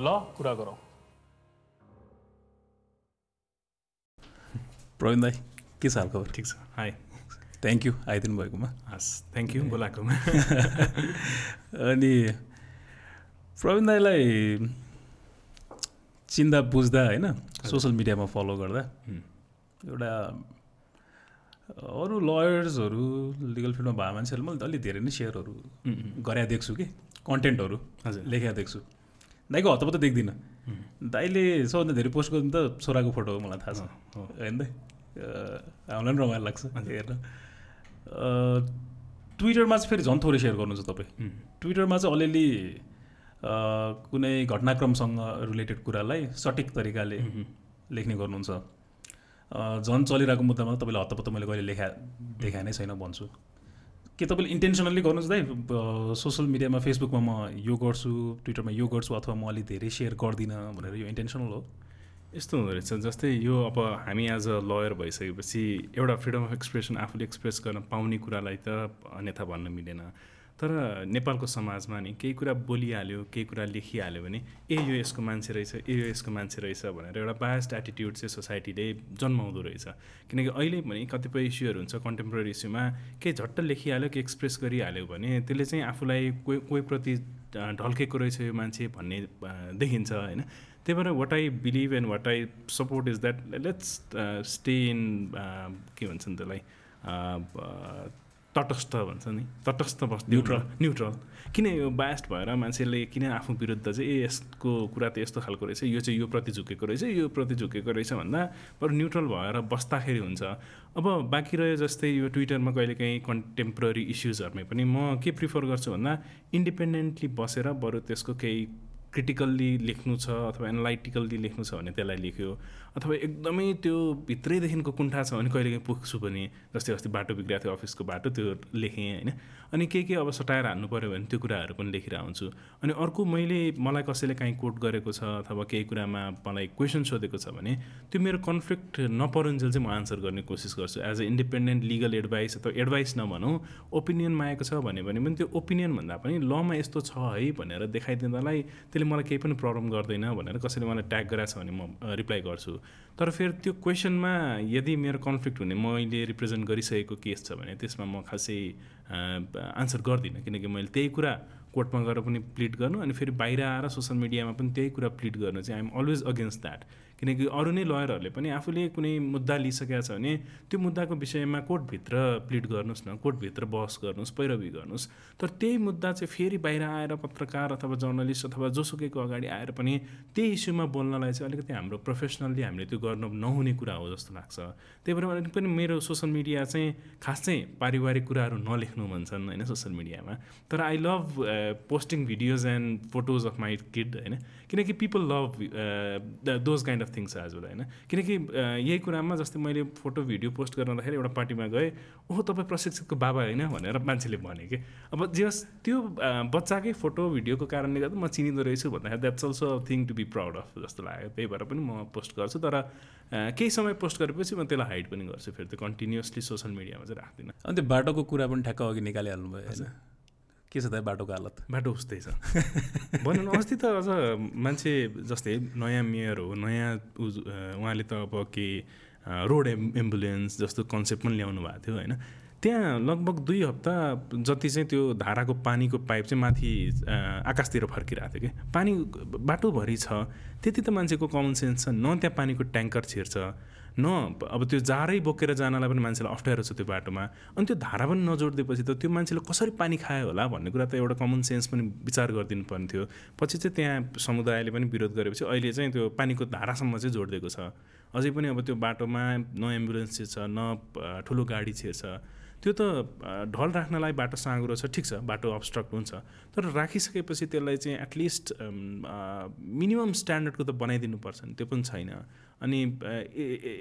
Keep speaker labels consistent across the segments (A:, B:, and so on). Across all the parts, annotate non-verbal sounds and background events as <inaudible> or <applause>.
A: ल कुरा गरौँ
B: प्रवीण दाई के छ हालखबर
C: ठिक छ हाई
B: थ्याङ्क यू आइदिनु भएकोमा
C: हस् थ्याङ्क यू बोलाएकोमा
B: अनि प्रवीण दाईलाई चिन्दा बुझ्दा होइन सोसियल मिडियामा फलो गर्दा एउटा अरू लयर्सहरू लिगल फिल्डमा भए मान्छेहरू मैले अलिक धेरै नै सेयरहरू गरे देख्छु कि कन्टेन्टहरू
C: हजुर
B: लेखेका देख्छु दाइको हतपत्त देख्दिनँ दाइले सबभन्दा धेरै पोस्ट गर्नु त छोराको फोटो हो मलाई थाहा छ होइन दाइ हामीलाई पनि रमाइलो लाग्छ हेर्न ट्विटरमा चाहिँ फेरि झन् थोरै सेयर गर्नुहुन्छ तपाईँ ट्विटरमा चाहिँ अलिअलि कुनै घटनाक्रमसँग रिलेटेड कुरालाई सठिक तरिकाले लेख्ने गर्नुहुन्छ झन् चलिरहेको मुद्दामा तपाईँले हतपत्त मैले कहिले लेखा देखाए नै छैन भन्छु के तपाईँले इन्टेन्सनली गर्नुहोस् दाइ सोसियल मिडियामा फेसबुकमा म यो गर्छु ट्विटरमा यो गर्छु अथवा म अलिक धेरै सेयर गर्दिनँ भनेर यो इन्टेन्सनल हो?
C: यस्तो हुँदो रहेछ। जस्तै यो अब हामी एज अ लयर भइसकेपछि एउटा फ्रिडम अफ एक्सप्रेसन आफूले एक्सप्रेस गर्न पाउने कुरालाई त अन्यथा भन्न मिलेन। तर नेपालको समाजमा नि केही कुरा बोलिहाल्यो केही कुरा लेखिहाल्यो भने ए यो यसको मान्छे रहेछ ए यो यसको मान्छे रहेछ भनेर एउटा बायस्ड एटिट्युड चाहिँ सोसाइटीले जन्माउँदो रहेछ। किनकि अहिले पनि कतिपय इस्युहरू हुन्छ कन्टेम्पोरेरी इस्युमा केही झट्ट लेखिहाल्यो कि एक्सप्रेस गरिहाल्यो भने त्यसले चाहिँ आफूलाई कोही कोही प्रति ढल्केको रहेछ यो मान्छे भन्ने देखिन्छ होइन। त्यही भएर what I believe and what I support is that let's stay in के भन्छ नि त्यसलाई तटस्थ भन्छ नि तटस्थ बस् न्युट्रल न्युट्रल किन यो बायस्ड भएर मान्छेले किन आफू विरुद्ध चाहिँ ए यसको कुरा त यस्तो खालको रहेछ यो चाहिँ यो प्रति झुकेको रहेछ यो प्रति झुकेको रहेछ भन्दा बरु न्युट्रल भएर बस्दाखेरि हुन्छ। अब बाँकी रह्यो जस्तै यो ट्विटरमा कहिलेकाहीँ कन्टेम्पोररी इस्युजहरूमै पनि म के प्रिफर गर्छु भन्दा इन्डिपेन्डेन्टली बसेर बरु त्यसको केही क्रिटिकल्ली लेख्नु छ अथवा एनालाइटिकल्ली लेख्नु छ भने त्यसलाई लेख्यो। अथवा एकदमै त्यो भित्रैदेखिको कुण्ठा छ भने कहिलेकाहीँ पुग्छु पनि जस्तै अस्ति बाटो बिग्रिएको थियो अफिसको बाटो त्यो लेखेँ होइन। अनि के के अब सटाएर हान्नु पऱ्यो भने त्यो कुराहरू पनि लेखेर आउँछु। अनि अर्को मैले मलाई कसैले काहीँ कोट गरेको छ अथवा केही कुरामा मलाई क्वेसन सोधेको छ भने त्यो मेरो कन्फ्लिक्ट नपरुन्जेल चाहिँ म आन्सर गर्ने कोसिस गर्छु। As a independent legal advice अथवा एडभाइस नभनौँ ओपिनियन मागेको छ भने पनि त्यो ओपिनियन भन्दा पनि लमा यस्तो छ है भनेर देखाइदिँदालाई त्यसले मलाई केही पनि प्रब्लम गर्दैन भनेर कसैले मलाई ट्याग गराएको छ भने म रिप्लाई गर्छु। तर फेरि त्यो क्वेसनमा यदि मेरो कन्फ्लिक्ट हुने मैले रिप्रेजेन्ट गरिसकेको केस छ भने त्यसमा म खासै आन्सर गर्दिनँ। किनकि मैले त्यही कुरा कोर्टमा गएर पनि प्लिड गर्नु अनि फेरि बाहिर आएर सोसियल मिडियामा पनि त्यही कुरा प्लिड गर्नु चाहिँ आइएम अलवेज अगेन्स्ट द्याट किनकि अरू नै लयरहरूले पनि आफूले कुनै मुद्दा लिइसकेको छ भने त्यो मुद्दाको विषयमा कोर्टभित्र प्लिड गर्नुहोस् न कोर्टभित्र बहस गर्नुहोस् पैरवी गर्नुहोस्। तर त्यही मुद्दा चाहिँ फेरि बाहिर आएर पत्रकार अथवा जर्नलिस्ट अथवा जोसुकैको अगाडि आएर पनि त्यही इस्युमा बोल्नलाई चाहिँ अलिकति हाम्रो प्रोफेसनल्ली हामीले त्यो गर्न नहुने कुरा हो जस्तो लाग्छ। त्यही भएर अलिक पनि मेरो सोसियल मिडिया चाहिँ खास चाहिँ पारिवारिक कुराहरू नलेख्नु भन्छन् होइन सोसियल मिडियामा। तर I love posting videos and photos of my kid होइन। किनकि people love those kind of things well होइन? किनकि अ, यही कुरामा जस्तै मैले फोटो भिडियो पोस्ट गर्दाखेरि एउटा पार्टीमा गएँ। ओहो तपाईँ प्रशिक्षकको बाबा होइन भनेर मान्छेले भने कि। अब जे होस् त्यो अ, बच्चाकै फोटो भिडियोको कारणले गर्दा म चिनिँदो रहेछु भन्दाखेरि that's also a thing to be proud of जस्तो लाग्यो। त्यही भएर पनि म पोस्ट गर्छु। तर अ, केही समय पोस्ट गरेपछि म त्यसलाई हाइड पनि गर्छु। फेरि त्यो कन्टिन्युसली सोसियल मिडियामा चाहिँ राख्दिनँ।
B: अनि त्यो बाटोको कुरा पनि ठ्याक्क अघि निकालिहाल्नु भयो होइन के छ त बाटोको हालत?
C: बाटो उस्तै छ। भनौँ न अस्ति त अझ मान्छे जस्तै नयाँ मेयर हो नयाँ उहाँले त अब के रोड एम् एम्बुलेन्स जस्तो कन्सेप्ट पनि ल्याउनु भएको थियो होइन? त्यहाँ लगभग दुई हप्ता जति चाहिँ त्यो धाराको पानीको पाइप चाहिँ माथि आकाशतिर फर्किरहेको थियो कि? पानी बाटोभरि छ त्यति त मान्छेको कमन सेन्स छ न त्यहाँ पानीको ट्याङ्कर छिर्छ न अब त्यो जारै बोकेर जानलाई पनि मान्छेलाई अप्ठ्यारो छ त्यो बाटोमा। अनि त्यो धारा पनि नजोडिदिएपछि त त्यो मान्छेले कसरी पानी खायो होला भन्ने कुरा त एउटा कमन सेन्स पनि विचार गरिदिनु पर्ने थियो। पछि चाहिँ त्यहाँ समुदायले पनि विरोध गरेपछि अहिले चाहिँ त्यो पानीको धारासम्म चाहिँ जोडिदिएको छ। अझै पनि अब त्यो बाटोमा न एम्बुलेन्स छिर्छ न ठुलो गाडी छिर्छ। त्यो त ढल राख्नलाई बाटो साँगुरो छ ठिक छ बाटो अब्स्ट्रक्ट हुन्छ। तर राखिसकेपछि त्यसलाई चाहिँ एटलिस्ट मिनिमम स्ट्यान्डर्डको त बनाइदिनु पर्छ नि त्यो पनि छैन। अनि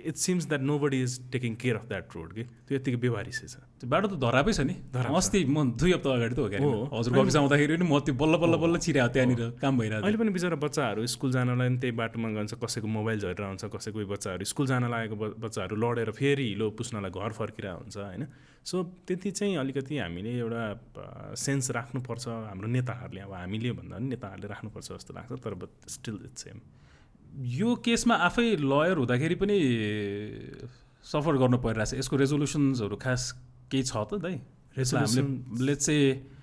C: it seems that nobody is taking care of that road कि त्यो यत्तिकै व्यवहारिसै छ
B: त्यो बाटो त धरापै छ नि।
C: धराप छ।
B: अस्ति म दुई हप्ता अगाडि त हो क्या
C: हो।
B: हजुरको अफिस आउँदाखेरि पनि म त्यो बल्ल बल्ल बल्ल छिरेको त्यहाँनिर काम भइरहेको।
C: अहिले पनि बिचरा बच्चाहरू स्कुल जानलाई पनि त्यही बाटोमा गन्छ कसैको मोबाइल झरेर आउँछ कसैको बच्चाहरू स्कुल जान लागेको बच्चाहरू लडेर फेरि हिलो पुस्नलाई घर फर्किरहेको हुन्छ होइन? सो त्यति चाहिँ अलिकति हामीले एउटा सेन्स राख्नुपर्छ हाम्रो नेताहरूले। अब हामीले भन्दा पनि नेताहरूले राख्नुपर्छ जस्तो लाग्छ तर स्टिल इट्स सेम
B: यो केसमा आफै लयर हुँदाखेरि पनि सफर गर्नु परिरहेछ। यसको रेजोल्युसन्सहरू खास केही छ त दाइ? हामीले चाहिँ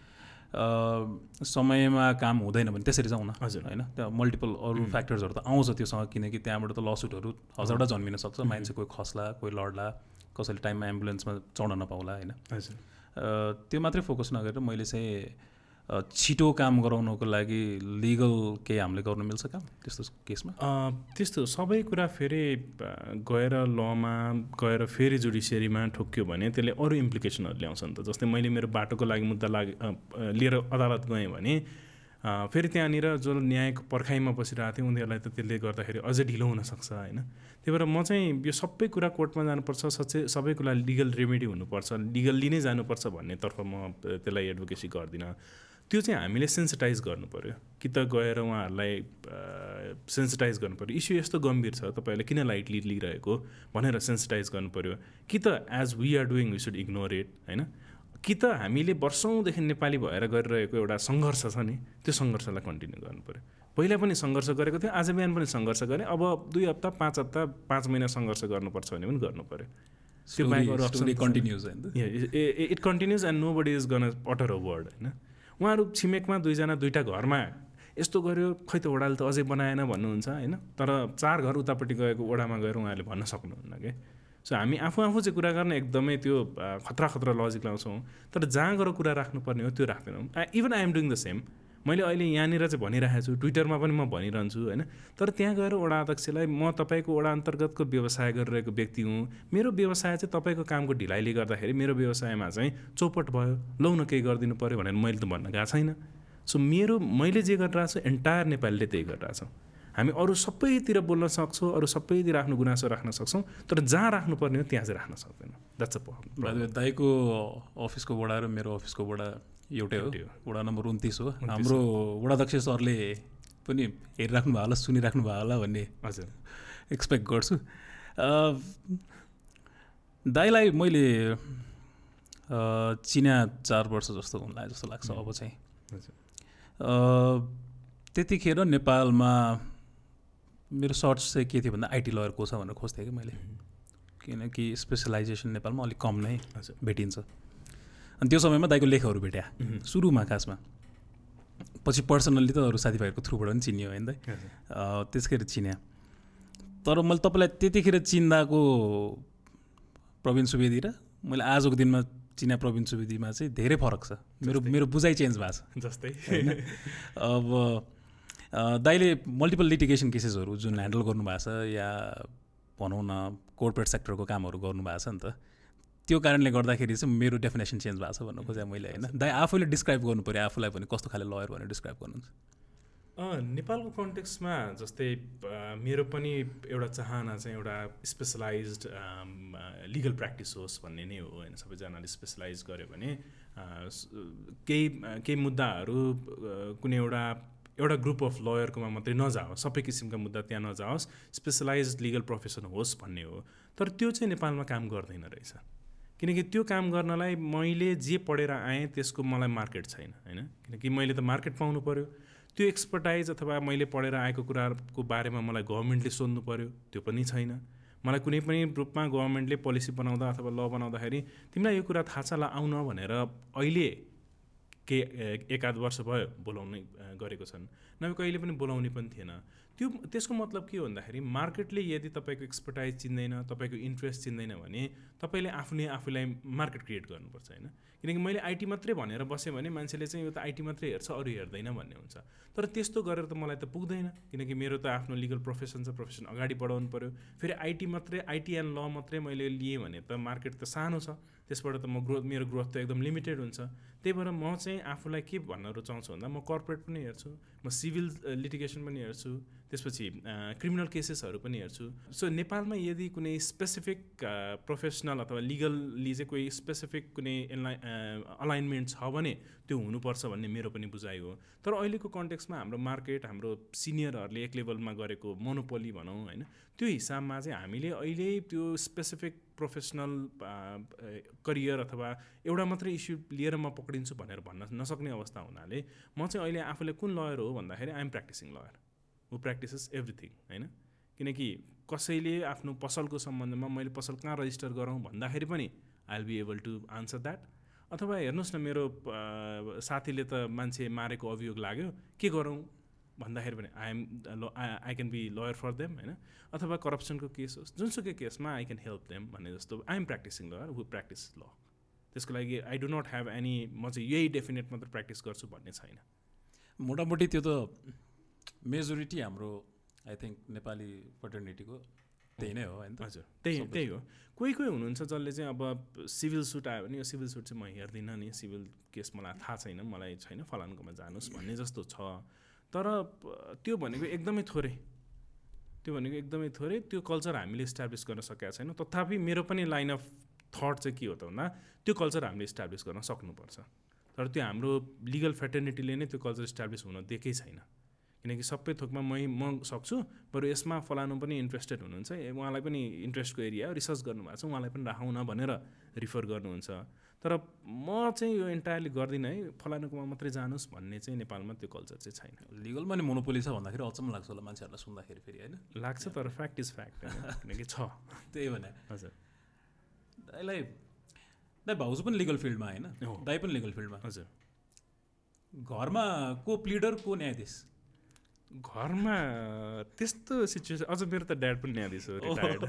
B: समयमा काम हुँदैन भने त्यसरी जाउँ न
C: हजुर।
B: होइन? त्यहाँ मल्टिपल अरू फ्याक्टर्सहरू त आउँछ त्योसँग किनकि त्यहाँबाट त लसुटहरू हजारवटा जन्मिन सक्छ। मान्छे कोही खस्ला कोही लड्ला कसैले टाइममा एम्बुलेन्समा चढ्न नपाउला होइन?
C: हजुर।
B: त्यो मात्रै फोकस नगरेर मैले चाहिँ छिटो काम गराउनको लागि लिगल केही हामीले गर्नु मिल्छ काम त्यस्तो केसमा?
C: त्यस्तो सबै कुरा फेरि गएर लमा गएर फेरि जुडिसियरीमा ठोक्यो भने त्यसले अरू इम्प्लिकेसनहरू ल्याउँछ नि त। जस्तै मैले मेरो बाटोको लागि मुद्दा लागि लिएर अदालत गएँ भने फेरि त्यहाँनिर जो न्यायको पर्खाइमा बसिरहेको थियो उनीहरूलाई त त्यसले गर्दाखेरि अझै ढिलो हुनसक्छ होइन? त्यही भएर म चाहिँ यो सबै कुरा कोर्टमा जानुपर्छ सचै सबै कुरा लिगल रेमेडी हुनुपर्छ लिगल्ली नै जानुपर्छ भन्नेतर्फ म त्यसलाई एडभोकेसी गर्दिनँ। त्यो चाहिँ हामीले सेन्सिटाइज गर्नु पऱ्यो कि त गएर उहाँहरूलाई सेन्सिटाइज गर्नु पऱ्यो इस्यु यस्तो गम्भीर छ तपाईँहरूले किन लाइटली लिइरहेको भनेर सेन्सिटाइज गर्नु पऱ्यो कि त as we are doing we should ignore it होइन? कि त हामीले वर्षौँदेखि नेपाली भएर गरिरहेको एउटा सङ्घर्ष छ नि त्यो सङ्घर्षलाई कन्टिन्यू गर्नु पऱ्यो पहिला पनि सङ्घर्ष गरेको थियो आज बिहान पनि सङ्घर्ष गरेँ अब दुई हप्ता पाँच हप्ता पाँच महिना सङ्घर्ष गर्नुपर्छ भने पनि गर्नु पऱ्यो
B: त्यो बाहेक अरू option continues
C: it continues and nobody is gonna utter a word होइन? उहाँहरू छिमेकमा दुईजना दुईवटा घरमा यस्तो गऱ्यो खै त ओडाले त अझै बनाएन भन्नुहुन्छ होइन? तर चार घर उतापट्टि गएको ओडामा गएर उहाँहरूले भन्न सक्नुहुन्न कि? सो हामी आफू आफू चाहिँ कुरा गर्न एकदमै त्यो खतरा खतरा लजिक लाउँछौँ। तर जहाँ गएर कुरा राख्नुपर्ने हो त्यो राख्दैनौँ। Even I am doing the same मैले अहिले यहाँनिर चाहिँ भनिरहेको छु ट्विटरमा पनि म भनिरहन्छु होइन? तर त्यहाँ गएर वडा अध्यक्षलाई म तपाईँको वडा अन्तर्गतको व्यवसाय गरिरहेको व्यक्ति हुँ। मेरो व्यवसाय चाहिँ तपाईँको कामको ढिलाइले गर्दाखेरि मेरो व्यवसायमा चाहिँ चौपट भयो। लौ न केही गरिदिनु पऱ्यो भनेर मैले त भन्न गएको छैन। सो मेरो मैले जे गरिरहेको छु एन्टायर नेपालीले त्यही गरिरहेछौँ हामी अरू सबैतिर बोल्न सक्छौँ अरू सबैतिर आफ्नो गुनासो राख्न सक्छौँ तर जहाँ राख्नुपर्ने हो त्यहाँ चाहिँ राख्न सक्दैनौँ। द्याट्स अ
B: दाईको अफिसको वडा र मेरो अफिसको वडा एउटै हो। वडा नम्बर उन्तिस हो। हाम्रो वडाध्यक्ष सरले पनि हेरिराख्नु भयो होला सुनिराख्नु भयो होला भन्ने
C: हजुर।
B: एक्सपेक्ट गर्छु। दाईलाई मैले चिना चार वर्ष जस्तो हुन जस्तो लाग्छ अब चाहिँ। त्यतिखेर नेपालमा मेरो सर्च चाहिँ के थियो भन्दा आइटी लयर को छ भनेर खोज्थेँ कि मैले। किनकि स्पेसलाइजेसन नेपालमा अलिक कम नै भेटिन्छ। अनि त्यो समयमा दाइको लेखहरू भेट्या। सुरुमा खासमा। पछि पर्सनल्ली त अरू साथीभाइहरूको थ्रुबाट पनि चिनियो होइन दाइ त्यसखेर चिन्या। तर मैले तपाईँलाई त्यतिखेर चिन्दाको प्रवीण सुवेदी र मैले आजको दिनमा चिना प्रवीण सुवेदीमा चाहिँ धेरै फरक छ। मेरो मेरो बुझाइ चेन्ज भएको
C: छ। जस्तै।
B: अब दाइले मल्टिपल लिटिगेसन केसेसहरू जुन ह्यान्डल गर्नुभएको छ या भनौँ न कोर्पोरेट सेक्टरको कामहरू गर्नुभएको छ नि त। त्यो कारणले गर्दाखेरि चाहिँ मेरो डेफिनेसन चेन्ज भएको छ भन्नु खोजेँ मैले होइन? दाइ आफूले डिस्क्राइब गर्नु पऱ्यो आफूलाई भने कस्तो खाले लयर भनेर डिस्क्राइब गर्नुहुन्छ?
C: नेपालको कन्टेक्समा जस्तै मेरो पनि एउटा चाहना चाहिँ एउटा स्पेसलाइज लिगल प्र्याक्टिस होस् भन्ने नै हो होइन? सबैजनाले स्पेसलाइज गर्यो भने केही केही मुद्दाहरू कुनै एउटा एउटा ग्रुप अफ लयरकोमा मात्रै नजाओस्। सबै किसिमका मुद्दा त्यहाँ नजाओस्। स्पेसलाइज लिगल प्रोफेसन होस् भन्ने हो। तर त्यो चाहिँ नेपालमा काम गर्दैन रहेछ। किनकि त्यो काम गर्नलाई मैले जे पढेर आएँ त्यसको मलाई मार्केट छैन होइन? किनकि मैले त मार्केट पाउनु पऱ्यो त्यो एक्सपर्टाइज अथवा मैले पढेर आएको कुराको बारेमा मलाई गभर्मेन्टले सोध्नु पऱ्यो त्यो पनि छैन। मलाई कुनै पनि रूपमा गभर्मेन्टले पोलिसी बनाउँदा अथवा ल बनाउँदाखेरि तिमीलाई यो कुरा थाहा छ ल आउन भनेर अहिले के एकाध वर्ष भयो बोलाउनै गरेको छन्। नभए कहिले पनि बोलाउने पनि थिएन। त्यो त्यसको मतलब के हो भन्दाखेरि मार्केटले यदि तपाईँको एक्सपर्टाइज चिन्दैन तपाईँको इन्ट्रेस्ट चिन्दैन भने तपाईँले आफ्नै आफूलाई मार्केट क्रिएट गर्नुपर्छ होइन? किनकि मैले आइटी मात्रै भनेर बसेँ भने मान्छेले चाहिँ यो त आइटी मात्रै हेर्छ अरू हेर्दैन भन्ने हुन्छ। तर त्यस्तो गरेर त मलाई त पुग्दैन किनकि मेरो त आफ्नो लिगल प्रोफेसन छ प्रोफेसन अगाडि बढाउनु पऱ्यो फेरि आइटी मात्रै आइटी एन्ड ल मात्रै मैले लिएँ भने त मार्केट त सानो छ। त्यसबाट त म ग्रोथ मेरो ग्रोथ त एकदम लिमिटेड हुन्छ। त्यही भएर म चाहिँ आफूलाई के भन्न रुचाउँछु भन्दा म कर्पोरेट पनि हेर्छु म सिभिल लिटिगेसन पनि हेर्छु त्यसपछि क्रिमिनल केसेसहरू पनि हेर्छु। सो नेपालमा यदि कुनै स्पेसिफिक प्रोफेसनल अथवा लिगल्ली चाहिँ कोही स्पेसिफिक कुनै अलाइनमेन्ट छ भने त्यो हुनुपर्छ भन्ने मेरो पनि बुझाइ हो। तर अहिलेको कन्टेक्समा हाम्रो मार्केट हाम्रो सिनियरहरूले एक लेभलमा गरेको मोनोपोली भनौँ होइन त्यो हिसाबमा चाहिँ हामीले अहिले त्यो स्पेसिफिक प्रोफेसनल करियर अथवा एउटा मात्रै इस्यु लिएर म पक्रिन्छु भनेर भन्न नसक्ने अवस्था हुनाले म चाहिँ अहिले आफूले कुन लयर हो भन्दाखेरि I'm practising lawyer who practises everything होइन? किनकि कसैले आफ्नो पसलको सम्बन्धमा मैले पसल कहाँ रजिस्टर गरौँ भन्दाखेरि पनि I will be able to answer that अथवा हेर्नुहोस् न मेरो साथीले त मान्छे मारेको अभियोग लाग्यो के गरौँ? भन्दाखेरि पनि I am I can be lawyer for them होइन? अथवा करप्सनको केस होस् जुनसुकै केसमा आई क्यान हेल्प देम भन्ने जस्तो I am practising lawyer who practise law त्यसको लागि I do not have any म चाहिँ यही डेफिनेट मात्र प्र्याक्टिस गर्छु भन्ने छैन।
B: मोटामोटी त्यो त मेजोरिटी हाम्रो आई थिङ्क नेपाली फर्टर्निटीको त्यही नै हो होइन
C: हजुर त्यही त्यही हो। कोही कोही हुनुहुन्छ जसले चाहिँ अब सिभिल सुट आयो भने यो सिभिल सुट चाहिँ म हेर्दिनँ नि सिभिल केस मलाई थाहा छैन मलाई छैन फलानकोमा जानुहोस् भन्ने जस्तो छ। तर त्यो भनेको एकदमै थोरै। त्यो भनेको एकदमै थोरै। त्यो कल्चर हामीले इस्टाब्लिस गर्न सकेका छैनौँ। तथापि मेरो पनि लाइन अफ थट चाहिँ के हो त भन्दा त्यो कल्चर हामीले इस्टाब्लिस गर्न सक्नुपर्छ। तर त्यो हाम्रो लिगल फेटर्निटीले नै त्यो कल्चर इस्टाब्लिस हुन दिएकै छैन। किनकि सबै थोकमा मै म सक्छु बरु यसमा फलानु पनि इन्ट्रेस्टेड हुनुहुन्छ। उहाँलाई पनि इन्ट्रेस्टको एरिया रिसर्च गर्नुभएको छ। उहाँलाई पनि राखौँ न भनेर रिफर गर्नुहुन्छ। तर म चाहिँ यो इन्टायरली गर्दिनँ है। फलानुकोमा मात्रै जानुहोस् भन्ने चाहिँ नेपालमा त्यो कल्चर चाहिँ छैन।
B: लिगलमा नि मोनोपोली छ भन्दाखेरि अचम्म लाग्छ होला मान्छेहरूलाई सुन्दाखेरि फेरि होइन?
C: लाग्छ तर फ्याक्ट इज फ्याक्ट किनकि छ।
B: त्यही भने।
C: हजुर।
B: दाइलाई दाइ भाउजू पनि लिगल फिल्डमा होइन? दाइ पनि लिगल फिल्डमा
C: हजुर।
B: घरमा को प्लिडर को न्यायाधीश?
C: घरमा त्यस्तो सिचुएसन अझ मेरो त ड्याड पनि न्यायाधीश हो रिटायर्ड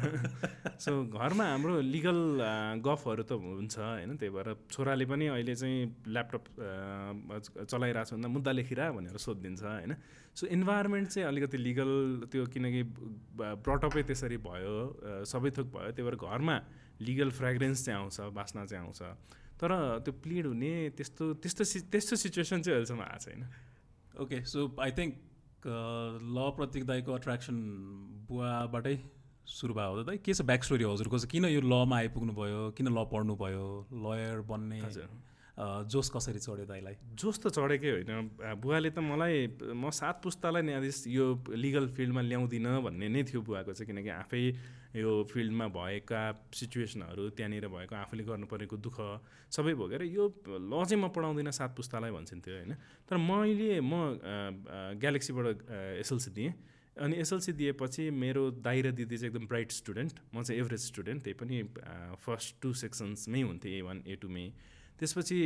C: सो घरमा हाम्रो लिगल गफहरू त हुन्छ होइन? त्यही भएर छोराले पनि अहिले चाहिँ ल्यापटप चलाइरहेको छ भन्दा मुद्दा लेखिरह भनेर सोधिदिन्छ होइन? सो इन्भाइरोमेन्ट चाहिँ अलिकति लिगल त्यो किनकि ब्रटअपै त्यसरी भयो सबै थोक भयो। त्यही भएर घरमा लिगल फ्रेग्रेन्स चाहिँ आउँछ बास्ना चाहिँ आउँछ। तर त्यो प्लिड हुने त्यस्तो त्यस्तो त्यस्तो सिचुएसन चाहिँ अहिलेसम्म आएको छैन।
B: ओके सो आई थिङ्क ल प्रतीक दाईको अट्र्याक्सन बुवाबाटै सुरु भयो त दाइ के छ ब्याक स्टोरी हजुरको? चाहिँ किन यो लमा आइपुग्नु भयो किन ल पढ्नु भयो लयर बन्ने
C: हजुर।
B: जोस कसरी चढ्यो दाइलाई
C: जोस त चढेकै होइन। बुवाले त मलाई म सात पुस्तालाई न्यायाधीश यो लिगल फिल्डमा ल्याउँदिनँ भन्ने नै थियो बुवाको चाहिँ किनकि आफै यो फिल्डमा भएका सिचुएसनहरू त्यहाँनिर भएको आफूले गर्नु परेको दुःख सबै भोगेर यो ल चाहिँ म पढाउँदिनँ सात पुस्तालाई भन्छन्थ्यो होइन? तर मैले म ग्यालेक्सीबाट एसएलसी दिएँ अनि एसएलसी दिएपछि मेरो दाइ र दिदी चाहिँ एकदम ब्राइट स्टुडेन्ट म चाहिँ एभरेज स्टुडेन्ट त्यही पनि फर्स्ट टु सेक्सन्समै हुन्थेँ ए वान ए टूमै। त्यसपछि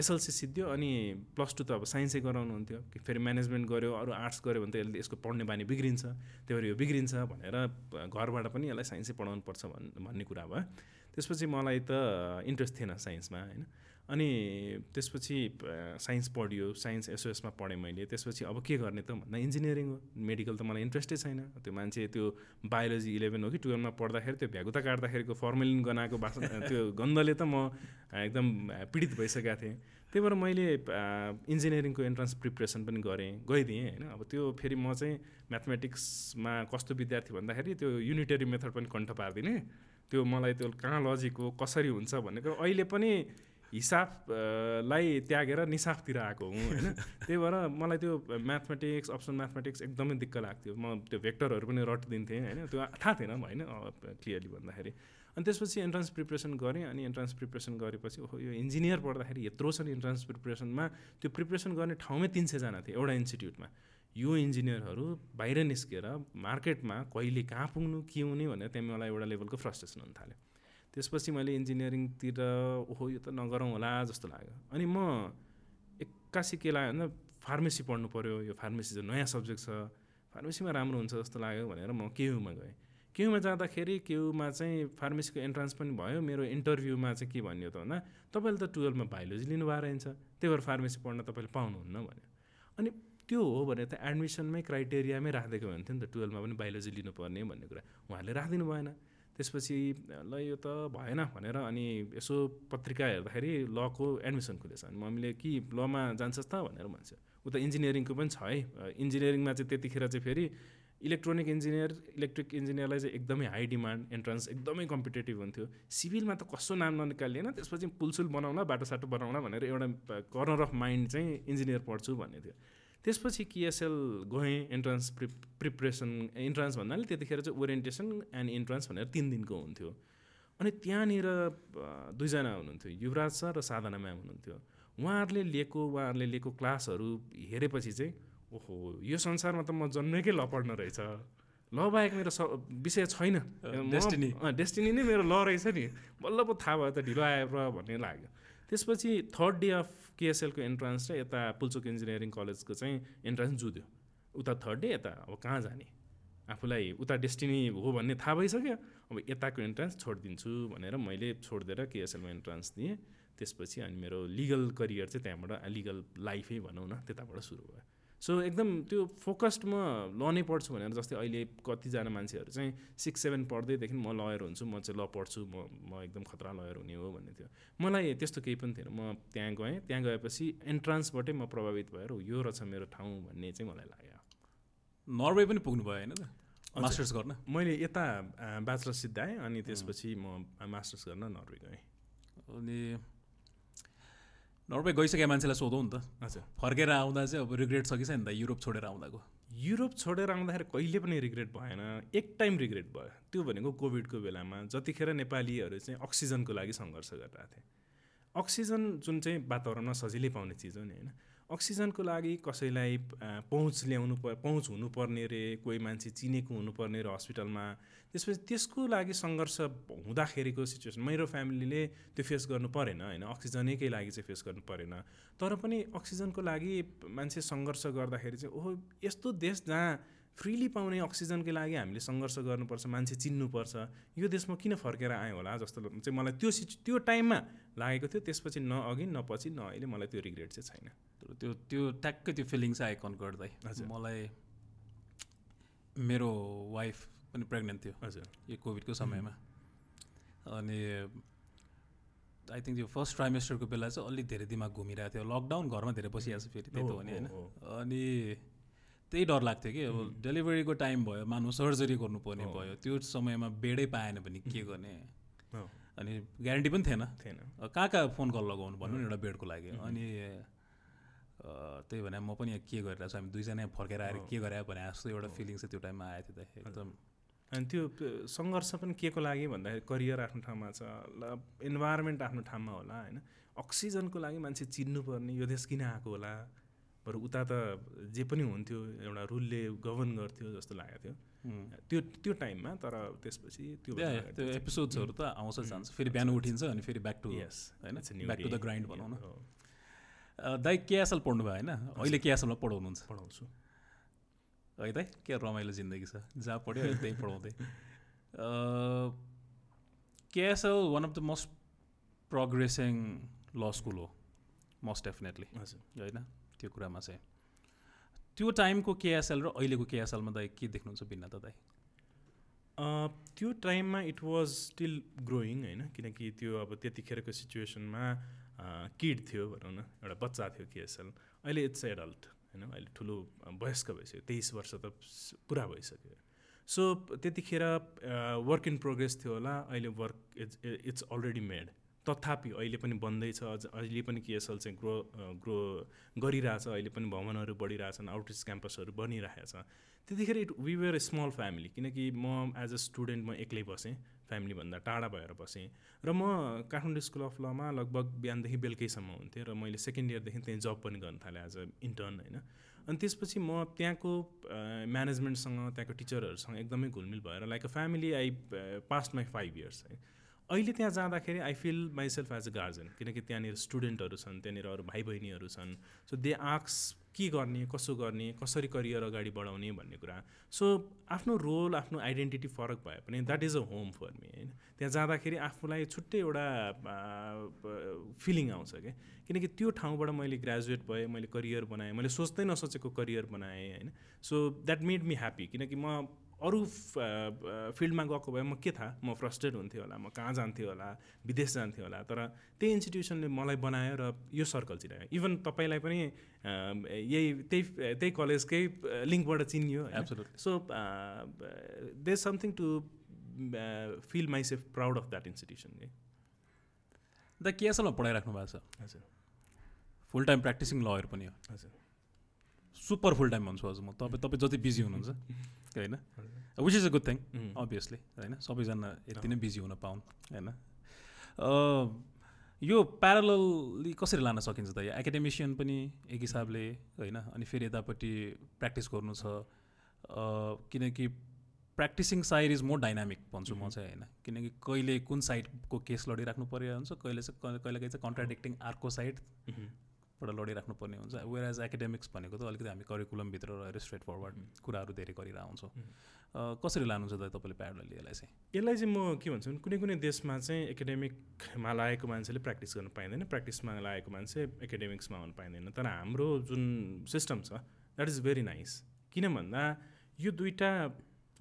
C: एसएलसी सिद्धियो अनि प्लस टू त अब साइन्सै गराउनुहुन्थ्यो। फेरि म्यानेजमेन्ट गऱ्यो अरू आर्ट्स गऱ्यो भने त यसले यसको पढ्ने बानी बिग्रिन्छ। त्यही भएर यो बिग्रिन्छ भनेर घरबाट पनि यसलाई साइन्सै पढाउनु पर्छ भन् भन्ने कुरा भयो। त्यसपछि मलाई त इन्ट्रेस्ट थिएन साइन्समा होइन। अनि त्यसपछि साइन्स पढियो साइन्स एसओएसमा पढेँ मैले। त्यसपछि अब के गर्ने त भन्दा इन्जिनियरिङ हो। मेडिकल त मलाई इन्ट्रेस्टै छैन। त्यो मान्छे त्यो बायोलोजी इलेभेन हो कि टुवेल्भमा पढ्दाखेरि त्यो भ्यागुता काट्दाखेरिको फर्मेलिन गनाएको बास त्यो गन्धले त म एकदम पीडित भइसकेको थिएँ। त्यही भएर मैले इन्जिनियरिङको इन्ट्रान्स प्रिपरेसन पनि गरेँ गइदिएँ होइन। अब त्यो फेरि म चाहिँ म्याथमेटिक्समा कस्तो विद्यार्थी भन्दाखेरि त्यो युनिटरी मेथड पनि कण्ठ पारिदिने। त्यो मलाई त्यो कहाँ लजिक हो कसरी हुन्छ भन्ने कुरो। अहिले पनि हिसाबलाई त्यागेर निसाफतिर आएको हुँ होइन? त्यही भएर मलाई त्यो म्याथमेटिक्स अप्सन म्याथमेटिक्स एकदमै दिक्क लाग्थ्यो। म त्यो भेक्टरहरू पनि रटिदिन्थेँ होइन? त्यो थाहा थिएन होइन क्लियरली भन्दाखेरि। अनि त्यसपछि इन्ट्रान्स प्रिपरेसन गरेँ अनि इन्ट्रान्स प्रिपरेसन गरेपछि ओहो यो इन्जिनियर पढ्दाखेरि यत्रो छ नि इन्ट्रान्स प्रिपरेसनमा त्यो प्रिपरेसन गर्ने ठाउँमै तिन सयजना थिए एउटा इन्स्टिट्युटमा यो इन्जिनियरहरू बाहिर निस्केर मार्केटमा कहिले कहाँ पुग्नु के हुने भनेर त्यहाँ मलाई एउटा लेभलको फ्रस्ट्रेसन हुन थाल्यो। त्यसपछि मैले इन्जिनियरिङतिर ओहो यो त नगरौँ होला जस्तो लाग्यो। अनि म एक्कासी के लाग्यो भन्दा फार्मेसी पढ्नु पऱ्यो यो फार्मेसी चाहिँ नयाँ सब्जेक्ट छ फार्मेसीमा राम्रो हुन्छ जस्तो लाग्यो भनेर म केयुमा गएँ। केयुमा जाँदाखेरि केयुमा चाहिँ फार्मेसीको एन्ट्रान्स पनि भयो मेरो इन्टरभ्यूमा चाहिँ के भन्यो त भन्दा तपाईँले त टुवेल्भमा बायोलोजी लिनुभएको रहेछ त्यही भएर फार्मेसी पढ्न तपाईँले पाउनुहुन्न भन्यो। अनि त्यो हो भने त एडमिसनमै क्राइटेरियामै राखिदिएको हुन्थ्यो नि त टुवेल्भमा पनि बायोलोजी लिनुपर्ने भन्ने कुरा। उहाँहरूले राखिदिनु भएन। त्यसपछि ल यो त भएन भनेर अनि यसो पत्रिका हेर्दाखेरि लको एडमिसन खुलेछ अनि मम्मीले कि लमा जान्छस् त भनेर भन्छ। उता इन्जिनियरिङको पनि छ है। इन्जिनियरिङमा चाहिँ त्यतिखेर चाहिँ फेरि इलेक्ट्रोनिक इन्जिनियर इलेक्ट्रिक इन्जिनियरलाई चाहिँ एकदमै हाई डिमान्ड एन्ट्रान्स एकदमै कम्पिटेटिभ हुन्थ्यो। सिभिलमा त कस्तो नाम ननिकालिएन त्यसपछि पुलसुल बनाउला बाटोसाटो बनाउला भनेर एउटा कर्नर अफ माइन्ड चाहिँ इन्जिनियर पढ्छु भन्ने थियो। त्यसपछि किएसएल गएँ एन्ट्रान्स प्रि प्रिपरेसन इन्ट्रान्स भन्नाले त्यतिखेर चाहिँ ओरिएन्टेसन एन्ड इन्ट्रान्स भनेर तिन दिनको हुन्थ्यो। अनि त्यहाँनिर दुईजना हुनुहुन्थ्यो युवराज सर र साधना म्याम हुनुहुन्थ्यो। उहाँहरूले लिएको उहाँहरूले लिएको क्लासहरू हेरेपछि चाहिँ ओहो यो संसारमा त म जन्मेकै ल पढ्न रहेछ। ल बाहेक मेरो स विषय छैन।
B: डेस्टिनी
C: डेस्टिनी नै मेरो ल रहेछ नि। बल्ल पो थाहा भयो त ढिलो आयो र भन्ने लाग्यो। त्यसपछि थर्ड डे अफ केएसएलको एन्ट्रान्स र यता पुल्चोक इन्जिनियरिङ कलेजको चाहिँ एन्ट्रान्स जुध्यो उता थर्ड डे यता अब कहाँ जाने? आफूलाई उता डेस्टिनी हो भन्ने थाहा भइसक्यो। अब यताको इन्ट्रान्स छोडिदिन्छु भनेर मैले छोडिदिएर केएसएलमा इन्ट्रान्स दिएँ। त्यसपछि अनि मेरो लिगल करियर चाहिँ त्यहाँबाट लिगल लाइफै भनौँ न त्यताबाट सुरु भयो। सो एकदम त्यो फोकस्ड म ल नै पढ्छु भनेर जस्तै अहिले कतिजना मान्छेहरू चाहिँ सिक्स सेभेन पढ्दैदेखि म लयर हुन्छु म चाहिँ ल पढ्छु म म एकदम खतरा लयर हुने हो भन्ने थियो। मलाई त्यस्तो केही पनि थिएन। म त्यहाँ गएँ त्यहाँ गएपछि एन्ट्रान्सबाटै म प्रभावित भएर यो रहेछ मेरो ठाउँ भन्ने चाहिँ मलाई लाग्यो।
B: नर्वे पनि पुग्नु भयो होइन त? मास्टर्स गर्न?
C: मैले यता ब्याचलर सिद्धाएँ अनि त्यसपछि म मास्टर्स गर्न नर्वे गएँ।
B: अनि नर्वे गइसकेका मान्छेलाई सोधौँ नि त।
C: हजुर।
B: फर्केर आउँदा चाहिँ अब रिग्रेट छ कि छैन त? युरोप छोडेर आउँदाको।
C: युरोप छोडेर आउँदाखेरि कहिले पनि रिग्रेट भएन। एक टाइम रिग्रेट भयो। त्यो भनेको कोभिडको बेलामा जतिखेर नेपालीहरू चाहिँ अक्सिजनको लागि सङ्घर्ष गरिरहेको थिए। अक्सिजन जुन चाहिँ वातावरणमा सजिलै पाउने चिज हो नि होइन। अक्सिजनको लागि कसैलाई पहुँच ल्याउनु प पहुँच हुनुपर्ने रे कोही मान्छे चिनेको हुनुपर्ने रे हस्पिटलमा त्यसपछि त्यसको लागि सङ्घर्ष हुँदाखेरिको सिचुएसन मेरो फ्यामिलीले त्यो फेस गर्नु परेन होइन? अक्सिजनैकै लागि चाहिँ फेस गर्नु परेन। तर पनि अक्सिजनको लागि मान्छे सङ्घर्ष गर्दाखेरि चाहिँ ओहो यस्तो देश जहाँ फ्रिली पाउने अक्सिजनकै लागि हामीले सङ्घर्ष गर्नुपर्छ मान्छे चिन्नुपर्छ यो देशमा किन फर्केर आयो होला? जस्तो चाहिँ मलाई त्यो सिचु त्यो टाइममा लागेको थियो। त्यसपछि न अघि न पछि न अहिले मलाई त्यो रिग्रेट चाहिँ छैन।
B: त्यो त्यो ट्याक्कै त्यो फिलिङ्स आयो कन गर्दै मलाई मेरो वाइफ पनि प्रेग्नेन्ट थियो
C: हजुर।
B: यो कोभिडको समयमा। अनि आई थिङ्क त्यो फर्स्ट ट्राइमेस्टरको बेला चाहिँ अलिक धेरै दिमाग घुमिरहेको थियो। लकडाउन घरमा धेरै बसिरहेको छ फेरि त्यही त भने होइन। अनि त्यही डर लाग्थ्यो कि अब डेलिभरीको टाइम भयो मानु सर्जरी गर्नुपर्ने भयो। त्यो समयमा बेडै पाएन भने के गर्ने? अनि ग्यारेन्टी पनि थिएन।
C: थिएन।
B: कहाँ कहाँ फोन कल लगाउनु भन्नु नि एउटा बेडको लागि। अनि त्यही भने म पनि के गरिरहेको छु? हामी दुईजना फर्केर आएर के गरे भने जस्तो एउटा फिलिङ चाहिँ त्यो टाइममा आएको थियो त। एकदम
C: अनि त्यो सङ्घर्ष पनि के को लागि भन्दाखेरि करियर आफ्नो ठाउँमा छ ल इन्भाइरोमेन्ट आफ्नो ठाउँमा होला होइन? अक्सिजनको लागि मान्छे चिन्नुपर्ने यो देश किन आएको होला? बरु उता त जे पनि हुन्थ्यो एउटा रुलले गभर्न गर्थ्यो जस्तो लागेको थियो। त्यो त्यो टाइममा तर त्यसपछि त्यो
B: त्यो एपिसोड्सहरू त आउँछ जान्छ फेरि बिहान उठिन्छ अनि फेरि ब्याक टु
C: यस
B: होइन? ब्याक टु द ग्राइन्ड भनौँ न। दाइ केएसएल पढ्नु भयो होइन? अहिले केएसएलमा पढाउनुहुन्छ?
C: पढाउँछु।
B: है त के रमाइलो जिन्दगी छ जहाँ पढ्यो त्यहीँ पढाउँदै KSL one of the most progressing law school हो मोस्ट डेफिनेटली
C: हजुर
B: होइन त्यो कुरामा चाहिँ त्यो टाइमको केएसएल र अहिलेको केएसएलमा दाइ के देख्नुहुन्छ भिन्नता दाइ
C: त्यो टाइममा इट वाज स्टिल ग्रोइङ होइन किनकि त्यो अब त्यतिखेरको सिचुएसनमा किड थियो भनौँ न एउटा बच्चा थियो केएसएल अहिले इट्स एडल्ट होइन? अहिले ठुलो वयस्क भइसक्यो तेइस वर्ष त पुरा भइसक्यो। सो त्यतिखेर वर्क इन प्रोग्रेस थियो होला। अहिले work it's it's already made तथापि अहिले पनि बन्दैछ। अझ अहिले पनि केएसएल चाहिँ ग्रो ग्रो गरिरहेछ। अहिले पनि भवनहरू बढिरहेछन् आउटरिच क्याम्पसहरू बनिरहेछ। त्यतिखेर it we were a small family किनकि म एज अ स्टुडेन्ट म एक्लै बसेँ फ्यामिलीभन्दा टाढा भएर बसेँ। र म काठमाडौँ स्कुल अफ लमा लगभग बिहानदेखि बेलुकैसम्म हुन्थेँ र मैले सेकेन्ड इयरदेखि त्यहीँ जब पनि गर्न थालेँ एज अ इन्टर्न होइन। अनि त्यसपछि म त्यहाँको म्यानेजमेन्टसँग त्यहाँको टिचरहरूसँग एकदमै घुलमिल भएर like a family I past my five years है। अहिले त्यहाँ जाँदाखेरि I feel myself as a guardian किनकि त्यहाँनिर स्टुडेन्टहरू छन् त्यहाँनिर अरू भाइ बहिनीहरू छन्। सो दे आक्स के गर्ने कसो गर्ने कसरी करियर अगाडि बढाउने? भन्ने कुरा। सो आफ्नो रोल आफ्नो आइडेन्टिटी फरक भए पनि that is a home for me होइन? त्यहाँ जाँदाखेरि आफूलाई छुट्टै एउटा फिलिङ आउँछ क्या किनकि त्यो ठाउँबाट मैले ग्रेजुएट भएँ मैले करियर बनाएँ मैले सोच्दै नसोचेको करियर बनाएँ होइन? So that made me happy किनकि म अरू फिल्डमा गएको भए म के थाहा? म फ्रस्ट्रेट हुन्थेँ होला म कहाँ जान्थेँ होला विदेश जान्थेँ होला तर त्यही इन्स्टिट्युसनले मलाई बनायो र यो सर्कल चिनायो। इभन तपाईँलाई पनि यही त्यही त्यही कलेजकै लिङ्कबाट चिनियो so they something to feel myself proud of that institution
B: the केएसएलमा पढाइराख्नु भएको छ। हजुर। फुल टाइम प्र्याक्टिसिङ लयर पनि हो। हजुर। सुपर फुल टाइम भन्छु हजुर म। तपाईँ तपाईँ जति बिजी हुनुहुन्छ। <laughs> होइन? Which is a good thing obviously होइन? सबैजना यति नै बिजी हुन पाउन् होइन? यो प्यारलली कसरी लान सकिन्छ त? यो एकाडेमिसियन पनि एक हिसाबले होइन? अनि फेरि यतापट्टि प्र्याक्टिस गर्नु छ। किनकि practising side is more dynamic भन्छु म चाहिँ होइन? किनकि कहिले कुन साइडको केस लडिराख्नु परिरहेको हुन्छ कहिले चाहिँ कहिले कहिले चाहिँ कन्ट्राडिक्टिङ अर्को साइड बाट लडिराख्नु पर्ने हुन्छ। वेयर एज एकाडेमिक्स भनेको त अलिकति हामी करिकुलमभित्र रहेर स्ट्रेट फरवर्ड कुराहरू धेरै हुन्छौँ। कसरी लानुहुन्छ त तपाईँले प्यारलली यसलाई चाहिँ?
C: यसलाई चाहिँ म के भन्छु कुनै कुनै देशमा चाहिँ एकाडेमिकमा लागेको मान्छेले प्र्याक्टिस गर्नु पाइँदैन प्र्याक्टिसमा लागेको मान्छे एकाडेमिक्समा हुनु पाइँदैन। तर हाम्रो जुन सिस्टम छ द्याट इज भेरी नाइस किन भन्दा यो दुइटा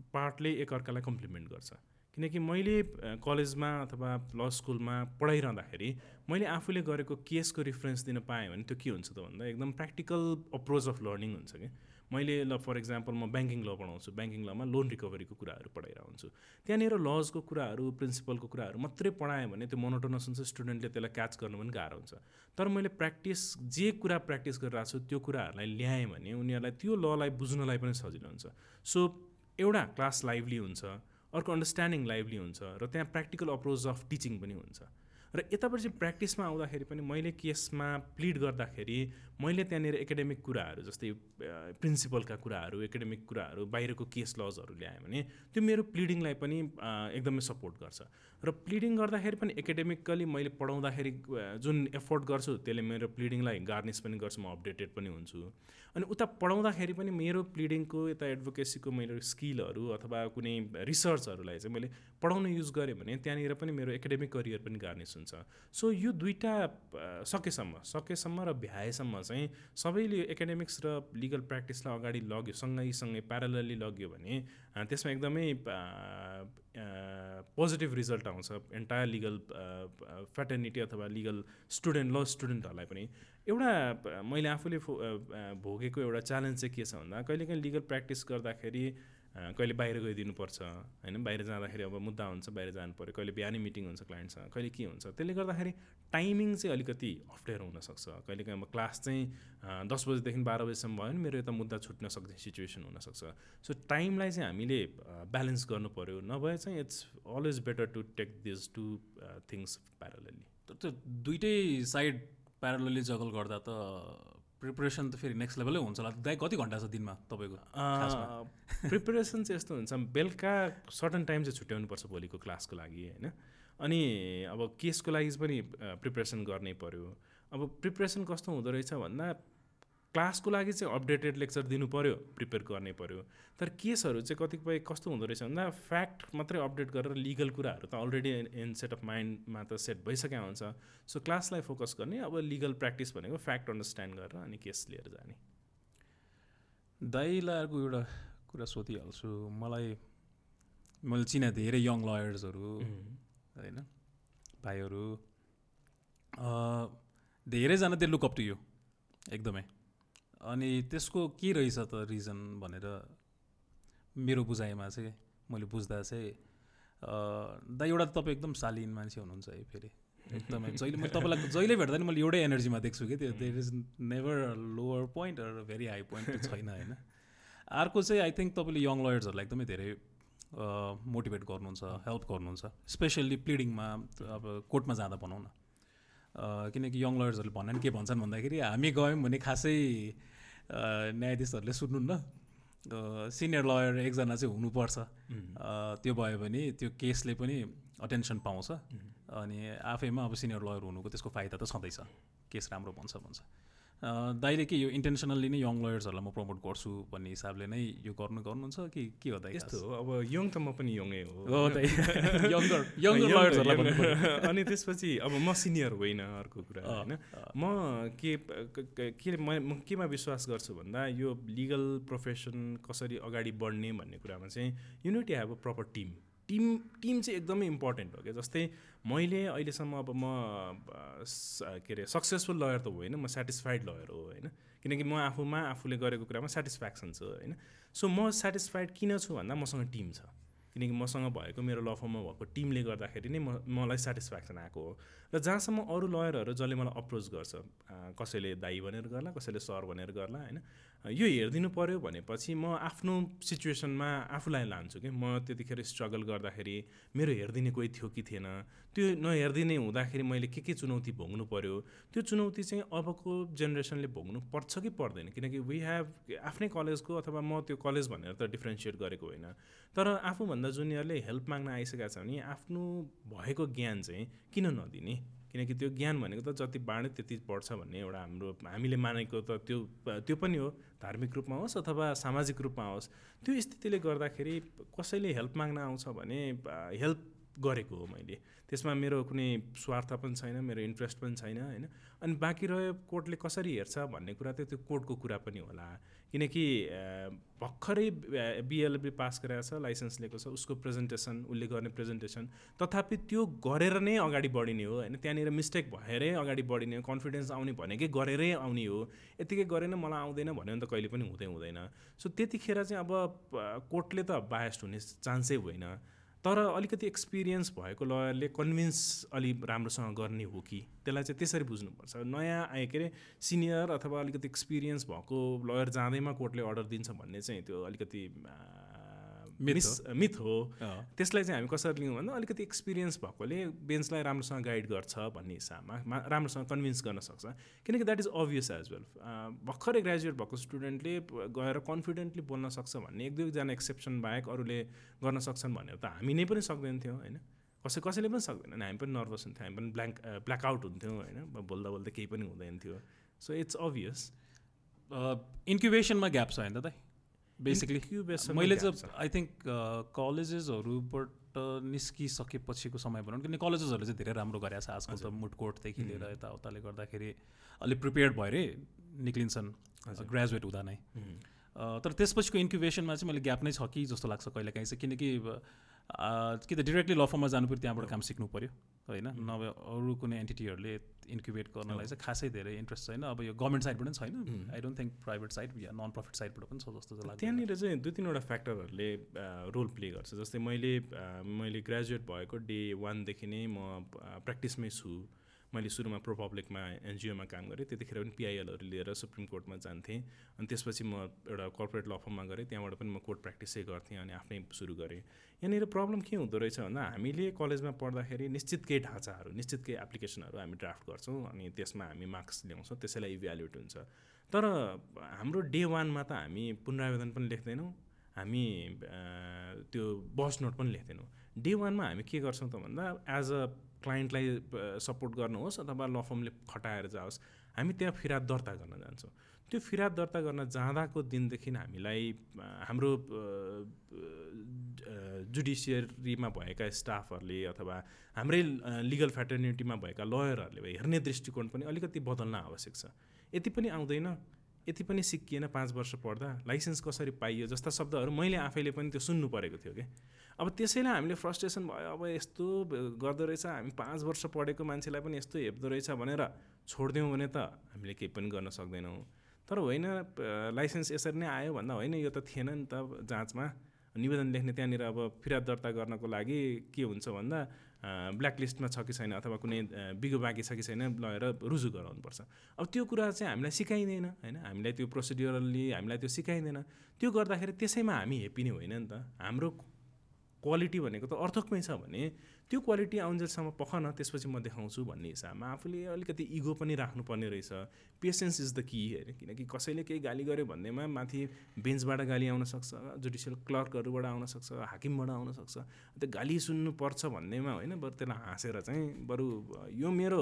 C: पार्टले एकअर्कालाई कम्प्लिमेन्ट गर्छ। किनकि मैले कलेजमा अथवा ल स्कुलमा पढाइरहँदाखेरि मैले आफूले गरेको केसको रिफरेन्स दिन पाएँ भने त्यो के हुन्छ त भन्दा एकदम प्र्याक्टिकल अप्रोच अफ लर्निङ हुन्छ कि। मैले ल फर इक्जाम्पल म ब्याङ्किङ ल पढाउँछु। ब्याङ्किङ लमा लोन रिकभरीको कुराहरू पढाइरहेको हुन्छु। त्यहाँनिर लजको कुराहरू प्रिन्सिपलको कुराहरू मात्रै पढाएँ भने त्यो मोनोटोनस हुन्छ स्टुडेन्टले त्यसलाई क्याच गर्नु पनि गाह्रो हुन्छ। तर मैले प्र्याक्टिस जे कुरा प्र्याक्टिस गरिरहेको छु त्यो कुराहरूलाई ल्याएँ भने उनीहरूलाई त्यो ललाई बुझ्नलाई पनि सजिलो हुन्छ। सो एउटा क्लास लाइभली हुन्छ। अर्को अन्डरस्ट्यान्डिङ लाइभली हुन्छ र त्यहाँ प्र्याक्टिकल अप्रोच अफ टिचिङ पनि हुन्छ। र यताबाट चाहिँ प्र्याक्टिसमा आउँदाखेरि पनि मैले केसमा प्लिड गर्दाखेरि मैले त्यहाँनिर एकाडेमिक कुराहरू जस्तै प्रिन्सिपलका कुराहरू एकाडेमिक कुराहरू बाहिरको केस लजहरू ल्याएँ भने त्यो मेरो प्लिडिङलाई पनि एकदमै सपोर्ट गर्छ। र प्लिडिङ गर्दाखेरि पनि एकाडेमिकली मैले पढाउँदाखेरि जुन एफोर्ट गर्छु त्यसले मेरो प्लिडिङलाई गार्निस पनि गर्छु म अपडेटेड पनि हुन्छु। अनि उता पढाउँदाखेरि पनि मेरो प्लिडिङको यता एडभोकेसीको मेरो स्किलहरू अथवा कुनै रिसर्चहरूलाई चाहिँ मैले पढाउन युज गरेँ भने त्यहाँनिर पनि मेरो एकाडेमिक करियर पनि गार्निस हुन्छ। सो यो दुइटा सकेसम्म सकेसम्म र भ्याएसम्म चाहिँ सबैले एकाडेमिक्स र लिगल प्र्याक्टिसलाई अगाडि लग्यो सँगैसँगै प्यारलली लग्यो भने त्यसमा एकदमै पोजिटिभ रिजल्ट आउँछ एन्टायर लिगल फ्याटर्निटी अथवा लिगल स्टुडेन्ट ल स्टुडेन्टहरूलाई पनि। एउटा मैले आफूले भोगेको एउटा च्यालेन्ज चाहिँ के छ भन्दा कहिलेकाहीँ लिगल प्र्याक्टिस गर्दाखेरि कहिले बाहिर गइदिनुपर्छ होइन? बाहिर जाँदाखेरि अब मुद्दा हुन्छ बाहिर जानु पऱ्यो कहिले बिहानै मिटिङ हुन्छ क्लाइन्टसँग कहिले के हुन्छ? त्यसले गर्दाखेरि टाइमिङ चाहिँ अलिकति अप्ठ्यारो हुनसक्छ। कहिलेकाहीँ अब क्लास चाहिँ दस बजीदेखि बाह्र बजीसम्म भयो भने मेरो यता मुद्दा छुट्न सक्ने सिचुएसन हुनसक्छ। सो टाइमलाई चाहिँ हामीले ब्यालेन्स गर्नु पऱ्यो नभए चाहिँ it's always better to take this two things parallelly
B: त्यो दुइटै साइड प्यारलली जगल गर्दा त प्रिपरेसन त फेरि नेक्स्ट लेभलै हुन्छ होला। दाइ कति घन्टा छ दिनमा तपाईँको
C: प्रिपरेसन चाहिँ यस्तो हुन्छ। बेलुका सर्टन टाइम चाहिँ छुट्याउनुपर्छ भोलिको क्लासको लागि होइन? अनि अब केसको लागि पनि प्रिपरेसन गर्नै पऱ्यो अब प्रिपरेसन कस्तो हुँदो रहेछ भन्दा क्लासको लागि चाहिँ अपडेटेड लेक्चर दिनु पऱ्यो प्रिपेयर गर्नै पऱ्यो तर केसहरू चाहिँ कतिपय कस्तो हुँदो रहेछ भन्दा फ्याक्ट मात्रै अपडेट गरेर लिगल कुराहरू त अलरेडी इन सेट अफ माइन्डमा त सेट भइसकेको हुन्छ। सो क्लासलाई फोकस गर्ने अब लिगल प्र्याक्टिस भनेको फ्याक्ट अन्डरस्ट्यान्ड गरेर अनि केस लिएर जाने।
B: दाइलाई अर्को एउटा कुरा सोधिहाल्छु। मलाई मैले चिने धेरै यङ लयर्सहरू होइन? भाइहरू धेरैजना त्यो लुकअप टु यो एकदमै। अनि त्यसको के रहेछ त रिजन भनेर मेरो बुझाइमा चाहिँ मैले बुझ्दा चाहिँ दा एउटा तपाईँ एकदम शालीन मान्छे हुनुहुन्छ है फेरि। एकदमै जहिले मैले तपाईँलाई जहिले भेट्दा नि मैले एउटै एनर्जीमा देख्छु कि त्यो there is never lower point र भेरी हाई पोइन्ट छैन होइन। अर्को चाहिँ आई थिङ्क तपाईँले यङ लयर्सहरूलाई एकदमै धेरै मोटिभेट गर्नुहुन्छ हेल्प गर्नुहुन्छ स्पेसल्ली प्लिडिङमा अब कोर्टमा जाँदा भनौँ न। किनकि यङ लयर्सहरूले भन्न के भन्छन् भन्दाखेरि हामी गयौँ भने खासै न्यायाधीशहरूले सुन्नुहुन्न सिनियर लयर एकजना चाहिँ हुनुपर्छ। त्यो भयो भने त्यो केसले पनि अटेन्सन पाउँछ। अनि आफैमा अब सिनियर लयर हुनुको त्यसको फाइदा त छँदैछ। केस राम्रो भन्छ भन्छ। दाइले के यो इन्टेन्सनल्ली नै यङ लयर्सहरूलाई म प्रमोट गर्छु भन्ने हिसाबले नै यो गर्नु गर्नुहुन्छ कि के हो दाइ
C: यस्तो हो अब यङ त म पनि यङै हो। <laughs> अनि त्यसपछि अब म सिनियर होइन अर्को कुरा होइन। म के क- म म केमा विश्वास गर्छु भन्दा यो लिगल प्रोफेसन कसरी अगाडि बढ्ने भन्ने कुरामा चाहिँ unity have a proper team team team चाहिँ एकदमै इम्पोर्टेन्ट हो क्या? जस्तै मैले अहिलेसम्म अब म के अरे सक्सेसफुल लयर त होइन म सेटिस्फाइड लयर हो होइन? किनकि म आफूमा आफूले गरेको कुरामा सेटिस्फ्याक्सन छ होइन? सो म सेटिस्फाइड किन छु भन्दा मसँग टिम छ। किनकि मसँग भएको मेरो ल फर्ममा भएको टिमले गर्दाखेरि नै म मलाई सेटिस्फ्याक्सन आएको हो। र जहाँसम्म अरू लयरहरू जसले मलाई अप्रोच गर्छ कसैले दाई भनेर गर्ला कसैले सर भनेर गर्ला होइन? यो हेरिदिनु पऱ्यो भनेपछि म आफ्नो सिचुएसनमा आफूलाई लान्छु कि म त्यतिखेर स्ट्रगल गर्दाखेरि मेरो हेरिदिने कोही थियो कि थिएन। त्यो नहेरिदिने हुँदाखेरि मैले के के चुनौती भोग्नु पऱ्यो त्यो चुनौती चाहिँ अबको जेनेरेसनले भोग्नु पर्छ कि पर्दैन किनकि वी हेभ आफ्नै कलेजको अथवा म त्यो कलेज भनेर त डिफ्रेन्सिएट गरेको होइन। तर आफूभन्दा जुनियरले हेल्प माग्न आइसकेको छ भने आफ्नो भएको ज्ञान चाहिँ किन नदिने? किनकि त्यो ज्ञान भनेको त जति बाँड्यो त्यति बढ्छ भन्ने एउटा हाम्रो हामीले मानेको त त्यो त्यो पनि हो। धार्मिक रूपमा होस् अथवा सामाजिक रूपमा होस् त्यो स्थितिले गर्दाखेरि कसैले हेल्प माग्न आउँछ भने हेल्प गरेको हो मैले। त्यसमा मेरो कुनै स्वार्थ पनि छैन मेरो इन्ट्रेस्ट पनि छैन होइन। अनि बाँकी रह्यो कोर्टले कसरी हेर्छ भन्ने कुरा त त्यो कोर्टको कुरा पनि होला। किनकि भर्खरै बिएलबी पास गरेको छ लाइसेन्स लिएको छ उसको प्रेजेन्टेसन उसले गर्ने प्रेजेन्टेसन तथापि त्यो गरेर नै अगाडि बढिने हो होइन? त्यहाँनिर मिस्टेक भएरै अगाडि बढिने हो कन्फिडेन्स आउने भनेकै गरेरै आउने हो यतिकै गरेन मलाई आउँदैन भन्यो भने त कहिले पनि हुँदै हुँदैन। सो त्यतिखेर चाहिँ अब कोर्टले त बायस्ड हुने चान्सै होइन। तर अलिकति एक्सपिरियन्स भएको लयरले कन्भिन्स अलि राम्रोसँग गर्ने हो कि त्यसलाई चाहिँ त्यसरी बुझ्नुपर्छ। नयाँ आए के अरे सिनियर अथवा अलिकति एक्सपिरियन्स भएको लयर जाँदैमा कोर्टले अर्डर दिन्छ भन्ने चाहिँ त्यो अलिकति मिस मिथ हो। त्यसलाई चाहिँ हामी कसरी लियौँ भन्दा अलिकति एक्सपिरियन्स भएकोले बेन्चलाई राम्रोसँग गाइड गर्छ भन्ने हिसाबमा राम्रोसँग कन्भिन्स गर्न सक्छ। किनकि that is obvious as well भर्खरै ग्रेजुएट भएको स्टुडेन्टले गएर कन्फिडेन्टली बोल्न सक्छ भन्ने एक दुईजना एक्सेप्सन बाहेक अरूले गर्न सक्छन् भनेर त हामी नै पनि सक्दैन थियौँ होइन? कसै कसैले पनि सक्दैन हामी पनि नर्भस हुन्थ्यौँ हामी पनि ब्ल्याङ्क ब्ल्याकआउट हुन्थ्यौँ होइन? बोल्दा बोल्दा केही पनि हुँदैन थियो। सो इट्स अभियस
B: इन्क्युबेसनमा ग्याप छ होइन त? बेसिकली मैले चाहिँ आई थिङ्क कलेजेसहरूबाट निस्किसकेपछिको समय भनौँ किनकि कलेजेसहरूले चाहिँ धेरै राम्रो गरेको छ। आजकल त मुड कोर्टदेखि लिएर यताउताले गर्दाखेरि अलिक प्रिपेयर्ड भएरै निक्लिन्छन् ग्रेजुएट हुँदा नै। अ, तर त्यसपछिको इन्क्युबेसनमा चाहिँ मैले ग्याप नै छ कि जस्तो लाग्छ कहिले काहीँ चाहिँ किनकि अ, कि त डिरेक्टली ल फर्ममा जानु पऱ्यो त्यहाँबाट काम सिक्नु पऱ्यो होइन? नभए अरू कुनै एन्टिटीहरूले इन्क्युबेट गर्नलाई चाहिँ खासै धेरै इन्ट्रेस्ट छैन। अब यो गभर्मेन्ट साइडबाट पनि छैन। I don't think private side yeah non profit साइडबाट पनि छ जस्तो चाहिँ लाग्छ
C: त्यहाँनिर चाहिँ दुई तिनवटा फ्याक्टरहरूले रोल प्ले गर्छ। जस्तै मैले मैले ग्रेजुएट भएको डे वानदेखि नै म प्र्याक्टिसमै छु। मैले सुरुमा प्रो पब्लिकमा एनजिओमा काम गरेँ त्यतिखेर पनि पिआइएलहरू लिएर सुप्रिम कोर्टमा जान्थेँ। अनि त्यसपछि म एउटा कर्पोरेट ल फर्ममा गएँ त्यहाँबाट पनि म कोर्ट प्र्याक्टिसै गर्थेँ अनि आफ्नै सुरु गरेँ। यहाँनिर प्रब्लम के हुँदो रहेछ भन्दा हामीले कलेजमा पढ्दाखेरि निश्चित केही ढाँचाहरू निश्चित केही एप्लिकेसनहरू हामी ड्राफ्ट गर्छौँ अनि त्यसमा हामी मार्क्स ल्याउँछौँ त्यसैलाई इभ्यालुएट हुन्छ। तर हाम्रो डे वानमा त हामी पुनरावेदन पनि लेख्दैनौँ हामी त्यो बस नोट पनि लेख्दैनौँ। डे वानमा हामी के गर्छौँ त भन्दा एज अ क्लाइन्टलाई सपोर्ट गर्नुहोस् अथवा ल फर्मले खटाएर जाओस्। हामी त्यहाँ फिराद दर्ता गर्न जान्छौँ। त्यो फिराद दर्ता गर्न जाँदाको दिनदेखि हामीलाई हाम्रो जुडिसियरीमा भएका स्टाफहरूले अथवा हाम्रै लिगल फ्याटर्निटीमा भएका लयरहरूले हेर्ने दृष्टिकोण पनि अलिकति बदल्न आवश्यक छ। यति पनि आउँदैन यति पनि सिकिएन पाँच वर्ष पढ्दा लाइसेन्स कसरी पाइयो जस्ता शब्दहरू मैले आफैले पनि त्यो सुन्नु परेको थियो कि? अब त्यसैलाई हामीले फ्रस्ट्रेसन भयो अब यस्तो गर्दो रहेछ हामी पाँच वर्ष पढेको मान्छेलाई पनि यस्तो हेप्दो रहेछ भनेर छोडिदिउँ भने त हामीले केही पनि गर्न सक्दैनौँ। तर होइन लाइसेन्स यसरी नै आयो भन्दा होइन यो त थिएन नि त जाँचमा। निवेदन लेख्ने त्यहाँनिर अब फिर्याद दर्ता गर्नको लागि के हुन्छ भन्दा ब्ल्याक लिस्टमा छ कि छैन अथवा कुनै बिगो बाँकी छ कि छैन लगेर रुजु गराउनुपर्छ। अब त्यो कुरा चाहिँ हामीलाई सिकाइँदैन होइन? हामीलाई त्यो प्रोसिड्युरली हामीलाई त्यो सिकाइँदैन। त्यो गर्दाखेरि त्यसैमा हामी हेप्पी नै होइन नि त। हाम्रो क्वालिटी भनेको त अर्थकमै छ भने त्यो क्वालिटी आउन्जेलसम्म पख न त्यसपछि म देखाउँछु भन्ने हिसाबमा आफूले अलिकति इगो पनि राख्नुपर्ने रहेछ। पेसेन्स इज द कि होइन किनकि कसैले केही गाली गर्यो भन्नेमा माथि बेन्चबाट गाली आउन सक्छ जुडिसियल क्लर्कहरूबाट आउन सक्छ हाकिमबाट आउन सक्छ। त्यो गाली सुन्नुपर्छ भन्नेमा होइन बरु त्यसलाई हाँसेर चाहिँ बरु यो मेरो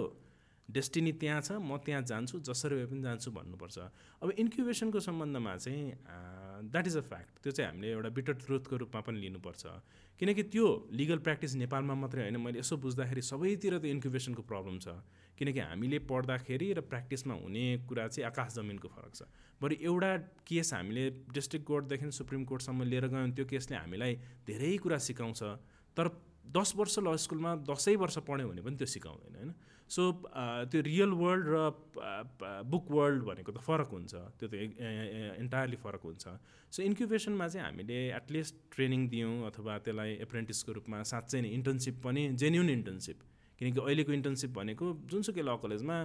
C: डेस्टिनी त्यहाँ छ म त्यहाँ जान्छु जसरी भए पनि जान्छु भन्नुपर्छ। अब इन्क्युबेसनको सम्बन्धमा चाहिँ द्याट इज अ फ्याक्ट त्यो चाहिँ हामीले एउटा बिटर ट्रुथको रूपमा पनि लिनुपर्छ। किनकि त्यो लिगल प्र्याक्टिस नेपालमा मात्रै होइन। मैले यसो बुझ्दाखेरि सबैतिर त इन्क्युबेसनको प्रब्लम छ। किनकि हामीले पढ्दाखेरि र प्र्याक्टिसमा हुने कुरा चाहिँ आकाश जमिनको फरक छ। बरु एउटा केस हामीले डिस्ट्रिक्ट कोर्टदेखि सुप्रिम कोर्टसम्म लिएर गयौँ त्यो केसले हामीलाई धेरै कुरा सिकाउँछ। तर दस वर्ष ल स्कुलमा दसैँ वर्ष पढ्यो भने पनि त्यो सिकाउँदैन होइन? सो त्यो रियल वर्ल्ड र बुक वर्ल्ड भनेको त फरक हुन्छ। त्यो त इन्टायरली फरक हुन्छ। सो इन्क्युबेसनमा चाहिँ हामीले एटलिस्ट ट्रेनिङ दियौँ अथवा त्यसलाई एप्रेन्टिसको रूपमा साँच्चै नै इन्टर्नसिप पनि जेन्युन इन्टर्नसिप किनकि अहिलेको इन्टर्नसिप भनेको जुनसुकै ल कलेजमा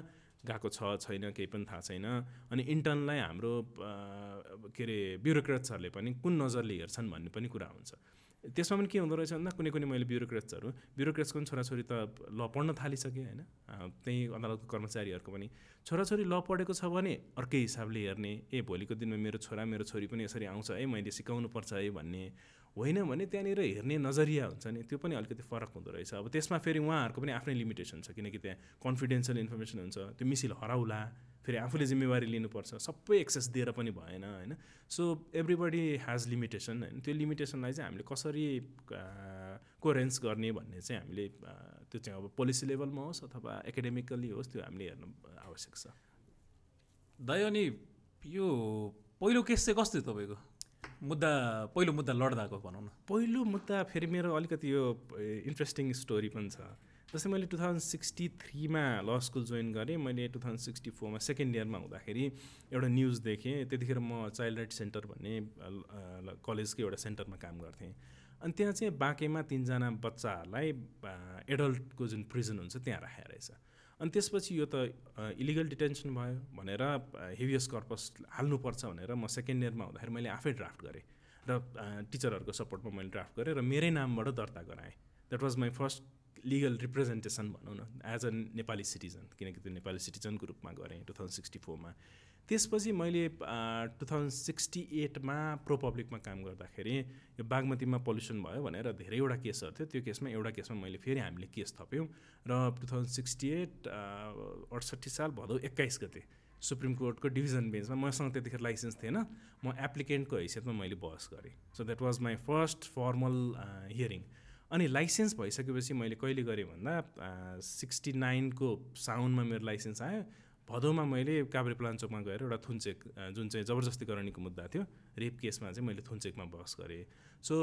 C: गएको छ छैन केही पनि थाहा छैन। अनि इन्टर्नलाई हाम्रो के अरे ब्युरोक्रेट्सहरूले पनि कुन नजरले हेर्छन् भन्ने पनि कुरा हुन्छ। त्यसमा पनि के हुँदो रहेछ भन्दा कुनै कुनै मैले ब्युरोक्रेट्सहरू ब्युरोक्रेट्सको पनि छोराछोरी त ल पढ्न थालिसकेँ होइन। त्यही अदालतको कर्मचारीहरूको पनि। छोराछोरी ल पढेको छ भने अर्कै हिसाबले हेर्ने ए भोलिको दिनमा मेरो छोरा मेरो छोरी पनि यसरी आउँछ है मैले सिकाउनु पर्छ है भन्ने। होइन भने त्यहाँनिर हेर्ने नजरिया हुन्छ नि त्यो पनि अलिकति फरक हुँदो रहेछ। अब त्यसमा फेरि उहाँहरूको पनि आफ्नै लिमिटेसन छ किनकि त्यहाँ कन्फिडेन्सियल इन्फर्मेसन हुन्छ त्यो मिसिल हराउला फेरि आफूले जिम्मेवारी लिनुपर्छ सबै एक्सेस दिएर पनि भएन होइन। सो एभ्रिबडी ह्याज लिमिटेसन होइन। त्यो लिमिटेसनलाई चाहिँ हामीले कसरी कोरेन्स गर्ने भन्ने चाहिँ हामीले त्यो चाहिँ अब पोलिसी लेभलमा होस् अथवा एकाडेमिकल्ली होस् त्यो हामीले हेर्नु आवश्यक छ।
B: दाइ अनि यो पहिलो केस चाहिँ कस्तो तपाईँको? मुद्दा पहिलो मुद्दा लड्दाको भनौँ न।
C: पहिलो मुद्दा फेरि मेरो अलिकति यो इन्ट्रेस्टिङ स्टोरी पनि छ। जस्तै मैले टु थाउजन्ड सिक्सटी थ्रीमा ल स्कुल जोइन गरेँ मैले टु थाउजन्ड सिक्सटी फोरमा सेकेन्ड इयरमा हुँदाखेरि एउटा न्युज देखेँ। त्यतिखेर म चाइल्ड राइट सेन्टर भन्ने कलेजकै एउटा सेन्टरमा काम गर्थेँ। अनि त्यहाँ चाहिँ बाँकेमा तिनजना बच्चाहरूलाई एडल्टको जुन प्रिजन हुन्छ त्यहाँ राखेर रहेछ। अनि त्यसपछि यो त इलिगल डिटेन्सन भयो भनेर हेभियस कर्पस हाल्नुपर्छ भनेर म सेकेन्ड इयरमा हुँदाखेरि मैले आफै ड्राफ्ट गरेँ र टिचरहरूको सपोर्टमा मैले ड्राफ्ट गरेँ र मेरै नामबाट दर्ता गराएँ। That was my first legal representation भनौँ न एज अ नेपाली सिटिजन किनकि त्यो नेपाली सिटिजनको रूपमा गरेँ टु थाउजन्ड सिक्सटी फोरमा त्यसपछि मैले टु थाउजन्ड सिक्सटी एटमा प्रो पब्लिकमा काम गर्दाखेरि यो बागमतीमा पल्युसन भयो भनेर धेरैवटा केसहरू थियो। त्यो केसमा एउटा केसमा मैले फेरि हामीले केस थप्यौँ र टु थाउजन्ड सिक्सटी एट अडसट्ठी साल भदौ एक्काइस गते सुप्रिम कोर्टको डिभिजन बेन्चमा मसँग त्यतिखेर लाइसेन्स थिएन। म एप्लिकेन्टको हैसियतमा मैले बहस गरेँ। So that was my first formal hearing अनि लाइसेन्स भइसकेपछि मैले कहिले गरेँ भन्दा सिक्सटी नाइनको साउनमा मेरो लाइसेन्स आयो। भदौमा मैले काभ्रे प्लान्चोकमा गएर एउटा थुन्चेक जुन चाहिँ जबरजस्ती गराउनेको मुद्दा थियो रेप केसमा चाहिँ मैले थुन्चेकमा बहस गरेँ। सो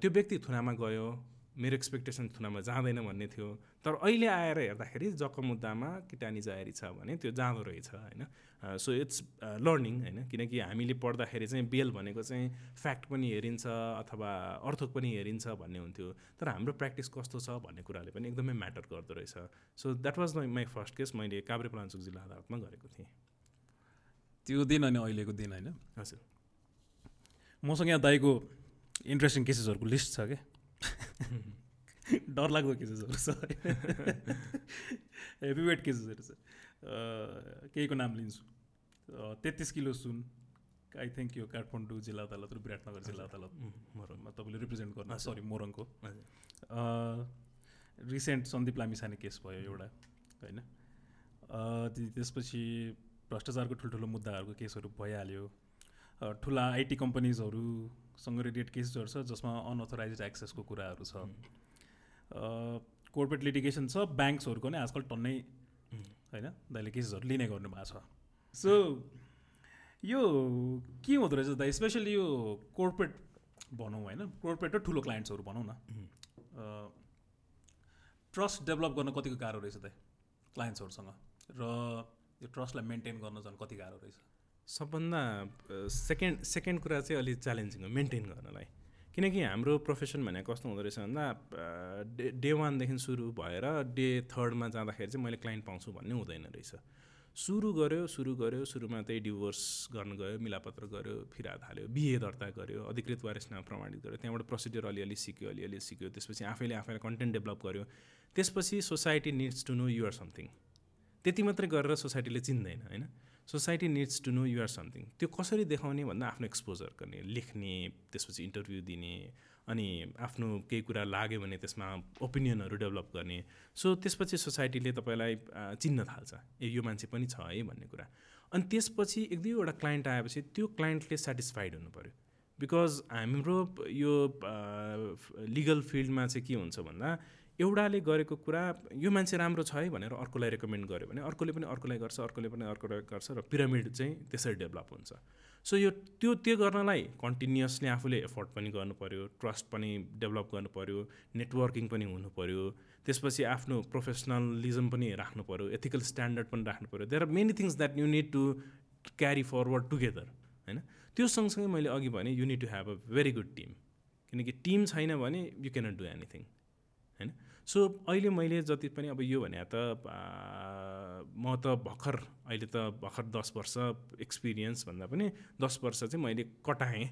C: त्यो व्यक्ति थुनामा गयो मेरो एक्सपेक्टेसन थुनामा जाँदैन भन्ने थियो। तर अहिले आएर हेर्दाखेरि जक्क मुद्दामा किटानी जाहेरी छ भने त्यो जाँदो रहेछ होइन? सो इट्स लर्निङ होइन? किनकि हामीले पढ्दाखेरि चाहिँ बेल भनेको चाहिँ फ्याक्ट पनि हेरिन्छ अथवा अर्थक पनि हेरिन्छ भन्ने हुन्थ्यो। तर हाम्रो प्र्याक्टिस कस्तो छ भन्ने कुराले पनि एकदमै म्याटर गर्दो रहेछ। So that was my my first case मैले काभ्रे पलाञ्चोक जिल्ला अदालतमा गरेको थिएँ।
B: त्यो दिन अनि अहिलेको दिन होइन?
C: हजुर।
B: मसँग यहाँ दाईको इन्ट्रेस्टिङ केसेसहरूको लिस्ट छ क्या डरलाग्दो केसेसहरू छ हेभी वेट केसेसहरू छ केहीको नाम लिन्छु। तेत्तिस किलो सुन। आई थिङ्क यो काठमाडौँ जिल्ला अदालत र विराटनगर जिल्ला अदालत मोरङमा तपाईँले रिप्रेजेन्ट गर्नु सरी मोरङको। रिसेन्ट सन्दीप लामिसाने केस भयो एउटा होइन? त्यसपछि भ्रष्टाचारको ठुल्ठुलो मुद्दाहरूको केसहरू भइहाल्यो। ठुला आइटी कम्पनीजहरूसँग रिलेटेड केसेसहरू छ जसमा अनअथोराइज एक्सेसको कुराहरू छ। कोर्पोरेट लिटिगेसन छ ब्याङ्क्सहरूको नै आजकल टन्नै होइन दाइले केसेसहरू लिने गर्नु भएको छ सो यो के हुँदो रहेछ दाइ स्पेसली यो कोर्पोरेट भनौँ होइन कोर्पोरेट र ठुलो क्लाइन्ट्सहरू भनौँ न। ट्रस्ट डेभलप गर्न कतिको गाह्रो रहेछ दाइ क्लाइन्ट्सहरूसँग र यो ट्रस्टलाई मेन्टेन गर्न झन् कति गाह्रो रहेछ?
C: सबभन्दा सेकेन्ड सेकेन्ड कुरा चाहिँ अलिक च्यालेन्जिङ हो मेन्टेन गर्नलाई। किनकि हाम्रो प्रोफेसन भनेको कस्तो हुँदो रहेछ भन्दा डे डे वानदेखि सुरु भएर डे थर्डमा जाँदाखेरि चाहिँ मैले क्लाइन्ट पाउँछु भन्ने हुँदैन रहेछ। सुरु गऱ्यो सुरु गऱ्यो सुरुमा त्यही डिभोर्स गर्नु गयो मिलापत्र गऱ्यो फिरा थाल्यो बिहे दर्ता गऱ्यो अधिकृत वारिसनामा प्रमाणित गऱ्यो त्यहाँबाट प्रोसिड्युर अलिअलि सिक्यो अलिअलि सिक्यो त्यसपछि आफैले आफैलाई कन्टेन्ट डेभलप गऱ्यो त्यसपछि society needs to know your something त्यति मात्रै गरेर सोसाइटीले चिन्दैन होइन? Society needs to know your something त्यो कसरी देखाउने भन्दा आफ्नो एक्सपोजर गर्ने लेख्ने त्यसपछि इन्टरभ्यू दिने अनि आफ्नो केही कुरा लाग्यो भने त्यसमा ओपिनियनहरू डेभलप गर्ने। सो त्यसपछि सोसाइटीले तपाईँलाई चिन्न थाल्छ। ए यो मान्छे पनि छ है भन्ने कुरा। अनि त्यसपछि एक दुईवटा क्लाइन्ट आएपछि त्यो क्लाइन्टले सेटिस्फाइड हुनु पऱ्यो बिकज हाम्रो यो लिगल फिल्डमा चाहिँ के हुन्छ भन्दा एउटाले गरेको कुरा यो मान्छे राम्रो छ है भनेर अर्कोलाई रेकमेन्ड गर्यो भने अर्कोले पनि अर्कोलाई गर्छ अर्कोले पनि अर्कोलाई गर्छ र पिरामिड चाहिँ त्यसरी डेभलप हुन्छ। सो यो त्यो त्यो गर्नलाई कन्टिन्युसली आफूले एफोर्ट पनि पऱ्यो ट्रस्ट पनि डेभलप पऱ्यो नेटवर्किङ पनि हुनु पऱ्यो त्यसपछि आफ्नो प्रोफेसनलिजम पनि राख्नु पऱ्यो एथिकल स्ट्यान्डर्ड पनि राख्नु पऱ्यो there are many things that you need to carry forward together होइन? त्यो सँगसँगै मैले अघि भने you need to have a very good team किनकि टिम छैन भने you cannot do anything so अहिले मैले जति पनि अब यो भने त म त भर्खर अहिले त भर्खर दस वर्ष एक्सपिरियन्स भन्दा पनि दस वर्ष चाहिँ मैले कटाएँ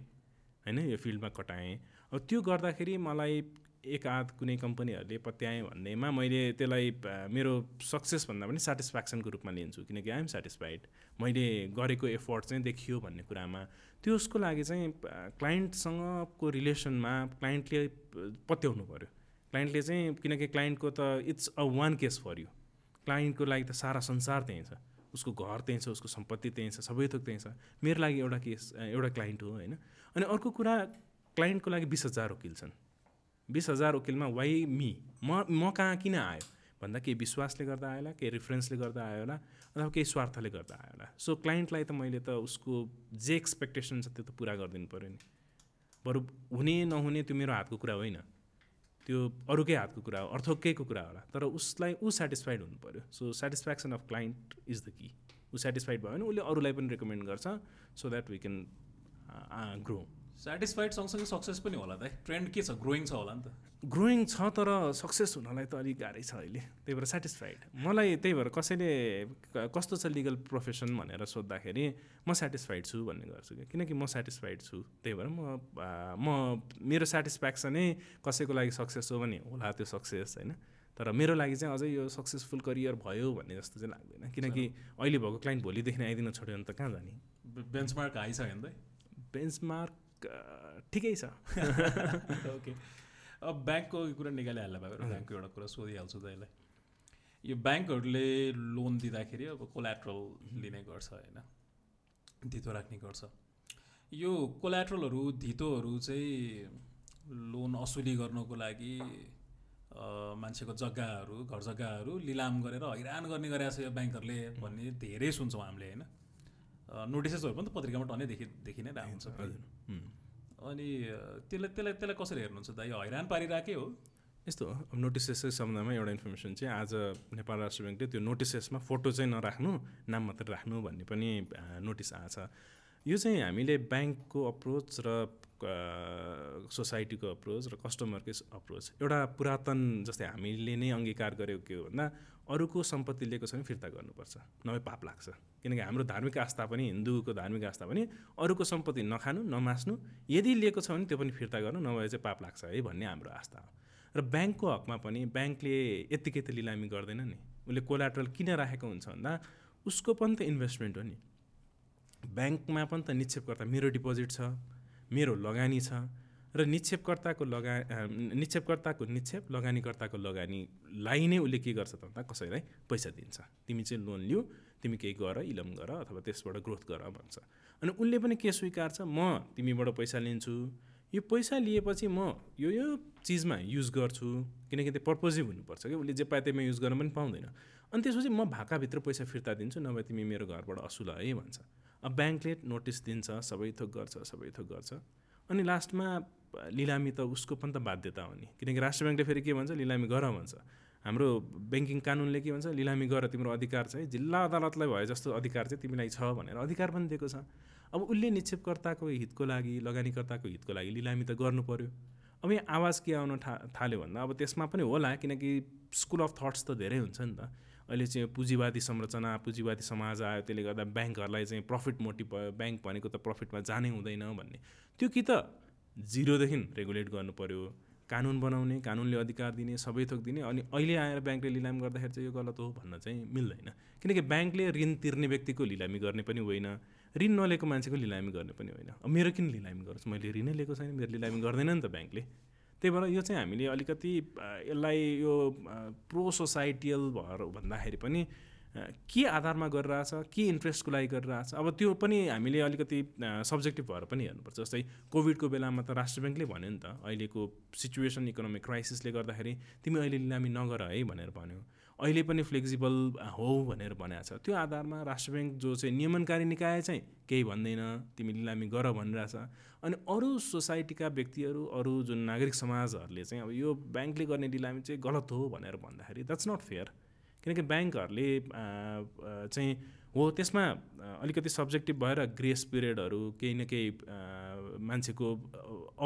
C: होइन? यो फिल्डमा कटाएँ। अब त्यो गर्दाखेरि मलाई एक आध कुनै कम्पनीहरूले पत्याएँ भन्नेमा मैले त्यसलाई मेरो सक्सेस भन्दा पनि सेटिस्फ्याक्सनको रूपमा लिन्छु। किनकि आइएम सेटिस्फाइड मैले गरेको एफोर्ट चाहिँ देखियो भन्ने कुरामा। त्यो उसको लागि चाहिँ क्लाइन्टसँगको रिलेसनमा क्लाइन्टले पत्याउनु पऱ्यो क्लाइन्टले चाहिँ किनकि क्लाइन्टको त it's a one case for you. क्लाइन्टको लागि त सारा संसार त्यहीँ छ। उसको घर त्यहीँ छ उसको सम्पत्ति त्यहीँ छ सबै थोक त्यहीँ छ। मेरो लागि एउटा केस एउटा क्लाइन्ट हो होइन? अनि अर्को कुरा क्लाइन्टको लागि बिस हजार वकिल छन्। बिस हजार वकिलमा वाइ मी म म कहाँ किन आयो? भन्दा केही विश्वासले गर्दा आयो होला केही रिफरेन्सले गर्दा आयो होला अथवा केही स्वार्थले गर्दा आयो होला। सो क्लाइन्टलाई त मैले त उसको जे एक्सपेक्टेसन छ त्यो त पुरा गरिदिनु पऱ्यो नि। बरु हुने नहुने त्यो मेरो हातको कुरा होइन। त्यो अरूकै हातको कुरा हो अर्थोकैको कुरा होला। तर उसलाई ऊ सेटिस्फाइड हुनु पऱ्यो so satisfaction of client is the कि ऊ सेटिस्फाइड भयो भने उसले अरूलाई पनि रेकमेन्ड गर्छ so that we can grow
B: satisfied सँगसँगै सक्सेस पनि होला त ट्रेन्ड के छ? ग्रोइङ छ होला नि त।
C: ग्रोइङ छ तर सक्सेस हुनलाई त अलिक गाह्रै छ अहिले। त्यही भएर सेटिस्फाइड मलाई त्यही भएर कसैले कस्तो छ लिगल प्रोफेसन भनेर सोद्धाखेरि म सेटिस्फाइड छु भन्ने गर्छु कि। किनकि म सेटिस्फाइड छु। त्यही भएर म म मेरो सेटिस्फ्याक्सनै कसैको लागि सक्सेस हो भने होला त्यो सक्सेस होइन? तर मेरो लागि चाहिँ अझै यो सक्सेसफुल करियर भयो भन्ने जस्तो चाहिँ लाग्दैन। किनकि अहिले भएको क्लाइन्ट भोलिदेखि आइदिन छोड्यो भने त कहाँ जाने?
B: बेन्चमार्क हाई छ भने
C: त बेन्चमार्क ठिकै छ। <laughs>
B: ओके अब ब्याङ्कको कुरा निकालिहाल्ला भयो ब्याङ्कको एउटा कुरा सोधिहाल्छु त यसलाई यो ब्याङ्कहरूले लोन दिँदाखेरि अब कोल्याट्रल लिने गर्छ होइन धितो राख्ने गर्छ। यो कोल्याट्रलहरू धितोहरू चाहिँ लोन असुली गर्नको लागि मान्छेको जग्गाहरू घर जग्गाहरू लिलाम गरेर हैरान गर्ने गरेको छ यो ब्याङ्कहरूले भन्ने धेरै सुन्छौँ हामीले होइन। नोटिसेसहरू पनि त पत्रिकामा टन्नै देखि देखि नै रहेको हुन्छ। अनि त्यसलाई त्यसलाई त्यसलाई कसरी हेर्नुहुन्छ त यो हैरान पारिरहेकै हो।
C: यस्तो हो अब नोटिसेस सम्बन्धमा एउटा इन्फर्मेसन चाहिँ आज नेपाल राष्ट्र ब्याङ्कले त्यो नोटिसेसमा फोटो चाहिँ नराख्नु नाम मात्रै राख्नु भन्ने पनि नोटिस आएको छ। यो चाहिँ हामीले ब्याङ्कको अप्रोच र सोसाइटीको अप्रोच र कस्टमरकै अप्रोच एउटा पुरातन जस्तै हामीले नै अङ्गीकार गरेको के हो भन्दा अरूको सम्पत्ति लिएको छ भने फिर्ता गर्नुपर्छ। नभए पाप लाग्छ। किनकि हाम्रो धार्मिक आस्था पनि हिन्दूको धार्मिक आस्था पनि अरूको सम्पत्ति नखानु नमास्नु यदि लिएको छ भने त्यो पनि फिर्ता गर्नु नभए चाहिँ पाप लाग्छ है भन्ने हाम्रो आस्था हो। र ब्याङ्कको हकमा पनि ब्याङ्कले यत्तिकै त लिलामी गर्दैन नि। उसले कोलाट्रल किन राखेको हुन्छ भन्दा उसको पनि त इन्भेस्टमेन्ट हो नि। ब्याङ्कमा पनि त निक्षेपकर्ता मेरो डिपोजिट छ मेरो लगानी छ र निक्षेपकर्ताको लगा निक्षेपकर्ताको निक्षेप लगानीकर्ताको लगानीलाई नै उसले के गर्छ त भन्दा कसैलाई पैसा दिन्छ। तिमी चाहिँ लोन लिऊ तिमी केही गर इलम गर अथवा त्यसबाट ग्रोथ गर भन्छ। अनि उसले पनि के स्वीकार्छ? म तिमीबाट पैसा लिन्छु। यो पैसा लिएपछि म यो यो चिजमा युज गर्छु। किनकि त्यो पर्पोजिभ हुनुपर्छ कि उसले जे पाए त्यहीमा युज गर्न पनि पाउँदैन। अनि त्यसपछि म भाकाभित्र पैसा फिर्ता दिन्छु नभए तिमी मेरो घरबाट असुल है भन्छ। अब ब्याङ्कले नोटिस दिन्छ सबै थोक गर्छ सबै थोक गर्छ। अनि लास्टमा लिलामी त उसको पनि त बाध्यता हो नि। किनकि राष्ट्र ब्याङ्कले फेरि के भन्छ? लिलामी गर भन्छ। हाम्रो ब्याङ्किङ कानुनले के भन्छ? लिलामी गर तिम्रो अधिकार चाहिँ जिल्ला अदालतलाई भए जस्तो अधिकार चाहिँ तिमीलाई छ भनेर अधिकार पनि दिएको छ। अब उसले निक्षेपकर्ताको हितको लागि लगानीकर्ताको हितको लागि लिलामी त गर्नु पऱ्यो अब यहाँ आवाज के आउन था थाल्यो भन्दा अब त्यसमा पनि होला किनकि स्कुल अफ थट्स त धेरै हुन्छ नि त। अहिले चाहिँ पुँजीवादी संरचना पुँजीवादी समाज आयो त्यसले गर्दा ब्याङ्कहरूलाई चाहिँ प्रफिट मोटिभ भयो ब्याङ्क भनेको त प्रफिटमा जानै हुँदैन भन्ने। त्यो कि त जिरोदेखि रेगुलेट गर्नु पऱ्यो कानुन बनाउने कानुनले अधिकार दिने सबै थोक दिने अनि अहिले आएर ब्याङ्कले लिलाम गर्दाखेरि चाहिँ यो गलत हो भन्न चाहिँ मिल्दैन। किनकि ब्याङ्कले ऋण तिर्ने व्यक्तिको लिलामी गर्ने पनि होइन ऋण नलिएको मान्छेको लिलामी गर्ने पनि होइन। मेरो किन लिलामी गर्छु मैले ऋणै लिएको छैन मेरो लिलामी गर्दैन नि त ब्याङ्कले। त्यही भएर यो चाहिँ हामीले अलिकति यसलाई यो प्रो सोसाइटियल भएर भन्दाखेरि पनि के आधारमा गरिरहेछ के इन्ट्रेस्टको लागि गरिरहेछ? अब त्यो पनि हामीले अलिकति सब्जेक्टिभ भएर पनि हेर्नुपर्छ। जस्तै कोभिडको बेलामा त राष्ट्र ब्याङ्कले भन्यो नि त अहिलेको सिचुएसन इकोनोमिक क्राइसिसले गर्दाखेरि तिमी अहिले लिलामी नगर है भनेर भन्यो। अहिले पनि फ्लेक्जिबल हो भनेर भनेको छ। त्यो आधारमा राष्ट्र ब्याङ्क जो चाहिँ नियमनकारी निकाय चाहिँ केही भन्दैन तिमी लिलामी गर भनिरहेछ। अनि अरू सोसाइटीका व्यक्तिहरू अरू जुन नागरिक समाजहरूले चाहिँ अब यो ब्याङ्कले गर्ने लिलामी चाहिँ गलत हो भनेर भन्दाखेरि द्याट्स नट फेयर किनकि ब्याङ्कहरूले चाहिँ हो त्यसमा अलिकति सब्जेक्टिभ भएर ग्रेस पिरियडहरू केही न केही मान्छेको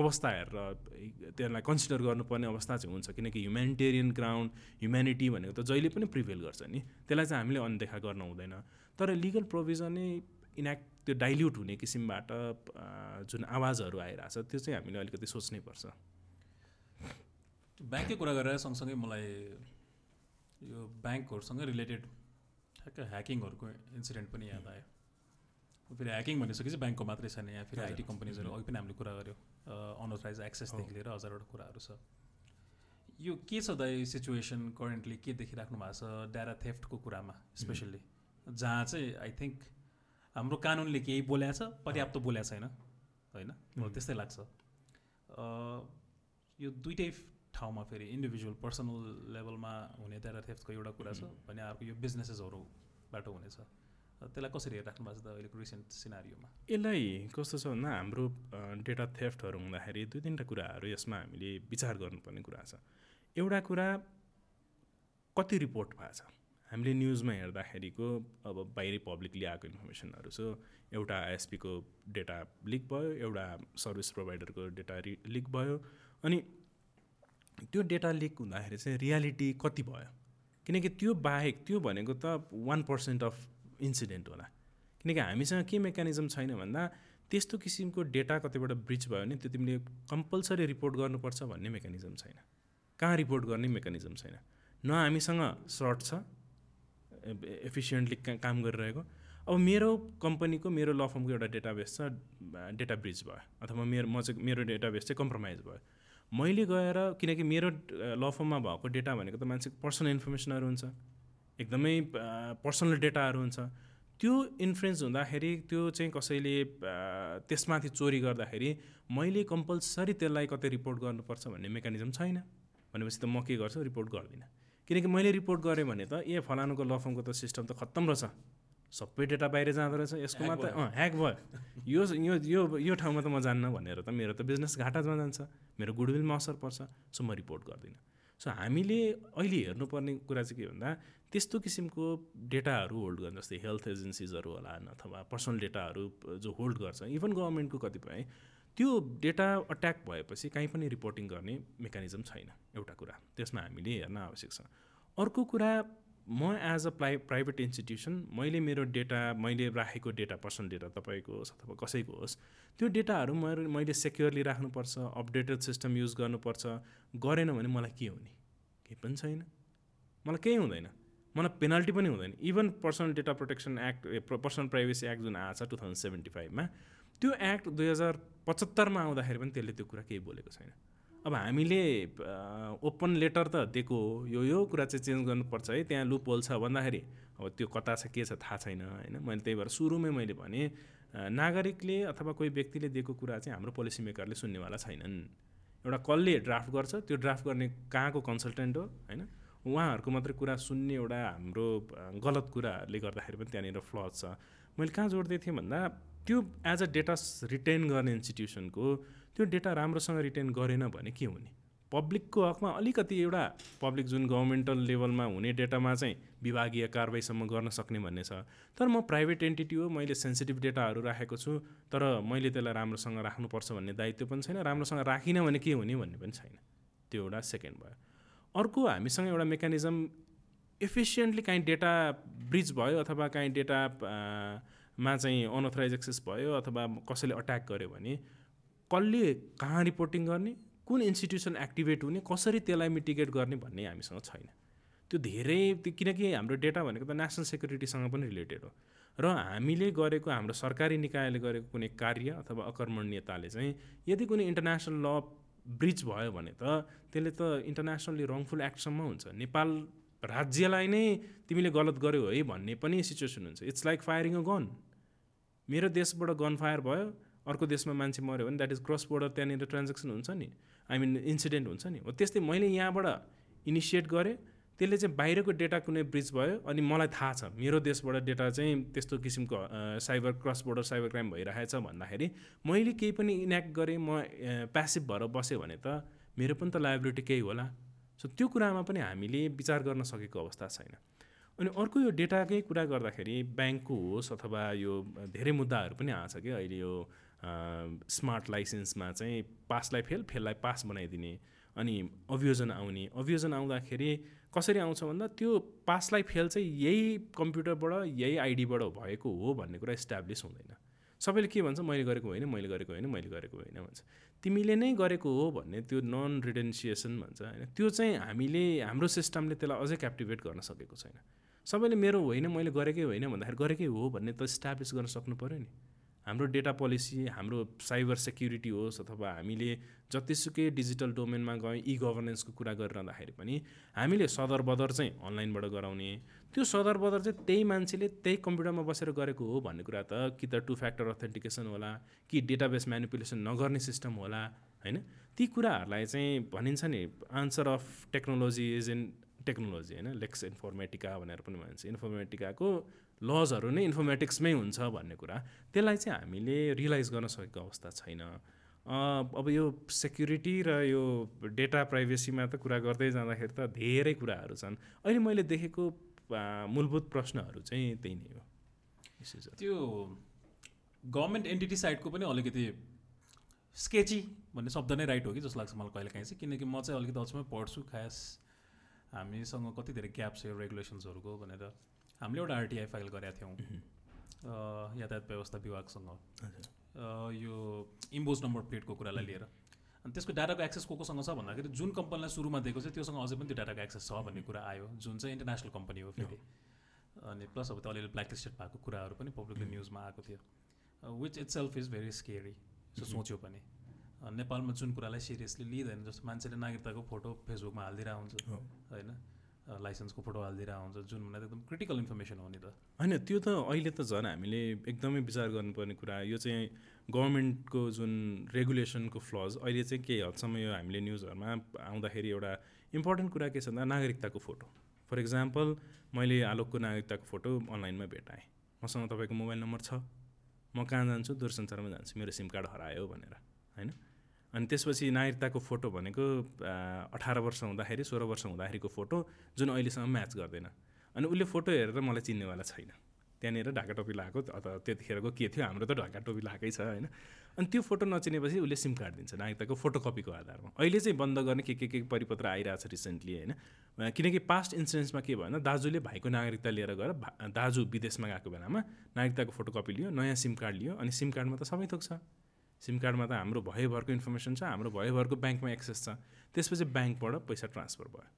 C: अवस्था हेरेर त्यसलाई कन्सिडर गर्नुपर्ने अवस्था चाहिँ हुन्छ। किनकि ह्युमेनिटेरियन ग्राउन्ड ह्युमेनिटी भनेको त जहिले पनि प्रिभेल गर्छ नि। त्यसलाई चाहिँ हामीले अनदेखा गर्न हुँदैन। तर लिगल प्रोभिजनै इन्याक्ट त्यो डाइल्युट हुने किसिमबाट जुन आवाजहरू आइरहेछ त्यो चाहिँ हामीले अलिकति सोच्नै पर्छ।
B: ब्याङ्ककै कुरा गरेर सँगसँगै मलाई यो ब्याङ्कहरूसँग रिलेटेड ठ्याक्क ह्याकिङहरूको इन्सिडेन्ट पनि याद आयो। फेरि ह्याकिङ भनिसकेपछि ब्याङ्कको मात्रै छैन यहाँ फेरि आइटी कम्पनीजहरू अघि पनि हामीले कुरा गऱ्यो अनअथराइज एक्सेसदेखि लिएर हजारवटा कुराहरू छ। यो के छ दाइ सिचुएसन करेन्टली के देखिराख्नु भएको छ डाटा थेफ्टको कुरामा स्पेसल्ली जहाँ चाहिँ आई थिङ्क हाम्रो कानुनले केही बोल्या छ पर्याप्त बोल्या छैन होइन? त्यस्तै लाग्छ। यो दुइटै ठाउँमा फेरि इन्डिभिजुअल पर्सनल लेभलमा हुने डाटा थेफ्टको एउटा कुरा छ। भने अर्को यो बिजनेसेसहरूबाट हुनेछ। त्यसलाई कसरी हेरिराख्नु भएको छ त अहिलेको रिसेन्ट सिनारीमा
C: यसलाई कस्तो छ भन्दा हाम्रो डेटा थेफ्टहरू हुँदाखेरि दुई तिनवटा कुराहरू यसमा हामीले विचार गर्नुपर्ने कुरा छ। एउटा कुरा कति रिपोर्ट भएको छ? हामीले न्युजमा हेर्दाखेरिको अब बाहिरी पब्लिकली आएको इन्फर्मेसनहरू छ। एउटा आइएसपीको डेटा लिक भयो एउटा सर्भिस प्रोभाइडरको डेटा लिक भयो। अनि त्यो डेटा लिक हुँदाखेरि चाहिँ रियालिटी कति भयो? किनकि त्यो बाहेक त्यो भनेको त वान पर्सेन्ट अफ इन्सिडेन्ट होला। किनकि हामीसँग के मेकानिजम छैन भन्दा त्यस्तो किसिमको डेटा कतिबाट ब्रिच भयो भने त्यो तिमीले कम्पलसरी रिपोर्ट गर्नुपर्छ भन्ने मेकानिजम छैन। कहाँ रिपोर्ट गर्ने मेकानिजम छैन? न हामीसँग सर्ट छ एफिसियन्टली काम गरिरहेको। अब मेरो कम्पनीको मेरो ल फर्मको एउटा डेटाबेस छ डेटा ब्रिज भयो। अथवा मेरो म चाहिँ मेरो डेटाबेस चाहिँ कम्प्रोमाइज भयो। मैले गएर किनकि मेरो ल भएको डेटा भनेको त मान्छेको पर्सनल इन्फर्मेसनहरू हुन्छ। एकदमै पर्सनल डेटाहरू हुन्छ। त्यो इन्फ्लुएन्स हुँदाखेरि त्यो चाहिँ कसैले त्यसमाथि चोरी गर्दाखेरि मैले कम्पलसरी त्यसलाई कतै रिपोर्ट गर्नुपर्छ भन्ने मेकानिजम छैन। भनेपछि त म के गर्छु? रिपोर्ट गर्दिनँ। किनकि मैले रिपोर्ट गरेँ भने त ए फलानुको ल फर्मको त सिस्टम त खत्तम रहेछ। सबै डेटा बाहिर जाँदो रहेछ यसको मात्रै अँ ह्याक भयो। यो यो यो यो ठाउँमा त म जान्न भनेर त मेरो त बिजनेस घाटामा जान्छ मेरो गुडविलमा असर पर्छ सो म रिपोर्ट गर्दिनँ। सो हामीले अहिले हेर्नुपर्ने कुरा चाहिँ के भन्दा त्यस्तो किसिमको डेटाहरू होल्ड गर्ने जस्तै हेल्थ एजेन्सिजहरू होला अथवा पर्सनल डेटाहरू जो होल्ड गर्छ इभन गभर्मेन्टको कतिपय त्यो डेटा अट्याक भएपछि काहीँ पनि रिपोर्टिङ गर्ने मेकानिजम छैन एउटा कुरा। त्यसमा हामीले हेर्न आवश्यक छ। अर्को कुरा म as a pri private institution मैले मेरो डेटा मैले राखेको डेटा पर्सनल डेटा तपाईँको होस् अथवा कसैको होस् त्यो डेटाहरू मैले मैले सेक्योरली राख्नुपर्छ अपडेटेड सिस्टम युज गर्नुपर्छ। गरेन भने मलाई के हुने? केही पनि छैन। मलाई केही हुँदैन। मलाई पेनाल्टी पनि हुँदैन। Even personal data protection act personal privacy act जुन आएको छ टु थाउजन्ड सेभेन्टी फाइभमा त्यो एक्ट दुई हजार पचहत्तरमा आउँदाखेरि पनि त्यसले त्यो कुरा केही बोलेको छैन। अब हामीले ओपन लेटर त दिएको हो यो यो कुरा चाहिँ चेन्ज गर्नुपर्छ है त्यहाँ लुप होल छ भन्दाखेरि। अब त्यो कता छ के छ थाहा छैन होइन? मैले त्यही भएर सुरुमै मैले भने नागरिकले अथवा कोही व्यक्तिले दिएको कुरा चाहिँ हाम्रो पोलिसी मेकरले सुन्नेवाला छैनन्। एउटा कसले ड्राफ्ट गर्छ त्यो ड्राफ्ट गर्ने कहाँको कन्सल्टेन्ट हो होइन? उहाँहरूको मात्रै कुरा सुन्ने एउटा हाम्रो गलत कुराहरूले गर्दाखेरि पनि त्यहाँनिर फ्लज छ। मैले कहाँ जोड्दै थिएँ भन्दा त्यो एज अ डेटा रिटेन गर्ने इन्स्टिट्युसनको त्यो डेटा राम्रोसँग रिटेन गरेन भने के हुने? पब्लिकको हकमा अलिकति एउटा पब्लिक जुन गभर्मेन्टल लेभलमा हुने डेटामा चाहिँ विभागीय कारवाहीसम्म गर्न सक्ने भन्ने छ। तर म प्राइभेट एन्टिटी हो मैले सेन्सिटिभ डेटाहरू राखेको छु तर मैले त्यसलाई राम्रोसँग राख्नुपर्छ भन्ने दायित्व पनि छैन राम्रोसँग राखिनँ भने के हुने भन्ने पनि छैन। त्यो एउटा सेकेन्ड भयो। अर्को हामीसँग एउटा मेकानिजम इफिसियन्टली काहीँ डेटा ब्रिज भयो अथवा काहीँ डेटा मा चाहिँ अनअथराइज एक्सेस भयो अथवा कसैले अट्याक गर्यो भने कसले कहाँ रिपोर्टिङ गर्ने कुन इन्स्टिट्युसन एक्टिभेट हुने कसरी त्यसलाई मिटिगेट गर्ने भन्ने हामीसँग छैन। त्यो धेरै किनकि हाम्रो डेटा भनेको त नेसनल सेक्युरिटीसँग पनि रिलेटेड हो। र हामीले गरेको हाम्रो सरकारी निकायले गरेको कुनै कार्य अथवा अकर्मण्यताले चाहिँ यदि कुनै इन्टरनेसनल ल ब्रिच भयो भने त त्यसले त इन्टरनेसनली रङफुल एक्टसम्म हुन्छ। नेपाल राज्यलाई नै तिमीले गलत गर्यो है भन्ने पनि सिचुएसन हुन्छ। It's like firing a gun मेरो देशबाट गन फायर भयो अर्को देशमा मान्छे मऱ्यो भने द्याट इज क्रस बोर्डर त्यहाँनिर ट्रान्जेक्सन हुन्छ नि। आई मिन इन्सिडेन्ट हुन्छ नि। हो त्यस्तै मैले यहाँबाट इनिसिएट गरेँ। त्यसले चाहिँ बाहिरको डेटा कुनै ब्रिज भयो अनि मलाई थाहा छ। मेरो देशबाट डेटा चाहिँ त्यस्तो किसिमको cyber cross border cyber crime भइरहेछ भन्दाखेरि मैले केही पनि इनेक्ट गरेँ। म प्यासिभ भएर बसेँ भने त मेरो पनि त लाइबिलिटी केही होला। सो त्यो कुरामा पनि हामीले विचार गर्न सकेको अवस्था छैन। अनि अर्को यो डेटाकै कुरा गर्दाखेरि ब्याङ्कको होस् अथवा यो धेरै मुद्दाहरू पनि आएको छ कि अहिले यो स्मार्ट लाइसेन्समा चाहिँ पासलाई फेल फेललाई पास बनाइदिने अनि अभियोजन आउने। अभियोजन आउँदाखेरि कसरी आउँछ भन्दा त्यो पासलाई फेल चाहिँ यही कम्प्युटरबाट यही आइडीबाट भएको हो भन्ने कुरा इस्टाब्लिस हुँदैन। सबैले के भन्छ मैले गरेको होइन मैले गरेको होइन मैले गरेको होइन भन्छ। तिमीले नै गरेको हो भन्ने त्यो नन रिडेन्सिएसन भन्छ होइन। त्यो चाहिँ हामीले हाम्रो सिस्टमले त्यसलाई अझै क्याप्टिभेट गर्न सकेको छैन। सबैले मेरो होइन मैले गरेकै होइन भन्दाखेरि गरेकै हो भन्ने त इस्टाब्लिस गर्न सक्नु पऱ्यो नि। हाम्रो डेटा पोलिसी हाम्रो साइबर सेक्युरिटी होस् अथवा हामीले जतिसुकै डिजिटल डोमेनमा गयौँ इ गभर्नेन्सको कुरा गरिरहँदाखेरि पनि हामीले सदर बदर चाहिँ अनलाइनबाट गराउने। त्यो सदर बदर चाहिँ त्यही मान्छेले त्यही कम्प्युटरमा बसेर गरेको हो भन्ने कुरा त कि त टु फ्याक्टर अथेन्टिकेसन होला कि डेटाबेस म्यानिपुलेसन नगर्ने सिस्टम होला होइन? ती कुराहरूलाई चाहिँ भनिन्छ नि answer of technology is in technology होइन? लेक्स इन्फर्मेटिका भनेर पनि भन्छ इन्फर्मेटिकाको लजहरू नै इन्फर्मेटिक्समै हुन्छ भन्ने कुरा त्यसलाई चाहिँ हामीले रियलाइज गर्न सकेको अवस्था छैन। अब यो सेक्युरिटी र यो डेटा प्राइभेसीमा त कुरा गर्दै जाँदाखेरि त धेरै कुराहरू छन्। अहिले मैले देखेको मूलभूत प्रश्नहरू चाहिँ त्यही नै हो।
B: त्यो गभर्मेन्ट एन्टिटी साइडको पनि अलिकति स्केची भन्ने शब्द नै राइट हो कि जस्तो लाग्छ मलाई कहिले काहीँ चाहिँ। किनकि म चाहिँ अलिकति अचम्मै पढ्छु खास हामीसँग कति धेरै ग्याप छ यो रेगुलेसन्सहरूको भनेर। हामीले एउटा आरटिआई फाइल गरेका थियौँ। यातायात व्यवस्था विभागसँग। यो इम्बोज नम्बर प्लेटको कुरालाई लिएर। अनि त्यसको डाटाको एक्सेस को कोसँग छ भन्दाखेरि जुन कम्पनीलाई सुरुमा दिएको छ त्योसँग अझै पनि त्यो डाटाको एक्सेस छ भन्ने कुरा आयो जुन चाहिँ इन्टरनेसनल कम्पनी हो फेरि। अनि प्लस अब त्यो अलिअलि ब्ल्याकलिस्टेड भएको कुराहरू पनि पब्लिकली न्युजमा आएको थियो। Which itself is very scary so सोच्यो पनि नेपालमा जुन कुरालाई सिरियसली लिँदैन जस्तो मान्छेले नागरिकताको फोटो फेसबुकमा हालिदिरहेको हुन्छ होइन? लाइसेन्सको फोटो हालिदिरहेको हुन्छ जुन भन्दा एकदम क्रिटिकल इन्फर्मेसन हो नि त।
C: होइन त्यो त अहिले त झन् हामीले एकदमै विचार गर्नुपर्ने कुरा यो चाहिँ गभर्मेन्टको जुन रेगुलेसनको फ्लज अहिले चाहिँ केही हदसम्म यो हामीले न्युजहरूमा आउँदाखेरि एउटा इम्पोर्टेन्ट कुरा के छ भन्दा नागरिकताको फोटो। फर इक्जाम्पल मैले आलोकको नागरिकताको फोटो अनलाइनमा भेटाएँ। मसँग तपाईँको मोबाइल नम्बर छ। म कहाँ जान्छु? दूरसञ्चारमा जान्छु। मेरो सिम कार्ड हरायो भनेर। होइन? अनि त्यसपछि नागरिकताको फोटो भनेको अठार वर्ष हुँदाखेरि सोह्र वर्ष हुँदाखेरिको फोटो जुन अहिलेसम्म म्याच गर्दैन। अनि उसले फोटो हेरेर मलाई चिन्नेवाला छैन। त्यहाँनिर ढाका टोपी लगाएको अथवा त्यतिखेरको के थियो हाम्रो त ढाका टोपी लगाएकै छ होइन? अनि त्यो फोटो नचिनेपछि उसले सिम कार्ड दिन्छ नागरिकताको फोटोकपीको आधारमा। अहिले चाहिँ बन्द गर्ने के के के परिपत्र आइरहेको छ रिसेन्टली होइन किनकि पास्ट इन्सिडेन्समा के भयो भने दाजुले भाइको नागरिकता लिएर गएर दाजु विदेशमा गएको बेलामा नागरिकताको फोटोकपी लियो नयाँ सिम कार्ड लियो अनि सिम कार्डमा त सबै थोक सिम कार्डमा त हाम्रो भयभरको इन्फर्मेसन छ हाम्रो भयभरको ब्याङ्कमा एक्सेस छ। त्यसपछि ब्याङ्कबाट पैसा ट्रान्सफर भयो।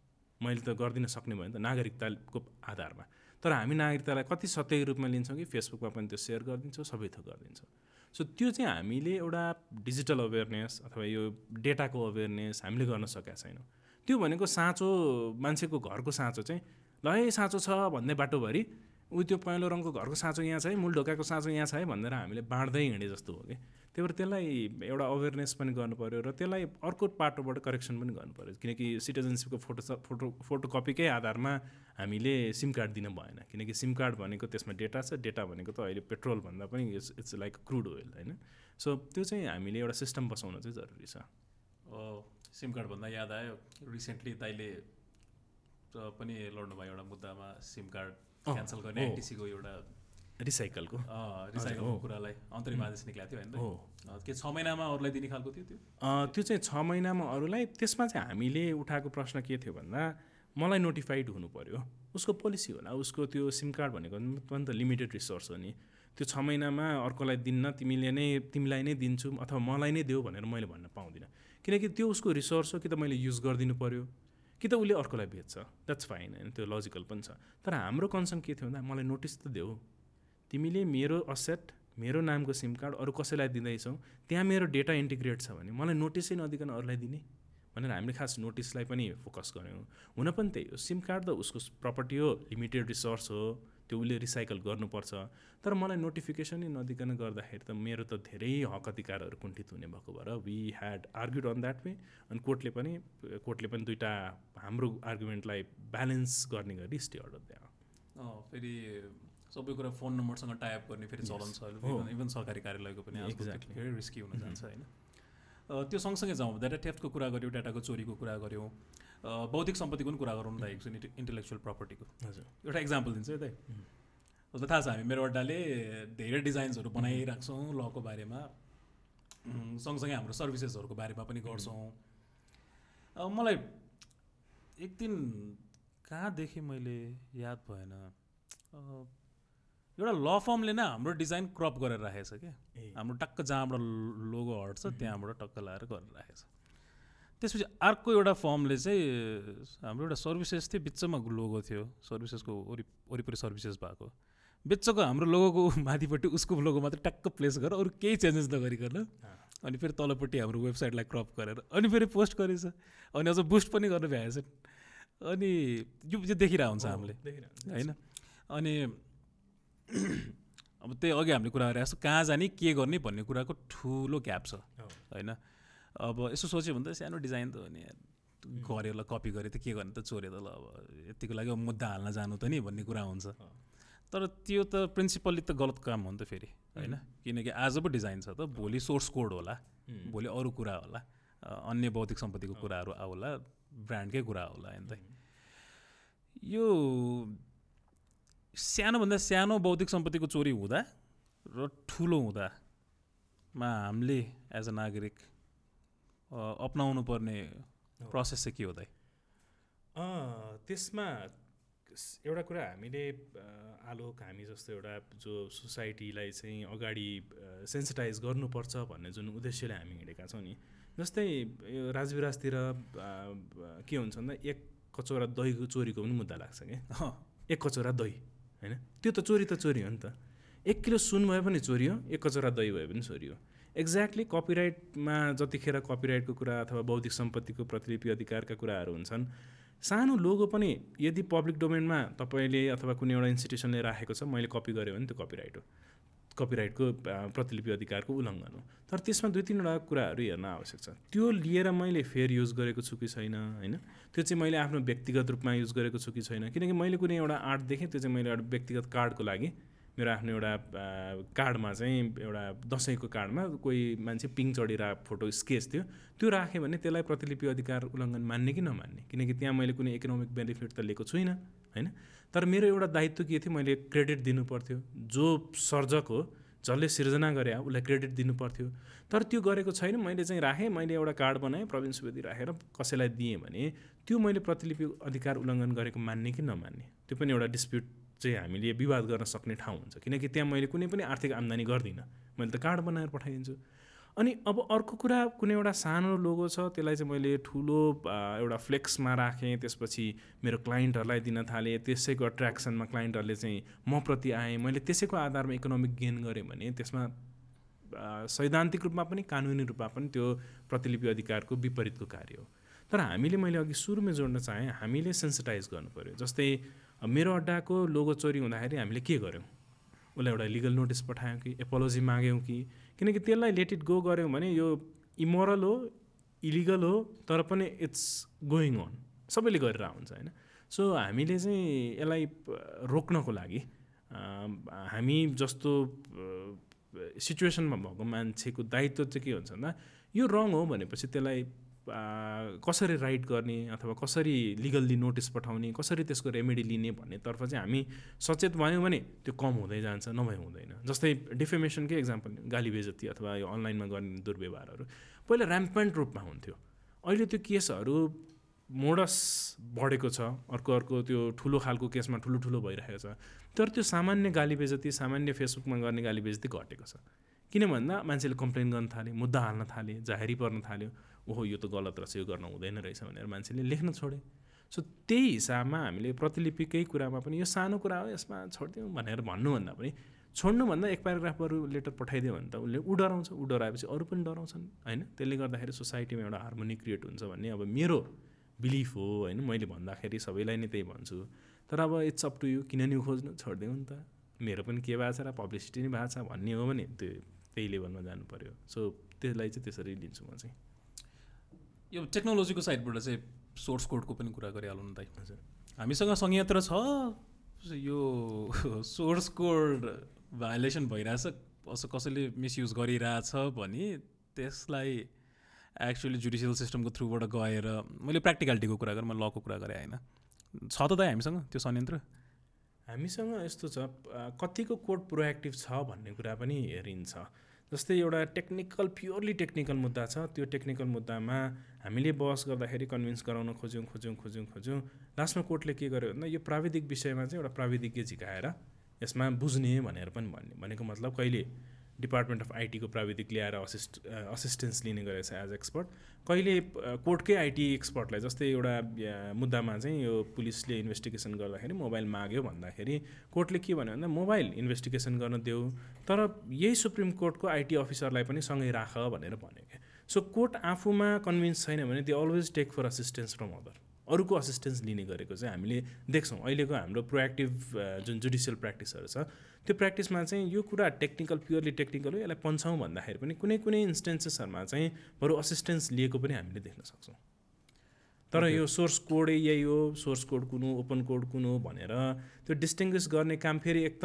C: मैले त गरिदिन सक्ने भयो नि त नागरिकताको आधारमा। तर हामी नागरिकतालाई कति सत्य रूपमा लिन्छौँ कि फेसबुकमा पनि त्यो सेयर गरिदिन्छौँ सबै थोक गरिदिन्छौँ। सो त्यो चाहिँ हामीले एउटा डिजिटल अवेरनेस अथवा यो डेटाको अवेरनेस हामीले गर्न सकेका छैनौँ। त्यो भनेको साँचो मान्छेको घरको साँचो चाहिँ ल है साँचो छ भन्ने बाटोभरि ऊ त्यो पहेँलो रङको घरको साँचो यहाँ छ है मूल ढोकाको साँचो यहाँ छ है भनेर हामीले बाँड्दै हिँडे जस्तो हो कि। त्यही भएर त्यसलाई एउटा अवेरनेस पनि गर्नु पऱ्यो र त्यसलाई अर्को पाटोबाट करेक्सन पनि गर्नु पऱ्यो किनकि सिटिजनसिपको फोटो फोटो फोटोकपीकै आधारमा हामीले सिम कार्ड दिन भएन। किनकि सिम कार्ड भनेको त्यसमा डेटा छ डेटा भनेको त अहिले पेट्रोल भन्दा पनि it's it's like crude oil होइन? सो त्यो चाहिँ हामीले एउटा सिस्टम बसाउन चाहिँ जरुरी छ।
B: सिम कार्ड भन्दा याद आयो रिसेन्टली ताइले पनि लड्नुभयो एउटा मुद्दामा सिम कार्ड क्यान्सल गर्ने एनटिसीको एउटा
C: रिसाइकलको
B: रिसाइकलको कुरालाई अन्तरिम आदेश निक्लेको थियो होइन? के छ महिनामा अरूलाई दिने खालको थियो त्यो?
C: त्यो चाहिँ छ महिनामा अरूलाई त्यसमा चाहिँ हामीले उठाएको प्रश्न के थियो भन्दा मलाई नोटिफाइड हुनु पऱ्यो उसको पोलिसी होला उसको त्यो सिम कार्ड भनेको पनि त लिमिटेड रिसोर्स हो नि। त्यो छ महिनामा अर्कोलाई दिन्न तिमीले नै तिमीलाई नै दिन्छु अथवा मलाई नै देऊ भनेर मैले भन्न पाउँदिनँ। किनकि त्यो उसको रिसोर्स हो कि त मैले युज गरिदिनु पऱ्यो कि त उसले अर्कोलाई बेच्छ द्याट्स फाइन होइन त्यो लजिकल पनि छ। तर हाम्रो कन्सर्न के थियो भन्दा मलाई नोटिस त देऊ। तिमीले मेरो असेट मेरो नामको सिम कार्ड अरू कसैलाई दिँदैछौ त्यहाँ मेरो डेटा इन्टिग्रेट छ भने मलाई नोटिसै नदिकन अरूलाई दिने? भनेर हामीले खास नोटिसलाई पनि फोकस गऱ्यौँ हुन पनि त्यही हो सिम कार्ड त उसको प्रपर्टी हो लिमिटेड रिसोर्स हो त्यो उसले रिसाइकल गर्नुपर्छ। तर मलाई नोटिफिकेसनै नदिकन गर्दाखेरि त मेरो त धेरै हक अधिकारहरू कुण्ठित हुने भएको भएर we had argued on that way अनि कोर्टले पनि कोर्टले पनि दुइटा हाम्रो आर्गुमेन्टलाई ब्यालेन्स गर्ने गरी स्टे अर्डर
B: दियो। फेरि सबै कुरा फोन नम्बरसँग टाइप गर्ने फेरि चलन छ इभन सरकारी कार्यालयको पनि एक्ज्याक्टली फेरि रिस्की हुन जान्छ होइन। त्यो सँगसँगै जाउँ डाटा थेफ्टको कुरा गऱ्यौँ डाटाको चोरीको कुरा गऱ्यौँ। बौद्धिक सम्पत्तिको पनि कुरा गरौँ न छ इन्टेलेक्चुअल प्रपर्टीको हजुर। एउटा इक्जाम्पल दिन्छु है त। जस्तो थाहा छ हामी मेरो अड्डाले धेरै डिजाइन्सहरू बनाइरहेको छौँ लको बारेमा। सँगसँगै हाम्रो सर्भिसेसहरूको बारेमा पनि गर्छौँ। मलाई एक दिन कहाँ देखेँ मैले याद भएन एउटा ल फर्मले नै हाम्रो डिजाइन क्रप गरेर राखेको छ क्या हाम्रो टक्क जहाँबाट लोगो हट्छ त्यहाँबाट टक्क लगाएर गरेर राखेको छ त्यसपछि अर्को एउटा फर्मले चाहिँ हाम्रो एउटा सर्भिसेस थियो बिचमा लोगो थियो। सर्भिसेसको वरि वरिपरि सर्भिसेस भएको। बिचको हाम्रो लोगोको <laughs> माथिपट्टि उसको लोगो मात्रै टक्क प्लेस गरेर अरू केही चेन्जेस नगरिकन। अनि फेरि तलपट्टि हाम्रो वेबसाइटलाई क्रप गरेर अनि फेरि पोस्ट गरेछ। अनि अझ बुस्ट पनि गर्नु भ्याएछ। अनि यो देखिरहेको हुन्छ हामीले। होइन? अनि <clears throat> अब त्यही अघि हामीले कुरा गरेर जस्तो कहाँ जाने के गर्ने भन्ने कुराको ठुलो ग्याप छ होइन? अब यसो सोच्यो भने त सानो डिजाइन त हो नि गऱ्यो ल कपी गरेँ त के गर्ने त चोऱ्यो त ल अब। यतिको लागि अब मुद्दा हाल्न जानु त नि भन्ने कुरा हुन्छ। तर त्यो त प्रिन्सिपल्ली त गलत काम हो नि त फेरि होइन? किनकि आज पो डिजाइन छ त भोलि सोर्स कोड होला भोलि अरू कुरा होला अन्य बौद्धिक सम्पत्तिको कुराहरू आउला ब्रान्डकै कुरा होला होइन त यो सानोभन्दा सानो बौद्धिक सम्पत्तिको चोरी हुँदा र ठुलो हुँदामा हामीले एज अ नागरिक अप्नाउनु पर्ने प्रोसेस चाहिँ के हो त
C: त्यसमा एउटा कुरा हामीले आलोक हामी जस्तो एउटा जो सोसाइटीलाई चाहिँ अगाडि सेन्सिटाइज गर्नुपर्छ भन्ने जुन उद्देश्यले हामी हिँडेका छौँ नि जस्तै यो राजविराजतिर के हुन्छ भन्दा एक कचौरा दहीको चोरीको पनि मुद्दा लाग्छ क्या एक कचौरा दही। होइन? त्यो त चोरी त चोरी हो नि त। एक किलो सुन भए पनि चोरी हो एक कचौरा दही भए पनि चोरी हो एक्ज्याक्टली कपिराइटमा जतिखेर कपिराइटको कुरा अथवा बौद्धिक सम्पत्तिको प्रतिलिपि अधिकारका कुराहरू हुन्छन् सानो लोगो पनि यदि पब्लिक डोमेनमा तपाईँले अथवा कुनै एउटा इन्स्टिट्युसनले राखेको छ मैले कपी गरेँ भने त्यो कपिराइट हो। कपिराइटको प्रतिलिपि अधिकारको उल्लङ्घन हो। तर त्यसमा दुई तिनवटा कुराहरू हेर्न आवश्यक छ। त्यो लिएर मैले फेयर युज गरेको छु कि छैन होइन? त्यो चाहिँ मैले आफ्नो व्यक्तिगत रूपमा युज गरेको छु कि छैन? किनकि मैले कुनै एउटा आर्ट देखेँ त्यो चाहिँ मैले एउटा व्यक्तिगत कार्डको लागि। मेरो आफ्नो एउटा कार्डमा चाहिँ एउटा दसैँको कार्डमा कोही मान्छे पिङ चढिरहेको फोटो स्केच थियो। त्यो राखेँ भने त्यसलाई प्रतिलिपि अधिकार उल्लङ्घन मान्ने कि नमान्ने? किनकि त्यहाँ मैले कुनै इकोनोमिक बेनिफिट त लिएको छुइनँ होइन? तर मेरो एउटा दायित्व के थियो मैले क्रेडिट दिनु पर्थ्यो जो सर्जक हो जसले सिर्जना गरे उसलाई क्रेडिट दिनु पर्थ्यो तर त्यो गरेको छैन। मैले चाहिँ राखेँ मैले एउटा कार्ड बनाएँ प्रवीण सुवेदी राखेर कसैलाई दिएँ भने त्यो मैले प्रतिलिपि अधिकार उल्लङ्घन गरेको मान्ने कि नमान्ने? त्यो पनि एउटा डिस्प्युट चाहिँ हामीले विवाद गर्न सक्ने ठाउँ हुन्छ। किनकि त्यहाँ मैले कुनै पनि आर्थिक आम्दानी गर्दिनँ। मैले त कार्ड बनाएर पठाइदिन्छु। अनि अब अर्को कुरा कुनै एउटा सानो लोगो छ त्यसलाई चाहिँ मैले ठुलो एउटा फ्लेक्समा राखेँ त्यसपछि मेरो क्लाइन्टहरूलाई दिन थालेँ त्यसैको एट्र्याक्सनमा क्लाइन्टहरूले चाहिँ म प्रति आएँ मैले त्यसैको आधारमा इकोनोमिक गेन गरेँ भने त्यसमा सैद्धान्तिक रूपमा पनि कानुनी रूपमा पनि त्यो प्रतिलिपि अधिकारको विपरीतको कार्य हो। तर हामीले मैले अघि सुरुमै जोड्न चाहेँ हामीले सेन्सिटाइज गर्नु पऱ्यो जस्तै मेरो अड्डाको लोगो चोरी हुँदाखेरि हामीले के गर्यौँ? उसलाई एउटा लिगल नोटिस पठायौँ कि एपोलोजी माग्यौँ कि किनकि त्यसलाई लेट गो गऱ्यौँ भने यो इमोरल हो इलिगल हो तर पनि इट्स गोइङ अन सबैले गरेर हुन्छ होइन। सो हामीले चाहिँ यसलाई रोक्नको लागि हामी जस्तो सिचुएसनमा भएको मान्छेको दायित्व चाहिँ के हुन्छ भन्दा यो रङ हो भनेपछि त्यसलाई कसरी राइट गर्ने अथवा कसरी लिगल्ली नोटिस पठाउने कसरी त्यसको रेमेडी लिने भन्नेतर्फ चाहिँ हामी सचेत भयौँ भने त्यो कम हुँदै जान्छ नभए हुँदैन। जस्तै डिफेमेसनकै इक्जाम्पल गाली बेजती अथवा यो अनलाइनमा गर्ने दुर्व्यवहारहरू। पहिला ऱ्याम्पेन्ट रूपमा हुन्थ्यो। अहिले त्यो केसहरू मोडस बढेको छ अर्को अर्को त्यो ठुलो खालको केसमा ठुलो ठुलो भइरहेको छ। तर त्यो सामान्य गाली बेजती सामान्य फेसबुकमा गर्ने गाली बेजती घटेको छ। किन भन्दा मान्छेले कम्प्लेन गर्न थाले मुद्दा हाल्न थाले जाहेरी पर्न थाल्यो। ओहो यो त गलत रहेछ यो गर्न हुँदैन रहेछ भनेर मान्छेले लेख्न छोडे। सो त्यही हिसाबमा हामीले प्रतिलिपिकै कुरामा पनि यो सानो कुरा हो यसमा छोडिदिउँ भनेर भन्नुभन्दा पनि छोड्नुभन्दा एक प्याराग्राफहरू लेटर पठाइदियो भने त उसले ऊ डराउँछ ऊ डराएपछि अरू पनि डराउँछन् होइन? त्यसले गर्दाखेरि सोसाइटीमा एउटा हार्मोनी क्रिएट हुन्छ भन्ने अब मेरो बिलिफ हो होइन? मैले भन्दाखेरि सबैलाई नै त्यही भन्छु। तर अब इट्स अप टु यु किन नि खोज्नु छोडिदिउँ नि त। मेरो पनि के भएको छ र पब्लिसिटी नै भएको छ भन्ने हो भने त्यो त्यही लेभलमा जानु पऱ्यो सो त्यसलाई चाहिँ त्यसरी लिन्छु म चाहिँ।
B: यो टेक्नोलोजीको साइडबाट चाहिँ सोर्स कोडको पनि कुरा गरिहालौँ न त
C: हजुर।
B: हामीसँग संयन्त्र छ यो सोर्स कोड भाइलेसन भइरहेछ अस कसैले मिसयुज गरिरहेछ भने त्यसलाई एक्चुली जुडिसियल सिस्टमको थ्रुबाट गएर मैले प्र्याक्टिकलिटीको कुरा गरेँ मैले लको कुरा गरेँ होइन? छ त दाइ हामीसँग त्यो संयन्त्र?
C: हामीसँग यस्तो छ कतिको कोड प्रोएक्टिभ छ भन्ने कुरा पनि हेरिन्छ। जस्तै एउटा टेक्निकल प्योरली टेक्निकल मुद्दा छ त्यो टेक्निकल मुद्दामा हामीले बहस गर्दाखेरि कन्भिन्स गराउन खोज्यौँ खोज्यौँ खोज्यौँ खोज्यौँ। लास्टमा कोर्टले के गर्यो भन्दा यो प्राविधिक विषयमा चाहिँ एउटा प्राविधिज्ञ झिकाएर यसमा बुझ्ने भनेर पनि भन्ने भनेको मतलब कहिले? डिपार्टमेन्ट अफ आइटीको प्राविधिक ल्याएर असिस्ट असिस्टेन्स लिने गरेछ एज एक्सपर्ट कहिले कोर्टकै आइटी एक्सपर्टलाई जस्तै एउटा मुद्दामा चाहिँ यो पुलिसले इन्भेस्टिगेसन गर्दाखेरि मोबाइल माग्यो भन्दाखेरि कोर्टले के भन्यो भन्दा मोबाइल इन्भेस्टिगेसन गर्न देऊ तर यही सुप्रिम कोर्टको आइटी अफिसरलाई पनि सँगै राख भनेर भन्यो क्या सो कोर्ट आफूमा कन्भिन्स छैन भने they always take for assistance from other अरूको असिस्टेन्स लिने गरेको चाहिँ हामीले देख्छौँ। अहिलेको हाम्रो प्रोएक्टिभ जुन जुडिसियल प्र्याक्टिसहरू छ त्यो प्र्याक्टिसमा चाहिँ यो कुरा टेक्निकल प्योरली टेक्निकल हो यसलाई पन्छौँ भन्दाखेरि पनि कुनै कुनै इन्स्टेन्सेसहरूमा चाहिँ बरु असिस्टेन्स लिएको पनि हामीले देख्न सक्छौँ। तर यो सोर्स कोडै यही हो सोर्स कोड कुन हो ओपन कोड कुन हो भनेर त्यो डिस्टिङ्ग्विस गर्ने काम फेरि एक त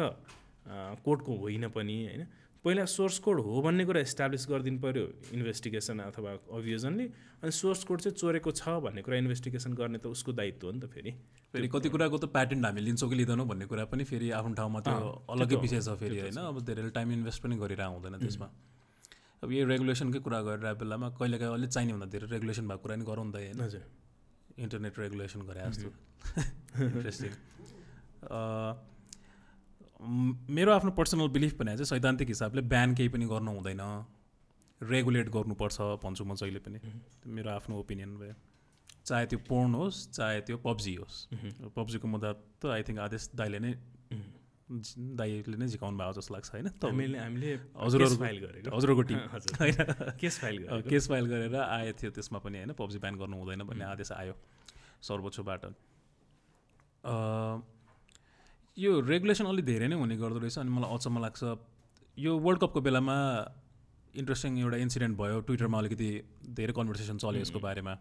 C: कोडको होइन पनि होइन? पहिला सोर्स कोड हो भन्ने कुरा इस्टाब्लिस गरिदिनु पऱ्यो इन्भेस्टिगेसन अथवा अभियोजनले अनि सोर्स कोड चाहिँ चोरेको छ भन्ने कुरा इन्भेस्टिगेसन गर्ने त उसको दायित्व हो नि त फेरि।
B: फेरि कति कुराको त प्याटेन्ट हामी लिन्छौँ कि लिँदैनौँ भन्ने कुरा पनि फेरि आफ्नो ठाउँमा त्यो अलग्गै विषय छ फेरि होइन। अब धेरै टाइम इन्भेस्ट पनि गरिरहेको हुँदैन त्यसमा। अब यो रेगुलेसनकै कुरा गरेर बेलामा कहिलेकाहीँ अलिक चाहिने भन्दा धेरै रेगुलेसन भएको कुरा नि गरौँ त होइन
C: हजुर।
B: इन्टरनेट रेगुलेसन गरे जस्तो। इन्ट्रेस्टिङ <laughs> मेरो आफ्नो पर्सनल बिलिफ भने चाहिँ सैद्धान्तिक हिसाबले ब्यान केही पनि गर्नु हुँदैन। रेगुलेट गर्नुपर्छ भन्छु म जहिले पनि। मेरो आफ्नो ओपिनियन भयो। चाहे त्यो पोर्न होस् चाहे त्यो पब्जी होस्। पब्जीको मुद्दा त आई थिङ्क आदेश दाइले नै दाइले नै झिकाउनु भएको जस्तो लाग्छ होइन?
C: हामीले हामीले
B: हजुरहरू
C: फाइल गरेको।
B: हजुरको <laughs> team. <laughs>
C: Case file
B: case file गरेर आएको थियो त्यसमा पनि होइन? पब्जी ब्यान गर्नु हुँदैन भन्ने आदेश आयो सर्वोच्चबाट। यो रेगुलेसन अलिक धेरै नै हुने गर्दो रहेछ अनि मलाई अचम्म लाग्छ। यो वर्ल्ड कपको बेलामा इन्ट्रेस्टिङ एउटा इन्सिडेन्ट भयो ट्विटरमा अलिकति धेरै कन्भर्सेसन चल्यो यसको बारेमा।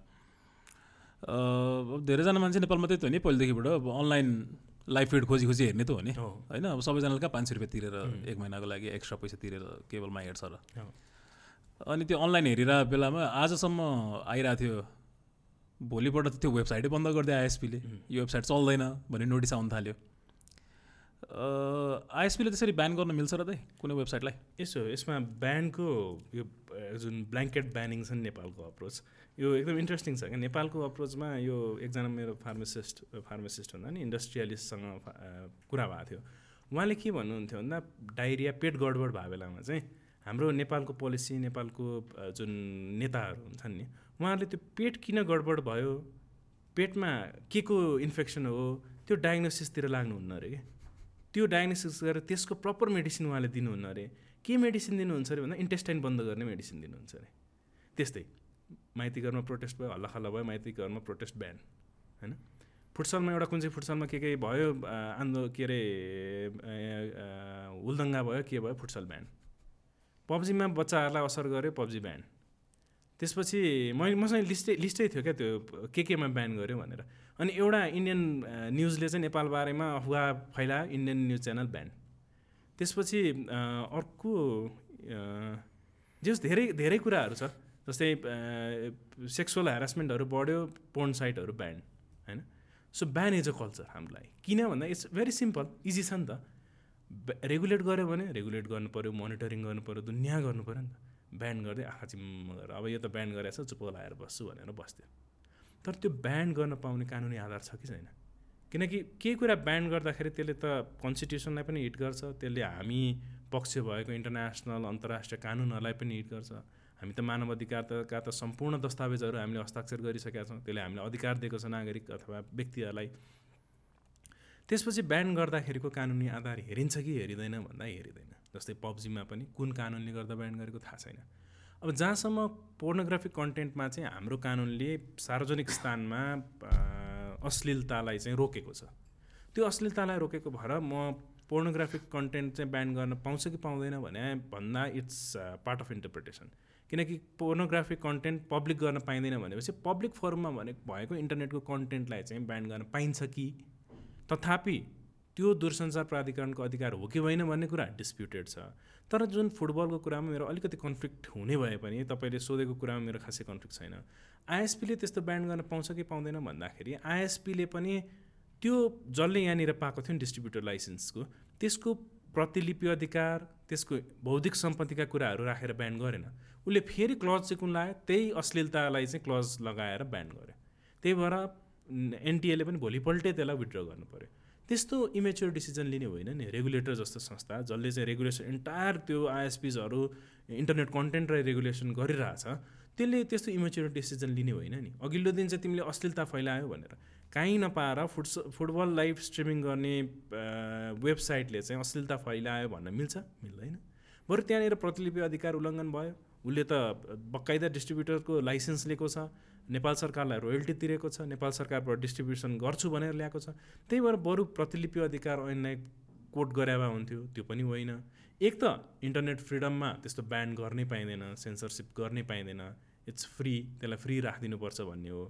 B: धेरैजना मान्छे नेपालमा त्यही त हो नि पहिलेदेखिबाट। अब अनलाइन लाइभ फिड खोजी खोजी हेर्ने त हो नि। होइन अब सबैजनाले कहाँ पाँच सय रुपियाँ तिरेर एक महिनाको लागि एक्स्ट्रा पैसा तिरेर केबलमा हेर्छ र। अनि त्यो अनलाइन हेरिरहेको बेलामा आजसम्म आइरहेको थियो। भोलिपल्ट त्यो वेबसाइटै बन्द गरिदियो आइएसपीले। यो वेबसाइट चल्दैन भन्ने नोटिस आउनु थाल्यो। आइएसपीले त्यसरी ब्यान गर्न मिल्छ र त कुनै वेबसाइटलाई
C: यसो यसमा ब्यानको यो जुन ब्ल्याङ्केट ब्यानिङ छ नि नेपालको अप्रोच यो एकदम इन्ट्रेस्टिङ छ क्या। नेपालको अप्रोचमा यो एकजना मेरो फार्मासिस्ट फार्मासिस्ट भन्दा नि इन्डस्ट्रियलिस्टसँग कुरा भएको थियो। उहाँले के भन्नुहुन्थ्यो भन्दा डाइरिया पेट गडबड भएको बेलामा चाहिँ हाम्रो नेपालको पोलिसी नेपालको जुन नेताहरू हुन्छन् नि उहाँहरूले त्यो पेट किन गडबड भयो पेटमा के को इन्फेक्सन हो त्यो डायग्नोसिसतिर लाग्नुहुन्न अरे क्या। त्यो डायग्नोसिस गरेर त्यसको प्रपर मेडिसिन उहाँले दिनुहुन्न अरे। के मेडिसिन दिनुहुन्छ अरे भन्दा इन्टेस्टाइन बन्द गर्ने मेडिसिन दिनुहुन्छ अरे। त्यस्तै माइती घरमा प्रोटेस्ट भयो हल्ला खल्ला भयो माइती घरमा प्रोटेस्ट ब्यान होइन? फुटसलमा एउटा कुन चाहिँ फुटसलमा के के भयो आन्दो के अरे हुलदङ्गा भयो के भयो फुटसल ब्यान पब्जीमा बच्चाहरूलाई असर गर्यो पब्जी ब्यान त्यसपछि मैले मसँग लिस्टै लिस्टै थियो क्या त्यो के केमा ब्यान गर्यो भनेर। अनि एउटा इन्डियन न्युजले चाहिँ नेपाल बारेमा अफवाह फैलायो इन्डियन न्युज च्यानल ब्यान। त्यसपछि अर्को जस धेरै धेरै कुराहरू छ जस्तै सेक्सुअल हेरासमेन्टहरू बढ्यो पोर्न साइटहरू ब्यान्ड होइन so ban is a culture हामीलाई। किन भन्दा इट्स भेरी सिम्पल इजी छ नि त। रेगुलेट गऱ्यो भने रेगुलेट पऱ्यो मोनिटरिङ पऱ्यो दुनियाँ पऱ्यो नि त। ब्यान गर्दै आँखा चिम्म गरेर अब यो त ब्यान गरेछ चुप लाएर बस्छु भनेर बस्थ्यो। तर त्यो ब्यान गर्न पाउने कानुनी आधार छ कि छैन? किनकि केही कुरा ब्यान गर्दाखेरि त्यसले त कन्स्टिट्युसनलाई पनि हिट गर्छ त्यसले हामी पक्ष भएको इन्टरनेसनल अन्तर्राष्ट्रिय कानुनहरूलाई पनि हिट गर्छ। हामी त मानव अधिकारका त सम्पूर्ण दस्तावेजहरू हामीले हस्ताक्षर गरिसकेका छौँ त्यसले हामीलाई अधिकार दिएको छ नागरिक अथवा व्यक्तिहरूलाई। त्यसपछि ब्यान गर्दाखेरिको कानुनी आधार हेरिन्छ कि हेरिँदैन भन्दा हेरिँदैन। जस्तै पब्जीमा पनि कुन कानुनले गर्दा ब्यान गरेको थाहा छैन। अब जहाँसम्म पोर्नोग्राफिक कन्टेन्टमा चाहिँ हाम्रो कानुनले सार्वजनिक स्थानमा अश्लीलतालाई चाहिँ रोकेको छ। त्यो अश्लीलतालाई रोकेको भएर म पोर्नोग्राफिक कन्टेन्ट चाहिँ ब्यान गर्न पाउँछ कि पाउँदैन भने भन्दा इट्स पार्ट अफ इन्टरप्रिटेसन। किनकि पोर्नोग्राफिक कन्टेन्ट पब्लिक गर्न पाइँदैन भनेपछि पब्लिक फोरममा भने भएको इन्टरनेटको कन्टेन्टलाई चाहिँ ब्यान गर्न पाइन्छ कि? तथापि त्यो दूरसञ्चार प्राधिकरणको अधिकार हो कि होइन भन्ने कुरा डिस्प्युटेड छ। तर जुन फुटबलको कुरामा मेरो अलिकति कन्फ्लिक्ट हुने भए पनि तपाईँले सोधेको कुरामा मेरो खासै कन्फ्लिक्ट छैन। आइएसपीले त्यस्तो ब्यान्ड गर्न पाउँछ कि पाउँदैन भन्दाखेरि आइएसपीले पनि त्यो जसले यहाँनिर पाएको थियो नि डिस्ट्रिब्युटर लाइसेन्सको त्यसको प्रतिलिपि अधिकार त्यसको बौद्धिक सम्पत्तिका कुराहरू राखेर ब्यान गरेन। उसले फेरि क्लज चाहिँ कुन लगायो त्यही अश्लीलतालाई चाहिँ क्लज लगाएर ब्यान गर्यो। त्यही भएर एनटिएले पनि भोलिपल्टै त्यसलाई विड्र गर्नु पऱ्यो त्यस्तो इमेच्योर डिसिजन लिने होइन नि रेगुलेटर जस्तो संस्था जसले चाहिँ रेगुलेसन इन्टायर त्यो आइएसपिजहरू इन्टरनेट कन्टेन्टलाई रेगुलेसन गरिरहेछ त्यसले त्यस्तो इमेच्योर डिसिजन लिने होइन नि। अघिल्लो दिन चाहिँ तिमीले अश्लीलता फैलायो भनेर। काहीँ नपाएर फुट फुटबल लाइभ स्ट्रिमिङ गर्ने वेबसाइटले चाहिँ अश्लीलता फैलायो भन्न मिल्छ? मिल्दैन। बरु त्यहाँनिर प्रतिलिपि अधिकार उल्लङ्घन भयो। उसले त बकाइदा डिस्ट्रिब्युटरको लाइसेन्स लिएको छ। नेपाल सरकारलाई रोयल्टी तिरेको छ नेपाल सरकारबाट डिस्ट्रिब्युसन गर्छु भनेर ल्याएको छ। त्यही भएर बरु प्रतिलिपि अधिकार ऐनलाई कोट गराएमा हुन्थ्यो त्यो पनि होइन। एक त इन्टरनेट फ्रिडममा त्यस्तो ब्यान गर्नै पाइँदैन सेन्सरसिप गर्नै पाइँदैन। इट्स फ्री त्यसलाई फ्री राखिदिनुपर्छ भन्ने हो।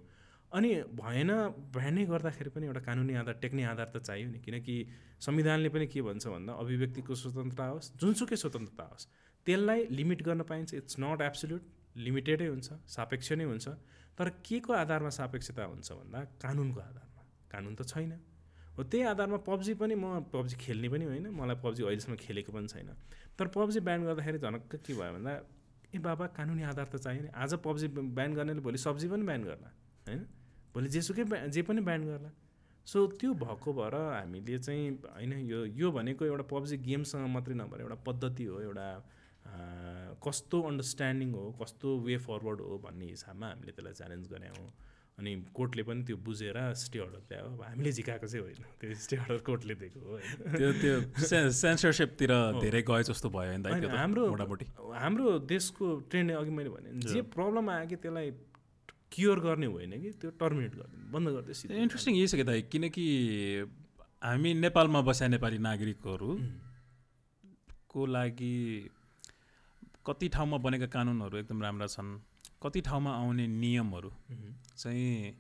C: अनि भएन ब्यानै गर्दाखेरि पनि एउटा कानुनी आधार टेक्ने आधार त चाहियो नि। किनकि संविधानले पनि के भन्छ भन्दा अभिव्यक्तिको स्वतन्त्रता होस् जुनसुकै स्वतन्त्रता होस् त्यसलाई लिमिट गर्न पाइन्छ। इट्स नट एब्सोल्युट लिमिटेडै हुन्छ सापेक्ष नै हुन्छ। तर के को आधारमा सापेक्षता हुन्छ भन्दा कानुनको आधारमा? कानुन त छैन। हो त्यही आधारमा पब्जी पनि म पब्जी खेल्ने पनि होइन। मलाई पब्जी अहिलेसम्म खेलेको पनि छैन। तर पब्जी ब्यान गर्दाखेरि झनक्क के भयो भन्दा ए बाबा कानुनी आधार त चाहियो नि। आज पब्जी ब्यान गर्नेले भोलि सब्जी पनि ब्यान गर्ला होइन? भोलि जेसुकै जे पनि ब्यान गर्ला। सो त्यो भएको भएर हामीले चाहिँ होइन यो यो भनेको एउटा पब्जी गेमसँग मात्रै नभएर एउटा पद्धति हो एउटा कस्तो अन्डरस्ट्यान्डिङ हो कस्तो वे फरवर्ड हो भन्ने हिसाबमा हामीले त्यसलाई च्यालेन्ज गऱ्यौँ। अनि कोर्टले पनि त्यो बुझेर स्टे अर्डर ल्यायो। अब हामीले झिकाएको चाहिँ होइन। त्यो स्टे अर्डर कोर्टले दिएको हो
B: त्यो त्यो सेन्सरसिपतिर धेरै गयो जस्तो भयो
C: हाम्रो मोटामोटी। हाम्रो देशको ट्रेन्ड अघि मैले भने जे प्रब्लम आयो कि त्यसलाई क्योर गर्ने होइन कि त्यो टर्मिनेट गर्ने बन्द गरिदियो
B: इन्ट्रेस्टिङ यही छ कि दाइ किनकि हामी नेपालमा बस्या नेपाली नागरिकहरू को लागि कति ठाउँमा बनेका कानुनहरू एकदम राम्रा छन् कति ठाउँमा आउने नियमहरू चाहिँ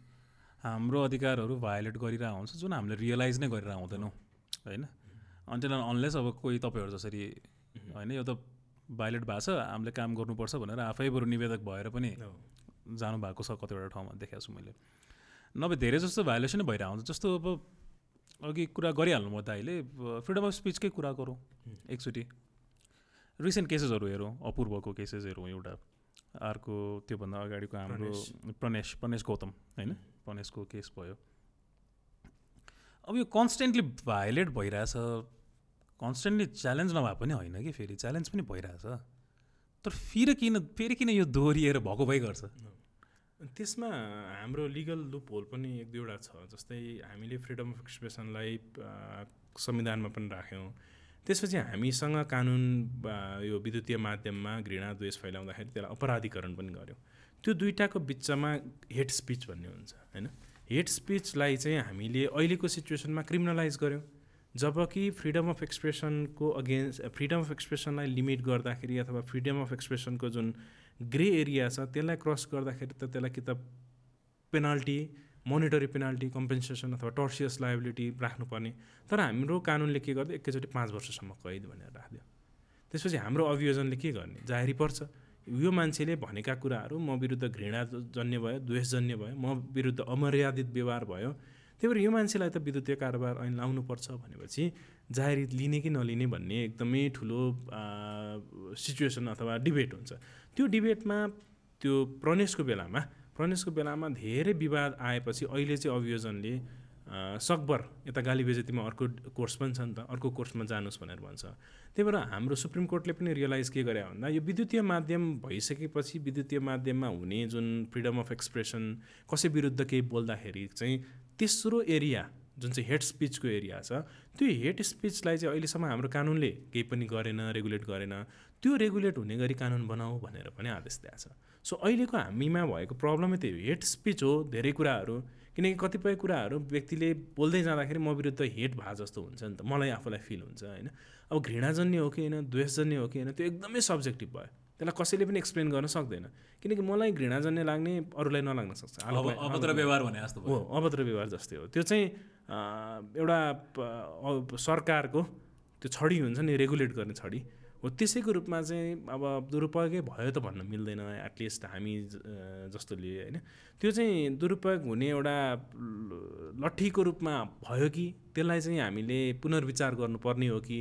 B: हाम्रो अधिकारहरू भायोलेट गरिरहेको हुन्छ जुन हामीले रियलाइज नै गरेर हुँदैनौँ होइन? अन्टेल अनलेस अब कोही तपाईँहरू जसरी होइन यो त भायोलेट भएको छ हामीले काम गर्नुपर्छ भनेर आफै बरु निवेदक भएर पनि जानुभएको छ कतिवटा ठाउँमा देखाएको छु मैले। नभए धेरै जस्तो भायोलेसनै भइरहेको हुन्छ जस्तो अब अघि कुरा गरिहाल्नु म त अहिले फ्रिडम अफ स्पिचकै कुरा गरौँ एकचोटि। रिसेन्ट केसेसहरू हेरौँ अपूर्वको केसेस हेरौँ एउटा अर्को त्योभन्दा अगाडिको हाम्रो प्रणेश प्रणेश गौतम होइन? प्रणेशको केस भयो। अब यो कन्सटेन्टली भाइलेट भइरहेछ कन्सटेन्टली च्यालेन्ज नभए पनि होइन कि फेरि च्यालेन्ज पनि भइरहेछ। तर फेरि किन फेरि किन यो दोहोरिएर भएको भइ गर्छ?
C: त्यसमा हाम्रो लिगल लुप होल पनि एक दुईवटा छ जस्तै हामीले फ्रिडम अफ एक्सप्रेसनलाई संविधानमा पनि राख्यौँ। त्यसपछि हामीसँग कानुन यो विद्युतीय माध्यममा घृणा द्वेष फैलाउँदाखेरि त्यसलाई अपराधीकरण पनि गऱ्यौँ त्यो दुइटाको बिचमा हेट स्पिच भन्ने हुन्छ होइन? हेट स्पिचलाई चाहिँ हामीले अहिलेको सिचुएसनमा क्रिमिनलाइज गऱ्यौँ जबकि फ्रिडम अफ एक्सप्रेसनको अगेन्स्ट फ्रिडम अफ एक्सप्रेसनलाई लिमिट गर्दाखेरि अथवा फ्रिडम अफ एक्सप्रेसनको जुन ग्रे एरिया छ त्यसलाई क्रस गर्दाखेरि त त्यसलाई कि त पेनाल्टी मोनिटरी पेनाल्टी कम्पेन्सेसन अथवा टर्सियस लाइबिलिटी राख्नुपर्ने। तर हाम्रो कानुनले के गर्यो? एकैचोटि पाँच वर्षसम्म कैद भनेर राखिदियो। त्यसपछि हाम्रो अभियोजनले के गर्ने? जाहेरी पर्छ। यो मान्छेले भनेका कुराहरू म विरुद्ध घृणा जन्य भयो द्वेषजन्य भयो म विरुद्ध अमर्यादित व्यवहार भयो। त्यही भएर यो मान्छेलाई त विद्युतीय कारोबार ऐन लाउनुपर्छ भनेपछि जाहेरी लिने कि नलिने भन्ने एकदमै ठुलो सिचुएसन अथवा डिबेट हुन्छ। त्यो डिबेटमा त्यो प्रणेशको बेलामा प्रणेशको बेलामा धेरै विवाद आएपछि अहिले चाहिँ अभियोजनले सकभर यता गाली बेजतीमा अर्को कोर्स पनि छ नि त अर्को कोर्समा जानुहोस् भनेर भन्छ। त्यही भएर हाम्रो सुप्रिम कोर्टले पनि रियलाइज के गरे भन्दा यो विद्युतीय माध्यम भइसकेपछि विद्युतीय माध्यममा हुने जुन फ्रिडम अफ एक्सप्रेसन कसै विरुद्ध केही बोल्दाखेरि चाहिँ तेस्रो एरिया जुन चाहिँ हेड स्पिचको एरिया छ त्यो हेड स्पिचलाई चाहिँ अहिलेसम्म हाम्रो कानुनले केही पनि गरेन रेगुलेट गरेन त्यो रेगुलेट हुने गरी कानुन बनाऊ भनेर पनि आदेश दिएको छ। सो अहिलेको हामीमा भएको प्रब्लमै त्यही हो। हेड स्पिच हो धेरै कुराहरू। किनकि कतिपय कुराहरू व्यक्तिले बोल्दै जाँदाखेरि म विरुद्ध हेट भए जस्तो हुन्छ नि त। मलाई आफूलाई फिल हुन्छ होइन? अब घृणाजन्य हो कि होइन द्वेषजन्य हो कि होइन त्यो एकदमै सब्जेक्टिभ भयो। त्यसलाई कसैले पनि एक्सप्लेन गर्न सक्दैन। किनकि मलाई घृणाजन्य लाग्ने अरूलाई नलाग्न सक्छ।
B: अभद्र व्यवहार भने जस्तो
C: हो अभद्र व्यवहार जस्तै हो। त्यो चाहिँ एउटा सरकारको त्यो छडी हुन्छ नि रेगुलेट गर्ने छडी। हो त्यसैको रूपमा चाहिँ अब दुरुपयोगै भयो त भन्न मिल्दैन एटलिस्ट हामी जस्तोले होइन। त्यो चाहिँ दुरुपयोग हुने एउटा लट्ठीको रूपमा भयो कि त्यसलाई चाहिँ हामीले पुनर्विचार गर्नुपर्ने हो कि?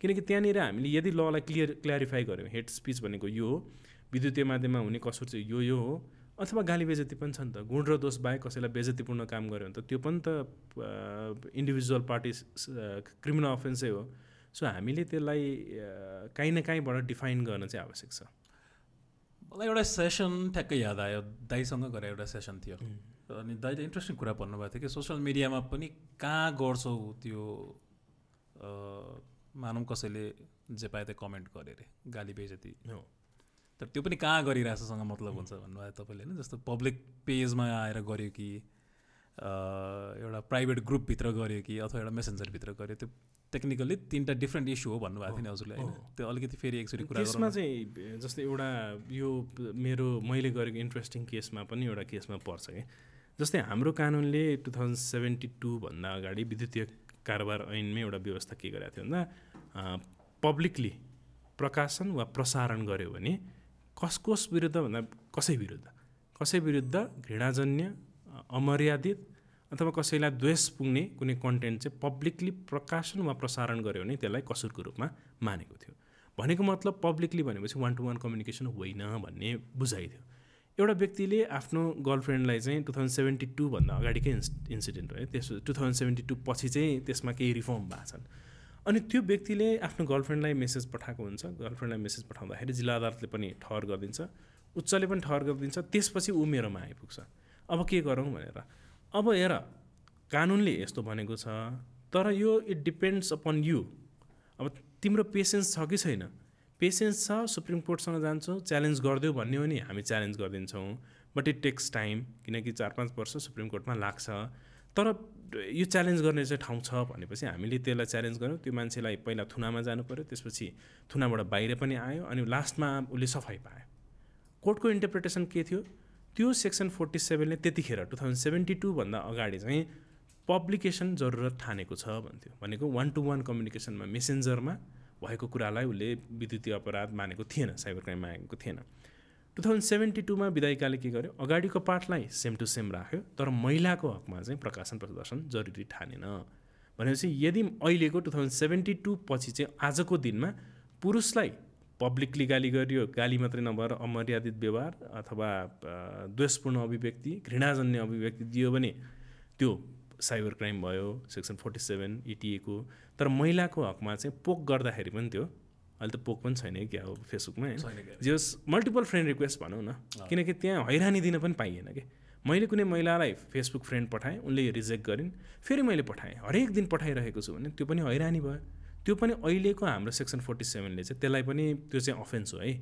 C: किनकि त्यहाँनिर हामीले यदि ललाई क्लियर क्ल्यारिफाई गऱ्यौँ हेड स्पिच भनेको यो हो विद्युतीय माध्यममा हुने कसुर चाहिँ यो यो हो अथवा गाली बेजती पनि छ नि त गुण र दोष बाहेक कसैलाई बेजतीपूर्ण काम गऱ्यो भने त त्यो पनि त इन्डिभिजुअल पार्टी क्रिमिनल अफेन्सै हो। सो हामीले त्यसलाई काहीँ न काहीँबाट डिफाइन गर्न चाहिँ आवश्यक छ।
B: मलाई एउटा सेसन ठ्याक्कै याद आयो दाईसँग गरे एउटा सेसन थियो। अनि दाईले इन्ट्रेस्टिङ कुरा भन्नुभएको थियो कि सोसियल मिडियामा पनि कहाँ गर्छौ त्यो मानौँ कसैले जे पाए त्यो कमेन्ट गरे अरे गाली बेजती।
C: हो।
B: तर त्यो पनि कहाँ गरिरहेछसँग मतलब हुन्छ भन्नुभयो तपाईँले होइन जस्तो पब्लिक पेजमा आएर गर्यो कि एउटा प्राइभेट ग्रुपभित्र गर्यो कि अथवा एउटा मेसेन्जरभित्र गर्यो त्यो टेक्निकली तिनवटा डिफ्रेन्ट इस्यु हो भन्नुभएको थियो नि हजुरले होइन? त्यो अलिकति फेरि एकचोटि कुरा
C: त्यसमा
B: न।
C: चाहिँ जस्तै एउटा यो मेरो मैले गरेको इन्ट्रेस्टिङ केसमा पनि एउटा केसमा पर्छ कि। जस्तै हाम्रो कानुनले टु थाउजन्ड सेभेन्टी टूभन्दा अगाडि विद्युतीय कारोबार ऐनमै एउटा व्यवस्था के गरेको थियो भन्दा पब्लिकली प्रकाशन वा प्रसारण गर्यो भने कस कस विरुद्ध भन्दा कसै विरुद्ध? कसै विरुद्ध घृणाजन्य अमर्यादित अथवा कसैलाई द्वेष पुग्ने कुनै कन्टेन्ट चाहिँ पब्लिकली प्रकाशन वा प्रसारण गर्यो भने त्यसलाई कसुरको रूपमा मानेको थियो। भनेको मतलब पब्लिकली भनेपछि वान टु वान कम्युनिकेसन होइन भन्ने बुझाइ थियो। एउटा व्यक्तिले आफ्नो गर्लफ्रेन्डलाई चाहिँ टु थाउजन्ड सेभेन्टी टूभन्दा अगाडिकै इन्स इन्सिडेन्ट है त्यस टु थाउजन्ड सेभेन्टी टू पछि चाहिँ त्यसमा केही रिफर्म भएको छन्। अनि त्यो व्यक्तिले आफ्नो गर्लफ्रेन्डलाई मेसेज पठाएको हुन्छ। गर्लफ्रेन्डलाई मेसेज पठाउँदाखेरि जिल्ला अदालतले पनि ठहर गरिदिन्छ। उच्चले पनि ठहर गरिदिन्छ। त्यसपछि ऊ मेरोमा आइपुग्छ। अब के गरौँ भनेर अब हेर कानुनले यस्तो भनेको छ तर यो इट डिपेन्ड्स अपन यु अब तिम्रो पेसेन्स छ कि छैन? पेसेन्स छ सुप्रिम कोर्टसँग जान्छौँ च्यालेन्ज गरिदियो भन्ने हो नि हामी च्यालेन्ज गरिदिन्छौँ। बट इट टेक्स टाइम किनकि चार पाँच वर्ष सुप्रिम कोर्टमा लाग्छ। तर यो च्यालेन्ज गर्ने चाहिँ ठाउँ छ भनेपछि हामीले त्यसलाई च्यालेन्ज गऱ्यौँ त्यो मान्छेलाई पहिला थुनामा जानु पऱ्यो त्यसपछि थुनाबाट बाहिर पनि आयो अनि लास्टमा उसले सफाइ पायो। कोर्टको इन्टरप्रिटेसन के थियो? त्यो सेक्सन फोर्टी सेभेनले त्यतिखेर टु थाउजन्ड सेभेन्टी टूभन्दा अगाडि चाहिँ पब्लिकेसन जरुरत ठानेको छ भन्थ्यो। भनेको वान टु वान कम्युनिकेसनमा मेसेन्जरमा भएको कुरालाई उसले विद्युतीय अपराध मानेको थिएन साइबर क्राइम मानेको थिएन। टु थाउजन्ड सेभेन्टी टूमा विधायिकाले के गर्यो? अगाडिको पार्टलाई सेम टु सेम राख्यो तर महिलाको हकमा चाहिँ प्रकाशन प्रदर्शन जरुरी ठानेन। भनेपछि यदि अहिलेको टु थाउजन्ड सेभेन्टी टू पछि चाहिँ आजको दिनमा पुरुषलाई पब्लिकली गाली गरियो गाली मात्रै नभएर अमर्यादित व्यवहार अथवा द्वेषपूर्ण अभिव्यक्ति घृणाजन्य अभिव्यक्ति दियो भने त्यो साइबर क्राइम भयो सेक्सन फोर्टी सेभेन इटिएको तर महिलाको हकमा चाहिँ पोक गर्दाखेरि पनि त्यो अहिले त पोक पनि छैन कि क्या अब फेसबुकमा होइन। जे होस् मल्टिपल फ्रेन्ड रिक्वेस्ट भनौँ न किनकि त्यहाँ हैरानी दिन पनि पाइएन कि? मैले कुनै महिलालाई फेसबुक फ्रेन्ड पठाएँ उनले रिजेक्ट गरिन् फेरि मैले पठाएँ। हरेक दिन पठाइरहेको छु भने त्यो पनि हैरानी भयो। त्यो पनि अहिलेको हाम्रो सेक्सन फोर्टी सेभेनले चाहिँ त्यसलाई पनि त्यो चाहिँ अफेन्स हो है।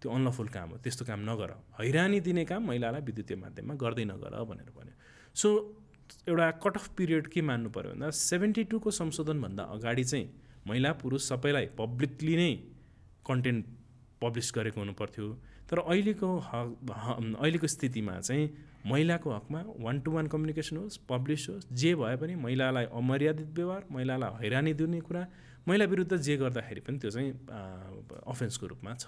C: त्यो अनलफुल काम हो त्यस्तो काम नगर। हैरानी दिने काम महिलालाई विद्युतीय माध्यममा गर्दै नगर भनेर भन्यो। सो एउटा कट अफ पिरियड के मान्नु पऱ्यो भन्दा सेभेन्टी टूको संशोधनभन्दा अगाडि चाहिँ महिला पुरुष सबैलाई पब्लिकली नै कन्टेन्ट पब्लिस गरेको हुनु पर्थ्यो तर अहिलेको हक अहिलेको स्थितिमा चाहिँ महिलाको हकमा वान टु वान कम्युनिकेसन होस् पब्लिस होस् जे भए पनि महिलालाई अमर्यादित व्यवहार महिलालाई हैरानी दिने कुरा महिला विरुद्ध जे गर्दाखेरि पनि त्यो चाहिँ अफेन्सको रूपमा छ।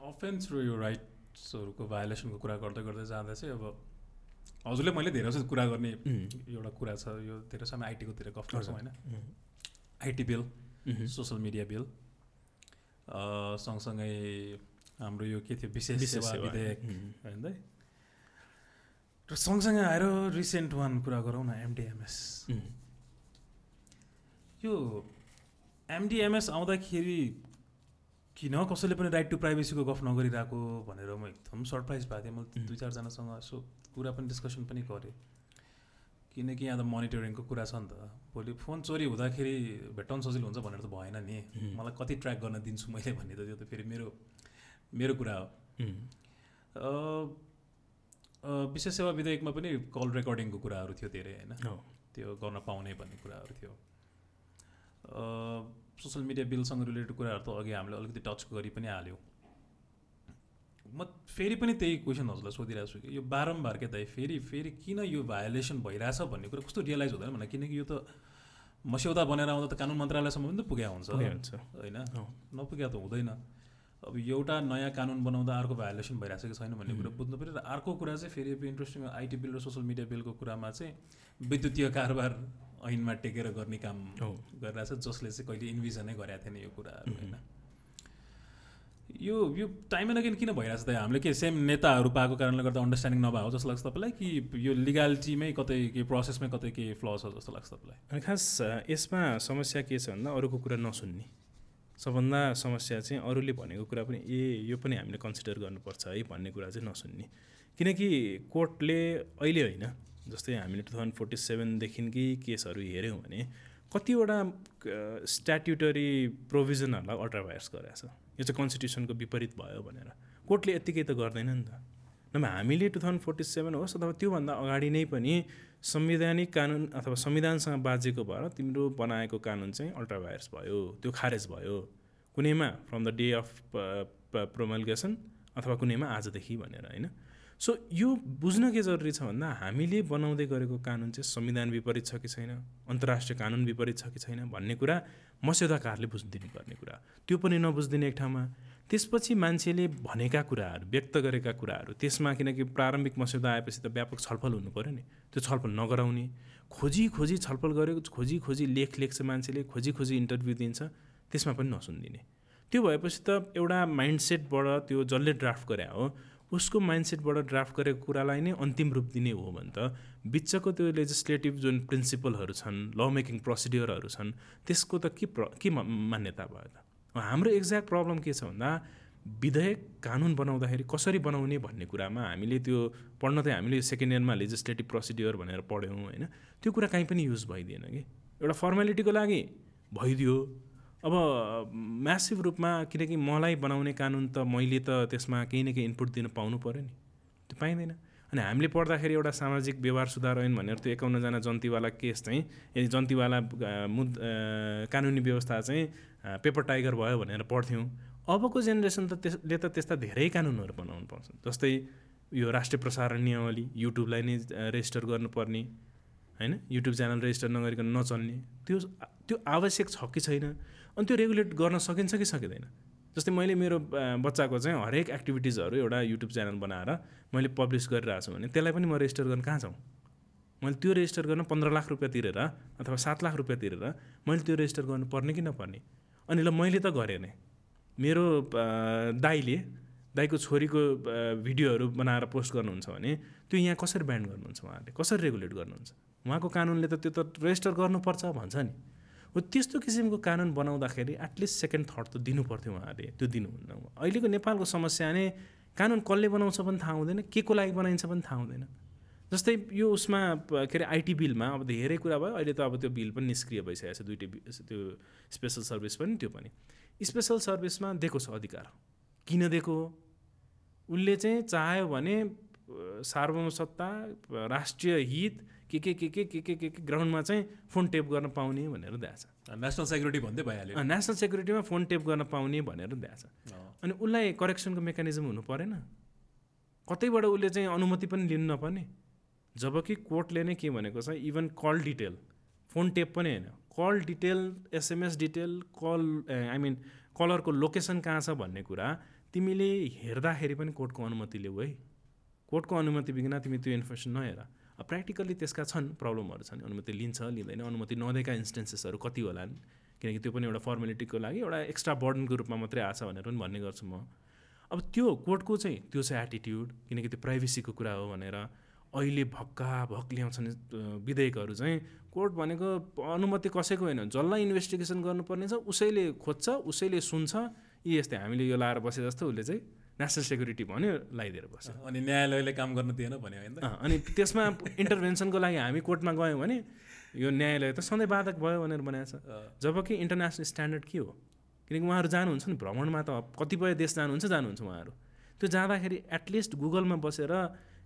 B: अफेन्स र यो राइट्सहरूको भायोलेसनको कुरा गर्दै गर्दै जाँदा चाहिँ अब हजुरले मैले धेरै जस्तो कुरा गर्ने एउटा कुरा छ। यो धेरै समय आइटीकोतिर गफ गर्छौँ होइन? IT bill social media bill सँगसँगै हाम्रो यो के थियो विशेष सेवा विधेयक. होइन र सँगसँगै आएर रिसेन्ट वान कुरा गरौँ न एमडिएमएस यो एमडिएमएस आउँदाखेरि किन कसैले पनि राइट टु प्राइभेसीको गफ नगरिरहेको भनेर म एकदम सरप्राइज भएको थिएँ। मैले दुई चारजनासँग यसो कुरा पनि डिस्कसन पनि गरेँ। किनकि यहाँ त मोनिटरिङको कुरा छ नि त। भोलि फोन चोरी हुँदाखेरि भेट्टाउनु सजिलो हुन्छ भनेर त भएन नि। मलाई कति ट्र्याक गर्न दिन्छु मैले भन्ने त त्यो त फेरि मेरो मेरो कुरा हो। विशेष सेवा विधेयकमा पनि कल रेकर्डिङको कुराहरू थियो धेरै होइन? त्यो गर्न पाउने भन्ने कुराहरू थियो। सोसियल मिडिया बिलसँग रिलेटेड कुराहरू त अघि हामीले अलिकति टच गरी पनि हाल्यौँ। म फेरि पनि त्यही क्वेसन हजुरलाई सोधिरहेको छु कि यो बारम्बार के दाइ फेरि फेरि किन यो भायोलेसन भइरहेछ भन्ने कुरा कस्तो रियलाइज हुँदैन भने किनकि यो त मस्यौदा बनेर आउँदा त कानुन मन्त्रालयसम्म पनि त पुग्या हुन्छ। होइन? नपुग्या त हुँदैन। अब एउटा नयाँ कानुन बनाउँदा अर्को भायोलेसन भइरहेको छैन भन्ने कुरा बुझ्नु पऱ्यो। र अर्को कुरा चाहिँ फेरि इन्ट्रेस्टिङ आइटी बिल र सोसियल मिडिया बिलको कुरामा चाहिँ विद्युतीय कारोबार ऐनमा टेकेर गर्ने काम गरिरहेछ जसले चाहिँ कहिले इन्भिजनै गरेको थिएन यो कुराहरू होइन। यो यो टाइम एन्ड अगेन किन भइरहेछ त हामीले के सेम नेताहरू पाएको कारणले गर्दा अन्डरस्ट्यान्डिङ नभएको जस्तो लाग्छ तपाईँलाई? कि यो लिगालिटीमै कतै के प्रोसेसमै कतै के फ्ल छ जस्तो लाग्छ तपाईँलाई?
C: अनि खास यसमा समस्या के छ भन्दा अरूको कुरा नसुन्ने। सबभन्दा समस्या चाहिँ अरूले भनेको कुरा पनि ए यो पनि हामीले कन्सिडर गर्नुपर्छ है भन्ने कुरा चाहिँ नसुन्ने। किनकि कोर्टले अहिले होइन जस्तै हामीले टु थाउजन्ड फोर्टी सेभेनदेखिकै केसहरू हेऱ्यौँ भने कतिवटा स्ट्याट्युटरी प्रोभिजनहरूलाई अल्ट्राभायर्स गरेको छ। यो चाहिँ कन्स्टिट्युसनको विपरीत भयो भनेर। कोर्टले यत्तिकै त गर्दैन नि त। नभए हामीले टु थाउजन्ड फोर्टी सेभेन होस् अथवा त्योभन्दा अगाडि नै पनि संवैधानिक कानुन अथवा संविधानसँग बाजेको भएर तिम्रो बनाएको कानुन चाहिँ अल्ट्राभायर्स भयो त्यो खारेज भयो। कुनैमा from the day of promulgation अथवा कुनैमा आजदेखि भनेर होइन? सो यो बुझ्न के जरुरी छ भन्दा हामीले बनाउँदै गरेको कानुन चाहिँ संविधान विपरीत छ कि छैन? अन्तर्राष्ट्रिय कानुन विपरीत छ कि छैन भन्ने कुरा मस्यौदाकारले बुझिदिनु पर्ने कुरा। त्यो पनि नबुझिदिने एक ठाउँमा। त्यसपछि मान्छेले भनेका कुराहरू व्यक्त गरेका कुराहरू त्यसमा किनकि प्रारम्भिक मस्यौदा आएपछि त व्यापक छलफल हुनु पऱ्यो नि। त्यो छलफल नगराउने। खोजी खोजी छलफल गरेको खोजी खोजी लेख लेख्छ मान्छेले खोजी खोजी इन्टरभ्यू दिन्छ त्यसमा पनि नसुनिदिने। त्यो भएपछि त एउटा माइन्डसेटबाट त्यो जसले ड्राफ्ट गरे हो उसको माइन्डसेटबाट ड्राफ्ट गरेको कुरालाई नै अन्तिम रूप दिने हो भने त बिचको त्यो लेजिस्लेटिभ जुन प्रिन्सिपलहरू छन् ल मेकिङ प्रोसिड्योरहरू छन् त्यसको त के प्र के मान्यता भयो त? हाम्रो एक्ज्याक्ट प्रब्लम के छ भन्दा विधेयक कानुन बनाउँदाखेरि कसरी बनाउने भन्ने कुरामा हामीले त्यो पढ्न त हामीले सेकेन्ड इयरमा लेजिस्लेटिभ प्रोसिड्योर भनेर पढ्यौँ होइन? त्यो कुरा काहीँ पनि युज भइदिएन कि? एउटा फर्मेलिटीको लागि भइदियो। अब म्यासिभ रूपमा किनकि मलाई बनाउने कानुन त मैले त त्यसमा केही न केही इनपुट दिन पाउनु पऱ्यो नि। त्यो पाइँदैन। अनि हामीले पढ्दाखेरि एउटा सामाजिक व्यवहार सुधार ऐन भनेर त्यो एकाउन्नजना जन्तीवाला केस चाहिँ यदि जन्तीवाला मुद कानुनी व्यवस्था चाहिँ पेपर टाइगर भयो भनेर पढ्थ्यौँ। अबको जेनेरेसन त त्यसले त त्यस्ता धेरै कानुनहरू बनाउनु पर्छ जस्तै यो राष्ट्रिय प्रसारण नियमावली युट्युबलाई नै रेजिस्टर गर्नुपर्ने होइन? युट्युब च्यानल रेजिस्टर नगरिकन नचल्ने। त्यो त्यो आवश्यक छ कि छैन? अनि त्यो रेगुलेट गर्न सकिन्छ कि सकिँदैन? जस्तै मैले मेरो बच्चाको चाहिँ हरेक एक्टिभिटिजहरू एउटा युट्युब च्यानल बनाएर मैले पब्लिस गरिरहेको छु भने त्यसलाई पनि म रेजिस्टर गर्न कहाँ जाउँ? मैले त्यो रेजिस्टर गर्न पन्ध्र लाख रुपियाँ तिरेर अथवा सात लाख रुपियाँ तिरेर मैले त्यो रेजिस्टर गर्नुपर्ने कि नपर्ने? अनि ल मैले त गरेँ नै। मेरो दाईले दाईको छोरीको भिडियोहरू बनाएर पोस्ट गर्नुहुन्छ भने त्यो यहाँ कसरी ब्यान्ड गर्नुहुन्छ उहाँहरूले कसरी रेगुलेट गर्नुहुन्छ? उहाँको कानुनले त त्यो त रेजिस्टर गर्नुपर्छ भन्छ नि। हो त्यस्तो किसिमको कानुन बनाउँदाखेरि एटलिस्ट सेकेन्ड थट त दिनु पर्थ्यो उहाँहरूले त्यो दिनुहुन्न अहिलेको नेपालको समस्या नै कानुन कसले बनाउँछ पनि थाहा हुँदैन के को लागि बनाइन्छ पनि थाहा हुँदैन। जस्तै यो उसमा के अरे आइटी बिलमा अब धेरै कुरा भयो अहिले त अब त्यो बिल पनि निष्क्रिय भइसकेको छ दुइटै त्यो स्पेसल सर्भिस पनि त्यो पनि। स्पेसल सर्भिसमा दिएको छ अधिकार। किन दिएको उसले चाहिँ चाह्यो भने सार्वभौम सत्ता राष्ट्रिय हित के के के के के के के के ग्राउन्डमा चाहिँ फोन टेप गर्न पाउने भनेर दिएछ
B: नेसनल सेक्युरिटी भन्दै भइहाल्यो।
C: नेसनल सेक्युरिटीमा फोन टेप गर्न पाउने भनेर दिएछ अनि उसलाई करेक्सनको मेकानिजम हुनु परेन। कतैबाट उसले चाहिँ अनुमति पनि लिनु नपर्ने। जबकि कोर्टले नै के भनेको छ even call detail phone tap पनि होइन। Call detail SMS detail call I mean कलरको लोकेसन कहाँ छ भन्ने कुरा तिमीले हेर्दाखेरि पनि कोर्टको अनुमति लिऊ है। कोर्टको अनुमति बिना तिमी त्यो इन्फर्मेसन नहेर। प्र्याक्टिकल्ली त्यसका छन् प्रब्लमहरू छन्। अनुमति लिन्छ लिँदैन। अनुमति नदिएका इन्स्टेन्सेसहरू कति होलान्? किनकि त्यो पनि एउटा फर्मेलिटीको लागि एउटा एक्स्ट्रा बर्डनको रूपमा मात्रै आछ भनेर पनि भन्ने गर्छु म। अब त्यो कोर्टको चाहिँ? त्यो चाहिँ एटिट्युड किनकि त्यो प्राइभेसीको कुरा हो भनेर अहिले भक्का भक ल्याउँछन् विधेयकहरू चाहिँ। कोर्ट भनेको अनुमति कसैको होइन। जसलाई इन्भेस्टिगेसन गर्नुपर्ने छ उसैले खोज्छ उसैले सुन्छ। यी यस्तै हामीले यो लाएर बसे जस्तो उसले चाहिँ नेसनल सेक्युरिटी भन्यो लगाइदिएर बस्छ
B: अनि न्यायालयले काम गर्न दिएन भन्यो होइन?
C: अनि त्यसमा इन्टरभेन्सनको लागि हामी कोर्टमा गयौँ भने यो न्यायालय त सधैँ बाधक भयो भनेर बनाएको छ।
B: अँ,
C: जबकि इन्टरनेसनल स्ट्यान्डर्ड के हो? किनकि उहाँहरू जानुहुन्छ नि भ्रमणमा त कतिपय देश जानुहुन्छ जानुहुन्छ उहाँहरू। त्यो जाँदाखेरि एटलिस्ट गुगलमा बसेर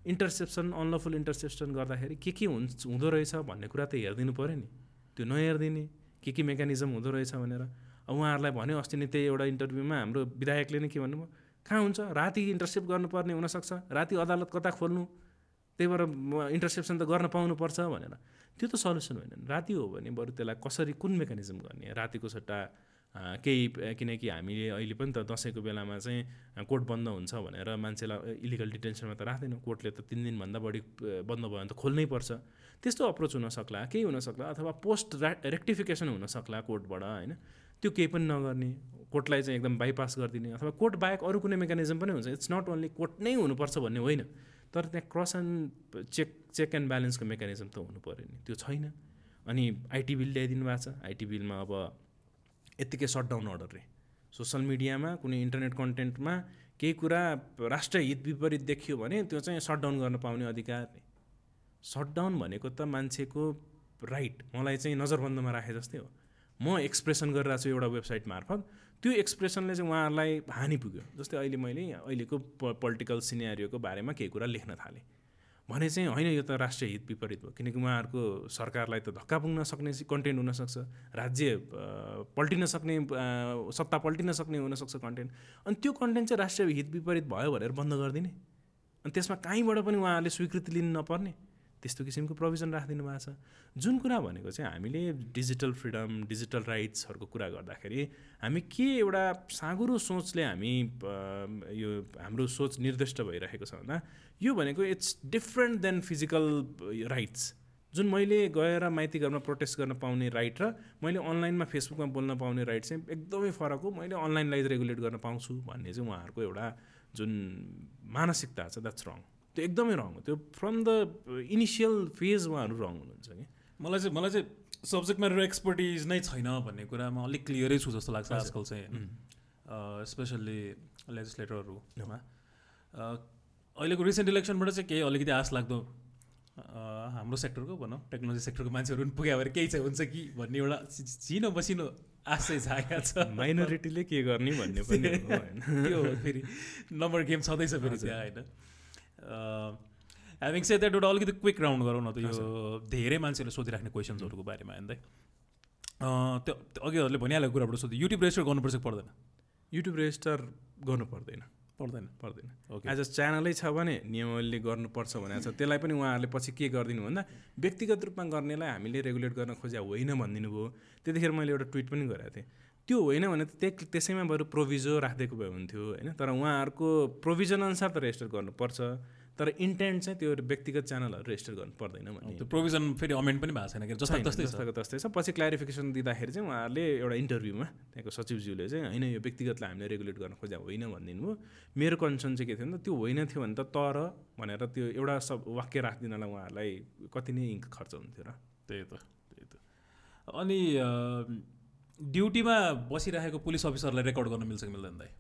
C: इन्टरसेप्सन अनलफुल इन्टरसेप्सन गर्दाखेरि के के हुन्छ हुँदो रहेछ भन्ने कुरा त हेरिदिनु पऱ्यो नि। त्यो नहेरिदिने के के मेकानिजम हुँदो रहेछ भनेर। अब उहाँहरूलाई भन्यो अस्ति नै त्यही एउटा इन्टरभ्यूमा हाम्रो विधायकले नै के भन्नुभयो? कहाँ हुन्छ? राति इन्टरसेप्ट गर्नुपर्ने हुनसक्छ। राति अदालत कता खोल्नु? त्यही भएर म इन्टरसेप्सन त गर्न पाउनुपर्छ भनेर। त्यो त सल्युसन होइन। राति हो भने बरु त्यसलाई कसरी कुन मेकानिजम गर्ने? रातिको सट्टा केही किनकि हामीले अहिले पनि त दसैँको बेलामा चाहिँ कोर्ट बन्द हुन्छ भनेर मान्छेलाई इलिगल डिटेन्सनमा त राख्दैनौँ। कोर्टले त तिन दिनभन्दा बढी बन्द भयो भने त खोल्नै पर्छ। त्यस्तो अप्रोच हुनसक्ला। केही हुनसक्ला अथवा पोस्ट रेक्टिफिकेसन हुनसक्ला कोर्टबाट होइन? त्यो केही पनि नगर्ने कोर्टलाई चाहिँ एकदम बाइपास गरिदिने अथवा कोर्ट बाहेक अरू कुनै मेकानिजम पनि हुन्छ। इट्स नट ओन्ली कोर्ट नै हुनुपर्छ भन्ने होइन तर त्यहाँ cross and check check and ब्यालेन्सको mechanism त हुनु पऱ्यो नि। त्यो छैन। अनि आइटी बिल ल्याइदिनु भएको छ। आइटी बिलमा अब यत्तिकै सटडाउन अर्डर रे। सोसल मिडियामा कुनै इन्टरनेट कन्टेन्टमा केही कुरा राष्ट्रिय हित विपरीत देखियो भने त्यो चाहिँ सटडाउन गर्न पाउने अधिकार सटडाउन भनेको त मान्छेको राइट मलाई चाहिँ नजरबन्दमा राखे जस्तै हो। म एक्सप्रेसन गरिरहेको छु एउटा वेबसाइट मार्फत त्यो एक्सप्रेसनले चाहिँ उहाँहरूलाई हानि पुग्यो। जस्तै अहिले मैले अहिलेको प पोलिटिकल सिनेरियोको बारेमा केही कुरा लेख्न थालेँ। भने चाहिँ होइन यो त राष्ट्रिय हित विपरीत हो किनकि उहाँहरूको सरकारलाई त धक्का पुग्न सक्ने कन्टेन्ट हुनसक्छ राज्य पल्टिन सक्ने सत्ता पल्टिन सक्ने हुनसक्छ कन्टेन्ट अनि त्यो कन्टेन्ट चाहिँ राष्ट्रिय हित विपरीत भयो भनेर बन्द गरिदिने। अनि त्यसमा कहीँबाट पनि उहाँहरूले स्वीकृति लिनु नपर्ने। त्यस्तो किसिमको प्रोभिजन राखिदिनु भएको छ। जुन कुरा भनेको चाहिँ हामीले डिजिटल फ्रिडम डिजिटल राइट्सहरूको कुरा गर्दाखेरि हामी के एउटा साँगुरो सोचले हामी यो हाम्रो सोच निर्दिष्ट भइरहेको छ भन्दा यो भनेको it's different than physical rights जुन मैले गएर माइती घरमा प्रोटेस्ट गर्न पाउने राइट र मैले अनलाइनमा फेसबुकमा बोल्न पाउने राइट चाहिँ एकदमै फरक हो। मैले अनलाइनलाई रेगुलेट गर्न पाउँछु भन्ने चाहिँ उहाँहरूको एउटा जुन मानसिकता छ द्याट्स रङ त्यो एकदमै रङ हो। त्यो फ्रम द इनिसियल फेज उहाँहरू रङ हुनुहुन्छ कि।
B: मलाई चाहिँ मलाई चाहिँ सब्जेक्ट म्याटर एक्सपर्टिज नै छैन भन्ने कुरामा अलिक क्लियरै छु जस्तो लाग्छ आजकल चाहिँ स्पेसल्ली लेजिस्लेटरहरूमा अहिलेको रिसेन्ट इलेक्सनबाट चाहिँ केही अलिकति आश लाग्दो हाम्रो सेक्टरको भनौँ टेक्नोलोजी सेक्टरको मान्छेहरू पनि पुग्यो भने केही चाहिँ हुन्छ कि भन्ने एउटा चिनो बसिनो आश चाहिँ जागेको छ।
C: माइनोरिटीले के गर्ने भन्ने पनि <laughs>
B: फेरि। नम्बर गेम छँदैछ फेरि त्यहाँ होइन। ह्याभिङ से द्याट एउटा अलिकति क्विक राउन्ड गरौँ न त यो धेरै मान्छेहरूले सोधिराख्ने क्वेसन्सहरूको बारेमा होइन त्यो अघिहरूले भनिहालेको कुराबाट सोध्यो युट्युब रेजिस्टर गर्नुपर्छ कि पर्दैन?
C: युट्युब रेजिस्टर गर्नु पर्दैन।
B: पर्दैन।
C: पर्दैन
B: ओके
C: एज अ च्यानलै छ भने नियमावलीले गर्नुपर्छ भनेको छ। त्यसलाई पनि उहाँहरूले पछि के गरिदिनु भन्दा व्यक्तिगत रूपमा गर्नेलाई हामीले रेगुलेट गर्न खोज्या होइन भनिदिनु भयो त्यतिखेर मैले एउटा ट्विट पनि गरेको थिएँ। त्यो होइन भने त त्यही त्यसैमा बरु प्रोभिजो राखिदिएको भए हुन्थ्यो होइन? तर उहाँहरूको प्रोभिजन अनुसार त रेजिस्टर गर्नुपर्छ। तर इन्टेन्ट चाहिँ त्यो व्यक्तिगत च्यानलहरू रेजिस्टर गर्नु पर्दैन भन्ने
B: त्यो प्रोभिजन फेरि अमेन्ट पनि भएको छैन कि जस्तो तस्तै छ।
C: जस्ताको तस्तै छ। पछि क्ल्यारिफिकेसन दिँदाखेरि चाहिँ उहाँहरूले एउटा इन्टरभ्यूमा त्यहाँको सचिवज्यूले चाहिँ होइन यो व्यक्तिगतलाई हामीले रेगुलेट गर्न खोज्या होइन भनिदिनु भयो। मेरो कन्सर्न चाहिँ के थियो भने त त्यो होइन थियो भने त तर भनेर त्यो एउटा सब वाक्य राखिदिनलाई उहाँहरूलाई कति नै इङ्क खर्च हुन्थ्यो र।
B: त्यही त त्यही त। अनि ड्युटीमा बसिरहेको पुलिस अफिसरलाई रेकर्ड गर्न मिल्छ कि मिल्दैन दाइ?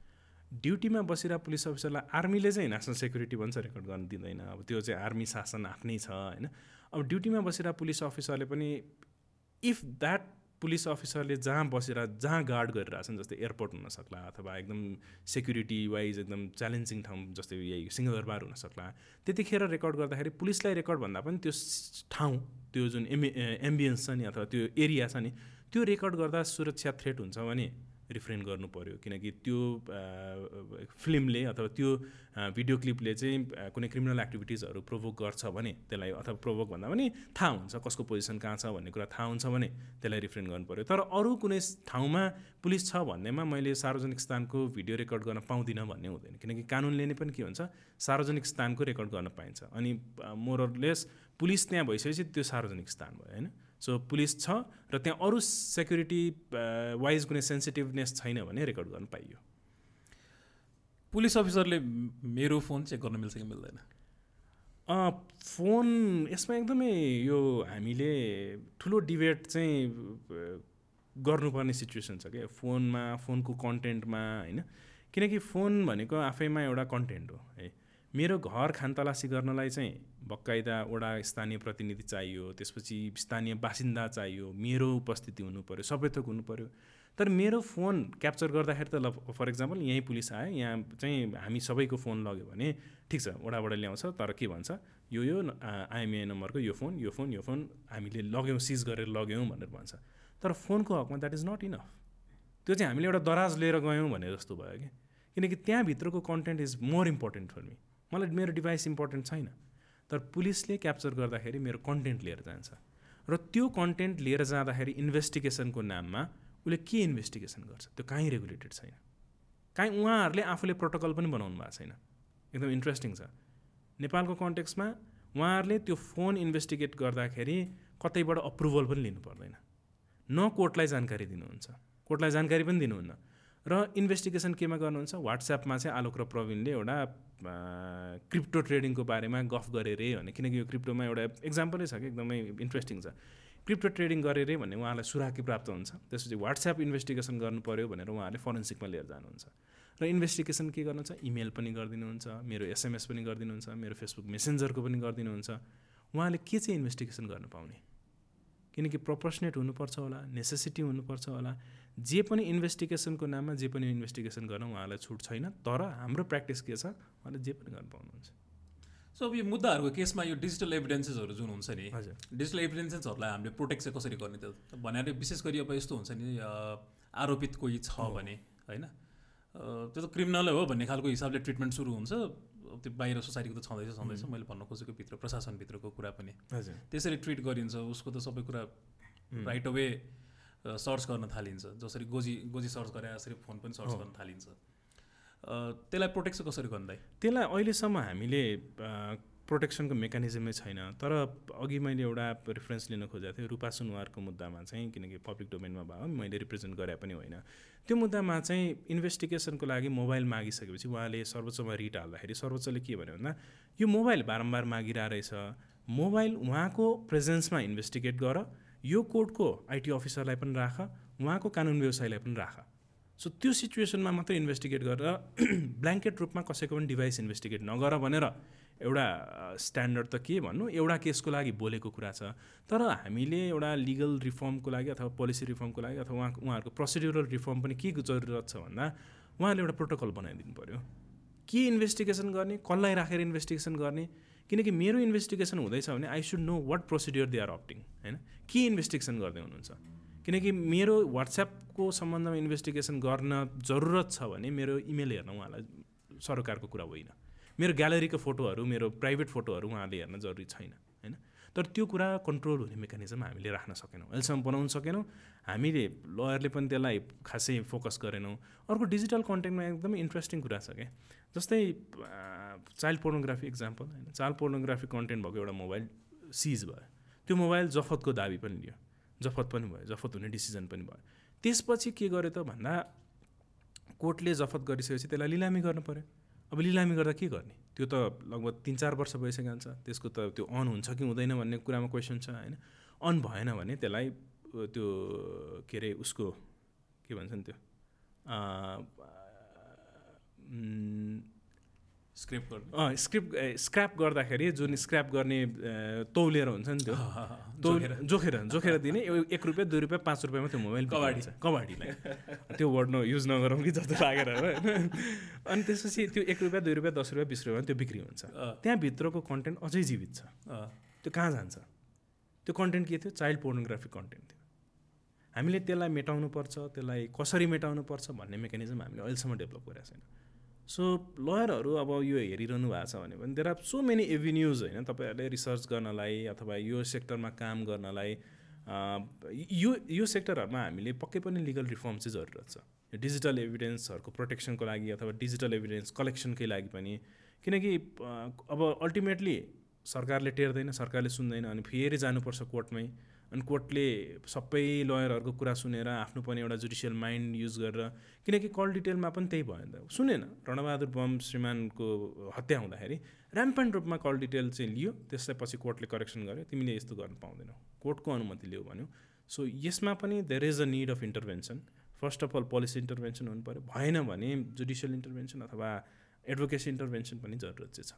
C: ड्युटीमा बसिरहेको पुलिस अफिसरलाई आर्मीले चाहिँ नेसनल सेक्युरिटी भन्छ रेकर्ड गर्न दिँदैन। अब त्यो चाहिँ आर्मी शासन आफ्नै छ होइन? अब ड्युटीमा बसिरहेको पुलिस अफिसरले पनि इफ द्याट पुलिस अफिसरले जहाँ बसेर जहाँ गार्ड गरिरहेछन् जस्तै एयरपोर्ट हुनसक्ला अथवा एकदम सेक्युरिटी वाइज एकदम च्यालेन्जिङ ठाउँ जस्तै यही सिंहदरबार हुनसक्ला त्यतिखेर रेकर्ड गर्दाखेरि पुलिसलाई रेकर्ड भन्दा पनि त्यो ठाउँ त्यो जुन एमि एम्बियन्स छ नि अथवा त्यो एरिया छ नि त्यो रेकर्ड गर्दा सुरक्षा थ्रेट हुन्छ भने रिफ्रेन गर्नु पऱ्यो किनकि त्यो फिल्मले अथवा त्यो भिडियो क्लिपले चाहिँ कुनै क्रिमिनल एक्टिभिटिजहरू प्रोभोक गर्छ भने त्यसलाई अथवा प्रोभोक भन्दा पनि थाहा हुन्छ कसको पोजिसन कहाँ छ भन्ने कुरा थाहा हुन्छ भने त्यसलाई रिफ्रेन गर्नु पऱ्यो तर अरू कुनै ठाउँमा पुलिस छ भन्नेमा मैले सार्वजनिक स्थानको भिडियो रेकर्ड गर्न पाउँदिनँ भन्ने हुँदैन। किनकि कानुनले नै पनि के हुन्छ सार्वजनिक स्थानको रेकर्ड गर्न पाइन्छ। अनि मोरलेस पुलिस त्यहाँ भइसकेपछि त्यो सार्वजनिक स्थान भयो होइन? सो पुलिस छ र त्यहाँ अरू सेक्युरिटी वाइज कुनै सेन्सिटिभनेस छैन भने रेकर्ड गर्न पाइयो।
B: पुलिस अफिसरले मेरो फोन चेक गर्न मिल्छ कि मिल्दैन?
C: फोन यसमा एकदमै यो हामीले ठुलो डिबेट चाहिँ गर्नुपर्ने सिचुएसन छ क्या। फोनमा फोनको कन्टेन्टमा होइन? किनकि फोन भनेको आफैमा एउटा कन्टेन्ट हो है? मेरो घर खानतलासी गर्नलाई चाहिँ बकाइदा वडा स्थानीय प्रतिनिधि चाहियो त्यसपछि स्थानीय बासिन्दा चाहियो मेरो उपस्थिति पऱ्यो सबै थोक हुनु पऱ्यो तर मेरो फोन क्याप्चर गर्दाखेरि त ल फर इक्जाम्पल यहीँ पुलिस आयो यहाँ चाहिँ हामी सबैको फोन लग्यो भने ठिक छ वडाबाट ल्याउँछ तर के भन्छ? यो यो आइएमए नम्बरको यो फोन यो फोन यो फोन हामीले लग्यौँ सिज गरेर लग्यौँ भनेर भन्छ। तर फोनको हकमा द्याट इज नट इनफ त्यो चाहिँ हामीले एउटा दराज लिएर गयौँ भने जस्तो भयो कि। किनकि त्यहाँभित्रको content is more important for me मलाई मेरो डिभाइस इम्पोर्टेन्ट छैन। तर पुलिसले क्याप्चर गर्दाखेरि मेरो कन्टेन्ट लिएर जान्छ। र त्यो कन्टेन्ट लिएर जाँदाखेरि इन्भेस्टिगेसनको नाममा उसले के इन्भेस्टिगेसन गर्छ? त्यो कहीँ रेगुलेटेड छैन। काहीँ उहाँहरूले आफूले प्रोटोकल पनि बनाउनु भएको छैन। एकदम इन्ट्रेस्टिङ छ। नेपालको कन्टेक्समा उहाँहरूले त्यो फोन इन्भेस्टिगेट गर्दाखेरि कतैबाट अप्रुभल पनि लिनु पर्दैन। न कोर्टलाई जानकारी दिनुहुन्छ। कोर्टलाई जानकारी पनि दिनुहुन्न। र इन्भेस्टिगेसन केमा गर्नुहुन्छ? वाट्सएपमा चाहिँ आलोक र प्रवीणले एउटा क्रिप्टो ट्रेडिङको बारेमा गफ गरे रे भने किनकि यो क्रिप्टोमा एउटा इक्जाम्पलै छ कि एकदमै इन्ट्रेस्टिङ छ। क्रिप्टो ट्रेडिङ गरे रे भन्ने उहाँलाई सुराकी प्राप्त हुन्छ। त्यसपछि वाट्सएप इन्भेस्टिगेसन गर्नु पऱ्यो भनेर उहाँहरूले फोरेन्सिकमा लिएर जानुहुन्छ। र इन्भेस्टिगेसन के गर्नुहुन्छ? इमेल पनि गरिदिनुहुन्छ मेरो एसएमएस पनि गरिदिनुहुन्छ मेरो फेसबुक मेसेन्जरको पनि गरिदिनुहुन्छ। उहाँले के चाहिँ इन्भेस्टिगेसन गर्न पाउने? किनकि प्रपोर्सनेट हुनुपर्छ होला नेसेसिटी हुनुपर्छ होला। जे पनि इन्भेस्टिगेसनको नाममा जे पनि इन्भेस्टिगेसन गर्न उहाँलाई छुट छैन। तर हाम्रो प्र्याक्टिस के छ? उहाँले जे पनि गर्न पाउनुहुन्छ।
B: सो अब यो मुद्दाहरूको केसमा यो डिजिटल एभिडेन्सेसहरू जुन हुन्छ नि
C: हजुर।
B: डिजिटल एभिडेन्सेसहरूलाई हामीले प्रोटेक्ट चाहिँ कसरी गर्ने त? भनेर विशेष गरी अब यस्तो हुन्छ नि आरोपित कोही छ भने होइन? त्यो त क्रिमिनल हो भन्ने खालको हिसाबले ट्रिटमेन्ट सुरु हुन्छ। त्यो बाहिर सोसाइटीको त छँदैछ छँदैछ। मैले भन्न खोजेको भित्र प्रशासनभित्रको कुरा पनि।
C: हजुर।
B: त्यसरी ट्रिट गरिन्छ उसको त सबै कुरा राइट अवे सर्च गर्न थालिन्छ। जसरी गोजी गोजी सर्च गरे जसरी फोन पनि सर्च। गर्न थालिन्छ। त्यसलाई प्रोटेक्ट चाहिँ कसरी गर्दै
C: त्यसलाई अहिलेसम्म हामीले प्रोटेक्सनको मेकानिजमै छैन। तर अघि मैले एउटा रेफरेन्स लिन खोजेको थिएँ रूपा सुनवारको मुद्दामा चाहिँ किनकि पब्लिक डोमेनमा भयो मैले रिप्रेजेन्ट गरे पनि होइन। त्यो मुद्दामा चाहिँ इन्भेस्टिगेसनको लागि मोबाइल मागिसकेपछि उहाँले सर्वोच्चमा रिट हाल्दाखेरि सर्वोच्चले के भन्यो भन्दा यो मोबाइल बारम्बार मागिरहेको रहेछ मोबाइल उहाँको प्रेजेन्समा इन्भेस्टिगेट गर। यो कोर्टको आइटी अफिसरलाई पनि राख उहाँको कानुन व्यवसायलाई पनि राख। सो त्यो सिचुएसनमा मात्रै इन्भेस्टिगेट गरेर <clears throat> ब्ल्याङ्केट रूपमा कसैको पनि डिभाइस इन्भेस्टिगेट नगर भनेर एउटा स्ट्यान्डर्ड त के भन्नु? एउटा केसको लागि बोलेको कुरा छ। तर हामीले एउटा लिगल रिफर्मको लागि अथवा पोलिसी रिफर्मको लागि अथवा उहाँ उहाँहरूको प्रोसिड्युरल रिफर्म पनि के जरुरत छ भन्दा उहाँले एउटा प्रोटोकल बनाइदिनु पऱ्यो के इन्भेस्टिगेसन गर्ने? कसलाई राखेर इन्भेस्टिगेसन गर्ने? किनकि मेरो इन्भेस्टिगेसन हुँदैछ भने I should know what procedure they are opting होइन? के इन्भेस्टिगेसन गर्दै हुनुहुन्छ? किनकि मेरो वाट्सएपको सम्बन्धमा इन्भेस्टिगेसन गर्न जरुरत छ भने मेरो इमेल हेर्न उहाँलाई सरकारको कुरा होइन। मेरो ग्यालेरीको फोटोहरू मेरो प्राइभेट फोटोहरू उहाँले हेर्न जरुरी छैन होइन? तर त्यो कुरा कन्ट्रोल हुने मेकानिजम हामीले राख्न सकेनौँ। अहिलेसम्म बनाउन सकेनौँ। हामीले लयरले पनि त्यसलाई खासै फोकस गरेनौँ। अर्को डिजिटल कन्टेन्टमा एकदमै इन्ट्रेस्टिङ कुरा छ क्या। जस्तै चाइल्ड पोर्नोग्राफी इक्जाम्पल होइन? चाइल्ड पोर्नोग्राफी कन्टेन्ट भएको एउटा मोबाइल सिज भयो। त्यो मोबाइल जफतको दाबी पनि लियो। जफत पनि भयो जफत हुने डिसिजन पनि भयो। त्यसपछि के गर्यो त भन्दा कोर्टले जफत गरिसकेपछि त्यसलाई लिलामी गर्नु पऱ्यो अब लिलामी गर्दा के गर्ने? त्यो त लगभग तिन चार वर्ष भइसकेको हुन्छ त्यसको त त्यो अन हुन्छ कि हुँदैन भन्ने कुरामा क्वेसन छ होइन? अन भएन भने त्यसलाई त्यो के अरे उसको के भन्छ नि त्यो
B: गर्ने।
C: अँ स्क्रिप्ट स्क्रैप गर्दाखेरि जुन स्क्रैप गर्ने तौलेर हुन्छ नि त्यो। <laughs>
B: जोखेर।
C: जोखेर जोखेर दिने एक रुपियाँ दुई रुपियाँ पाँच रुपियाँमा त्यो मोबाइल
B: कबाडी।
C: हुन्छ। कबाडीलाई। <laughs> त्यो वर्ड न युज नगरौँ कि जस्तो लागेर हो। होइन <laughs> अनि त्यसपछि त्यो एक रुपियाँ दुई रुपियाँ दस रुपियाँ बिस रुपियाँमा त्यो बिक्री हुन्छ। त्यहाँभित्रको कन्टेन्ट अझै जीवित छ। त्यो कहाँ जान्छ? त्यो कन्टेन्ट के थियो? चाइल्ड पोर्नोग्राफी कन्टेन्ट थियो। हामीले त्यसलाई मेटाउनु पर्छ त्यसलाई कसरी मेटाउनु पर्छ भन्ने मेकानिजम हामीले अहिलेसम्म डेभलप गरेको छैन। सो लयरहरू अब यो हेरिरहनु भएको छ भने पनि there are so many avenues होइन तपाईँहरूले रिसर्च गर्नलाई अथवा यो सेक्टरमा काम गर्नलाई यो यो सेक्टरहरूमा हामीले पक्कै पनि लिगल रिफर्म चाहिँ जरुरत छ। डिजिटल एभिडेन्सहरूको प्रोटेक्सनको लागि अथवा डिजिटल एभिडेन्स कलेक्सनकै लागि पनि। किनकि अब अल्टिमेटली सरकारले टेर्दैन सरकारले सुन्दैन अनि फेरि जानुपर्छ कोर्टमै। अनि कोर्टले सबै लयरहरूको कुरा सुनेर आफ्नो पनि एउटा जुडिसियल माइन्ड युज गरेर किनकि कल डिटेलमा पनि त्यही भयो नि त। सुनेन रणबहादुर बम श्रीमानको हत्या हुँदाखेरि ऱ्याम्पेन्ट रूपमा कल डिटेल चाहिँ लियो त्यसलाई पछि कोर्टले करेक्सन गर्यो। तिमीले यस्तो गर्न पाउँदैनौ। कोर्टको अनुमति लियो भन्यो। सो यसमा पनि there is a need of intervention first of all policy intervention हुनु पऱ्यो भएन भने जुडिसियल इन्टरभेन्सन अथवा एडभोकेसी इन्टरभेन्सन पनि जरुरत चाहिँ छ।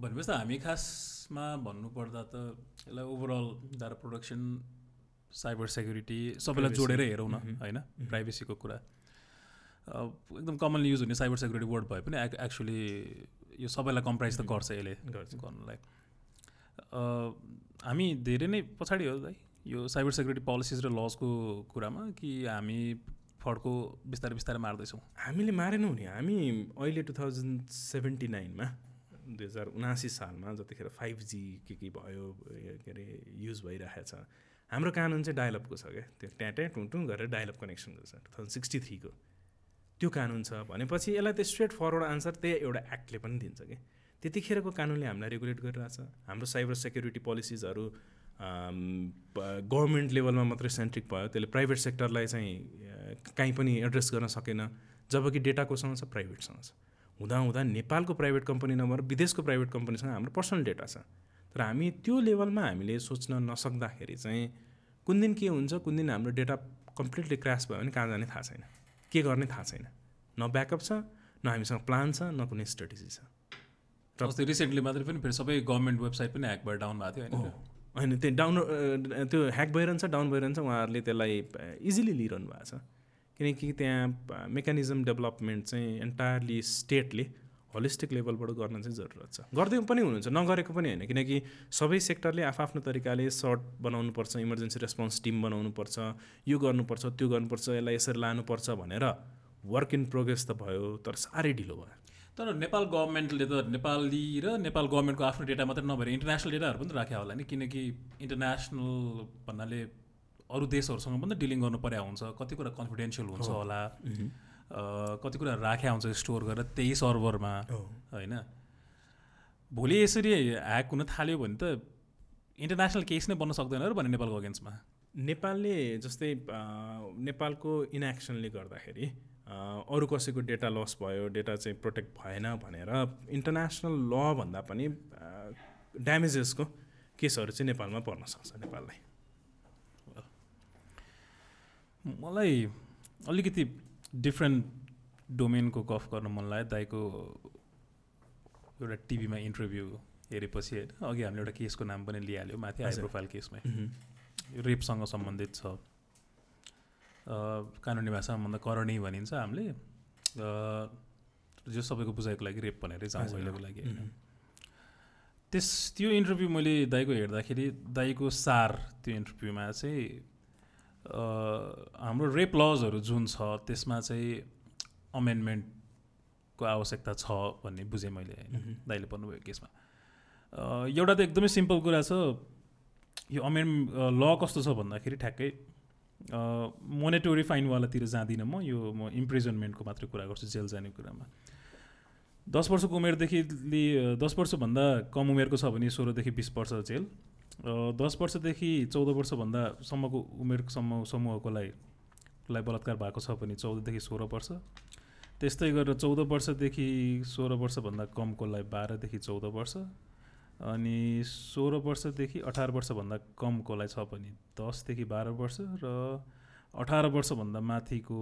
B: भनेपछि त हामी खासमा भन्नुपर्दा त यसलाई overall data protection cyber security सबैलाई जोडेर हेरौँ न होइन? प्राइभेसीको कुरा। एकदम कमनली युज हुने साइबर सेक्युरिटी वर्ड भए पनि एक्चुली यो सबैलाई कम्प्राइज त गर्छ यसले गर्नलाई हामी धेरै नै पछाडि हो दाइ यो साइबर सेक्युरिटी पोलिसिज र लजको कुरामा कि हामी फड्को बिस्तारै बिस्तारै मार्दैछौँ?
C: हामीले मारेनौँ नि। हामी अहिले टु थाउजन्ड सेभेन्टी नाइनमा दुई हजार उनासी सालमा जतिखेर फाइभ जी के के भयो के अरे युज भइरहेछ। हाम्रो कानुन चाहिँ डायलपको छ क्या। त्यो ट्याँ ट्याँ टुङ गरेर डायलप कनेक्सन गर्छ। टु थाउजन्ड सिक्सटी थ्रीको त्यो कानुन छ भनेपछि यसलाई त स्ट्रेट फरवर्ड आन्सर त्यही एउटा एक्टले पनि दिन्छ कि। त्यतिखेरको कानुनले हामीलाई रेगुलेट गरिरहेछ। हाम्रो साइबर सेक्युरिटी पोलिसिजहरू गभर्मेन्ट लेभलमा मात्रै सेन्ट्रिक भयो। त्यसले प्राइभेट सेक्टरलाई चाहिँ काहीँ पनि एड्रेस गर्न सकेन। जबकि डेटाकोसँग छ प्राइभेटसँग छ। हुँदा हुँदा नेपालको प्राइभेट कम्पनी नभएर विदेशको प्राइभेट कम्पनीसँग हाम्रो पर्सनल डेटा छ। तर हामी त्यो लेभलमा हामीले सोच्न नसक्दाखेरि चाहिँ कुन दिन के हुन्छ कुन दिन हाम्रो डेटा कम्प्लिटली क्रास भयो भने कहाँ जाने थाहा छैन। के गर्ने थाहा छैन। न ब्याकअप छ न हामीसँग प्लान छ न कुनै स्ट्रेटेजी छ।
B: र अस्ति रिसेन्टली मात्रै पनि फेरि सबै गभर्मेन्ट वेबसाइट पनि ह्याक भएर डाउन भएको थियो
C: होइन? त्यो डाउन त्यो ह्याक भइरहन्छ डाउन भइरहन्छ उहाँहरूले त्यसलाई इजिली लिइरहनु भएको छ। किनकि त्यहाँ मेकानिजम डेभलपमेन्ट चाहिँ एन्टायरली स्टेटले होलिस्टिक लेभलबाट गर्न चाहिँ जरुरत छ। गर्दै पनि हुनुहुन्छ नगरेको पनि होइन किनकि सबै सेक्टरले आफ्नो तरिकाले सर्ट बनाउनुपर्छ इमर्जेन्सी रेस्पोन्स टिम बनाउनुपर्छ यो गर्नुपर्छ त्यो गर्नुपर्छ यसलाई यसरी लानुपर्छ भनेर वर्क इन प्रोग्रेस त भयो तर साह्रै ढिलो भयो।
B: तर नेपाल गभर्मेन्टले त नेपाली र नेपाल गभर्मेन्टको आफ्नो डेटा मात्रै नभएर इन्टरनेसनल डेटाहरू पनि राख्यो होला नि किनकि इन्टरनेसनल भन्नाले अरू देशहरूसँग पनि त डिलिङ गर्नु पर्या हुन्छ कति कुरा कन्फिडेन्सियल हुन्छ होला। कति कुरा राख्या हुन्छ स्टोर गरेर त्यही सर्भरमा होइन। भोलि यसरी ह्याक हुन थाल्यो भने त इन्टरनेसनल केस नै बन्न सक्दैन र भने नेपालको अगेन्स्टमा।
C: नेपालले जस्तै नेपालको इनएक्सनले गर्दाखेरि अरू कसैको डेटा लस भयो डेटा चाहिँ प्रोटेक्ट भएन भनेर इन्टरनेसनल ल भन्दा पनि ड्यामेजेसको केसहरू चाहिँ नेपालमा पर्न सक्छ नेपाललाई।
B: मलाई अलिकति डिफ्रेन्ट डोमेनको गफ गर्न मन लाग्यो। दाइको एउटा टिभीमा इन्टरभ्यू हेरेपछि होइन अघि हामीले एउटा केसको नाम पनि लिइहाल्यो माथि हाई प्रोफाइल केसमै रेपसँग सम्बन्धित छ। कानुनी भाषामा भन्दा करणी भनिन्छ हामीले। जो सबैको बुझाइको लागि रेप भनेरै जाउँ अहिलेको लागि त्यस त्यो इन्टरभ्यू मैले दाईको हेर्दाखेरि दाईको सार त्यो इन्टरभ्यूमा चाहिँ हाम्रो रेप लजहरू जुन छ त्यसमा चाहिँ अमेन्डमेन्टको आवश्यकता छ भन्ने बुझेँ मैले होइन दाइले भन्नुभयो केसमा। एउटा त एकदमै सिम्पल कुरा छ यो अमेन्ड ल कस्तो छ भन्दाखेरि ठ्याक्कै मोनेटोरी फाइनवालातिर जाँदिनँ म यो म इम्प्रिजनमेन्टको मात्रै कुरा गर्छु जेल जाने कुरामा। दस वर्षको उमेरदेखि दस वर्षभन्दा कम उमेरको छ भने सोह्रदेखि बिस वर्ष जेल। दस वर्षदेखि चौध वर्षभन्दा सम्मको उमेरसम्म समूहकोलाई लाई बलात्कार भएको छ भने चौधदेखि सोह्र वर्ष। त्यस्तै गरेर चौध वर्षदेखि सोह्र वर्षभन्दा कमकोलाई बाह्रदेखि चौध वर्ष अनि सोह्र वर्षदेखि अठार वर्षभन्दा कमकोलाई छ भने दसदेखि बाह्र वर्ष र अठार वर्षभन्दा माथिको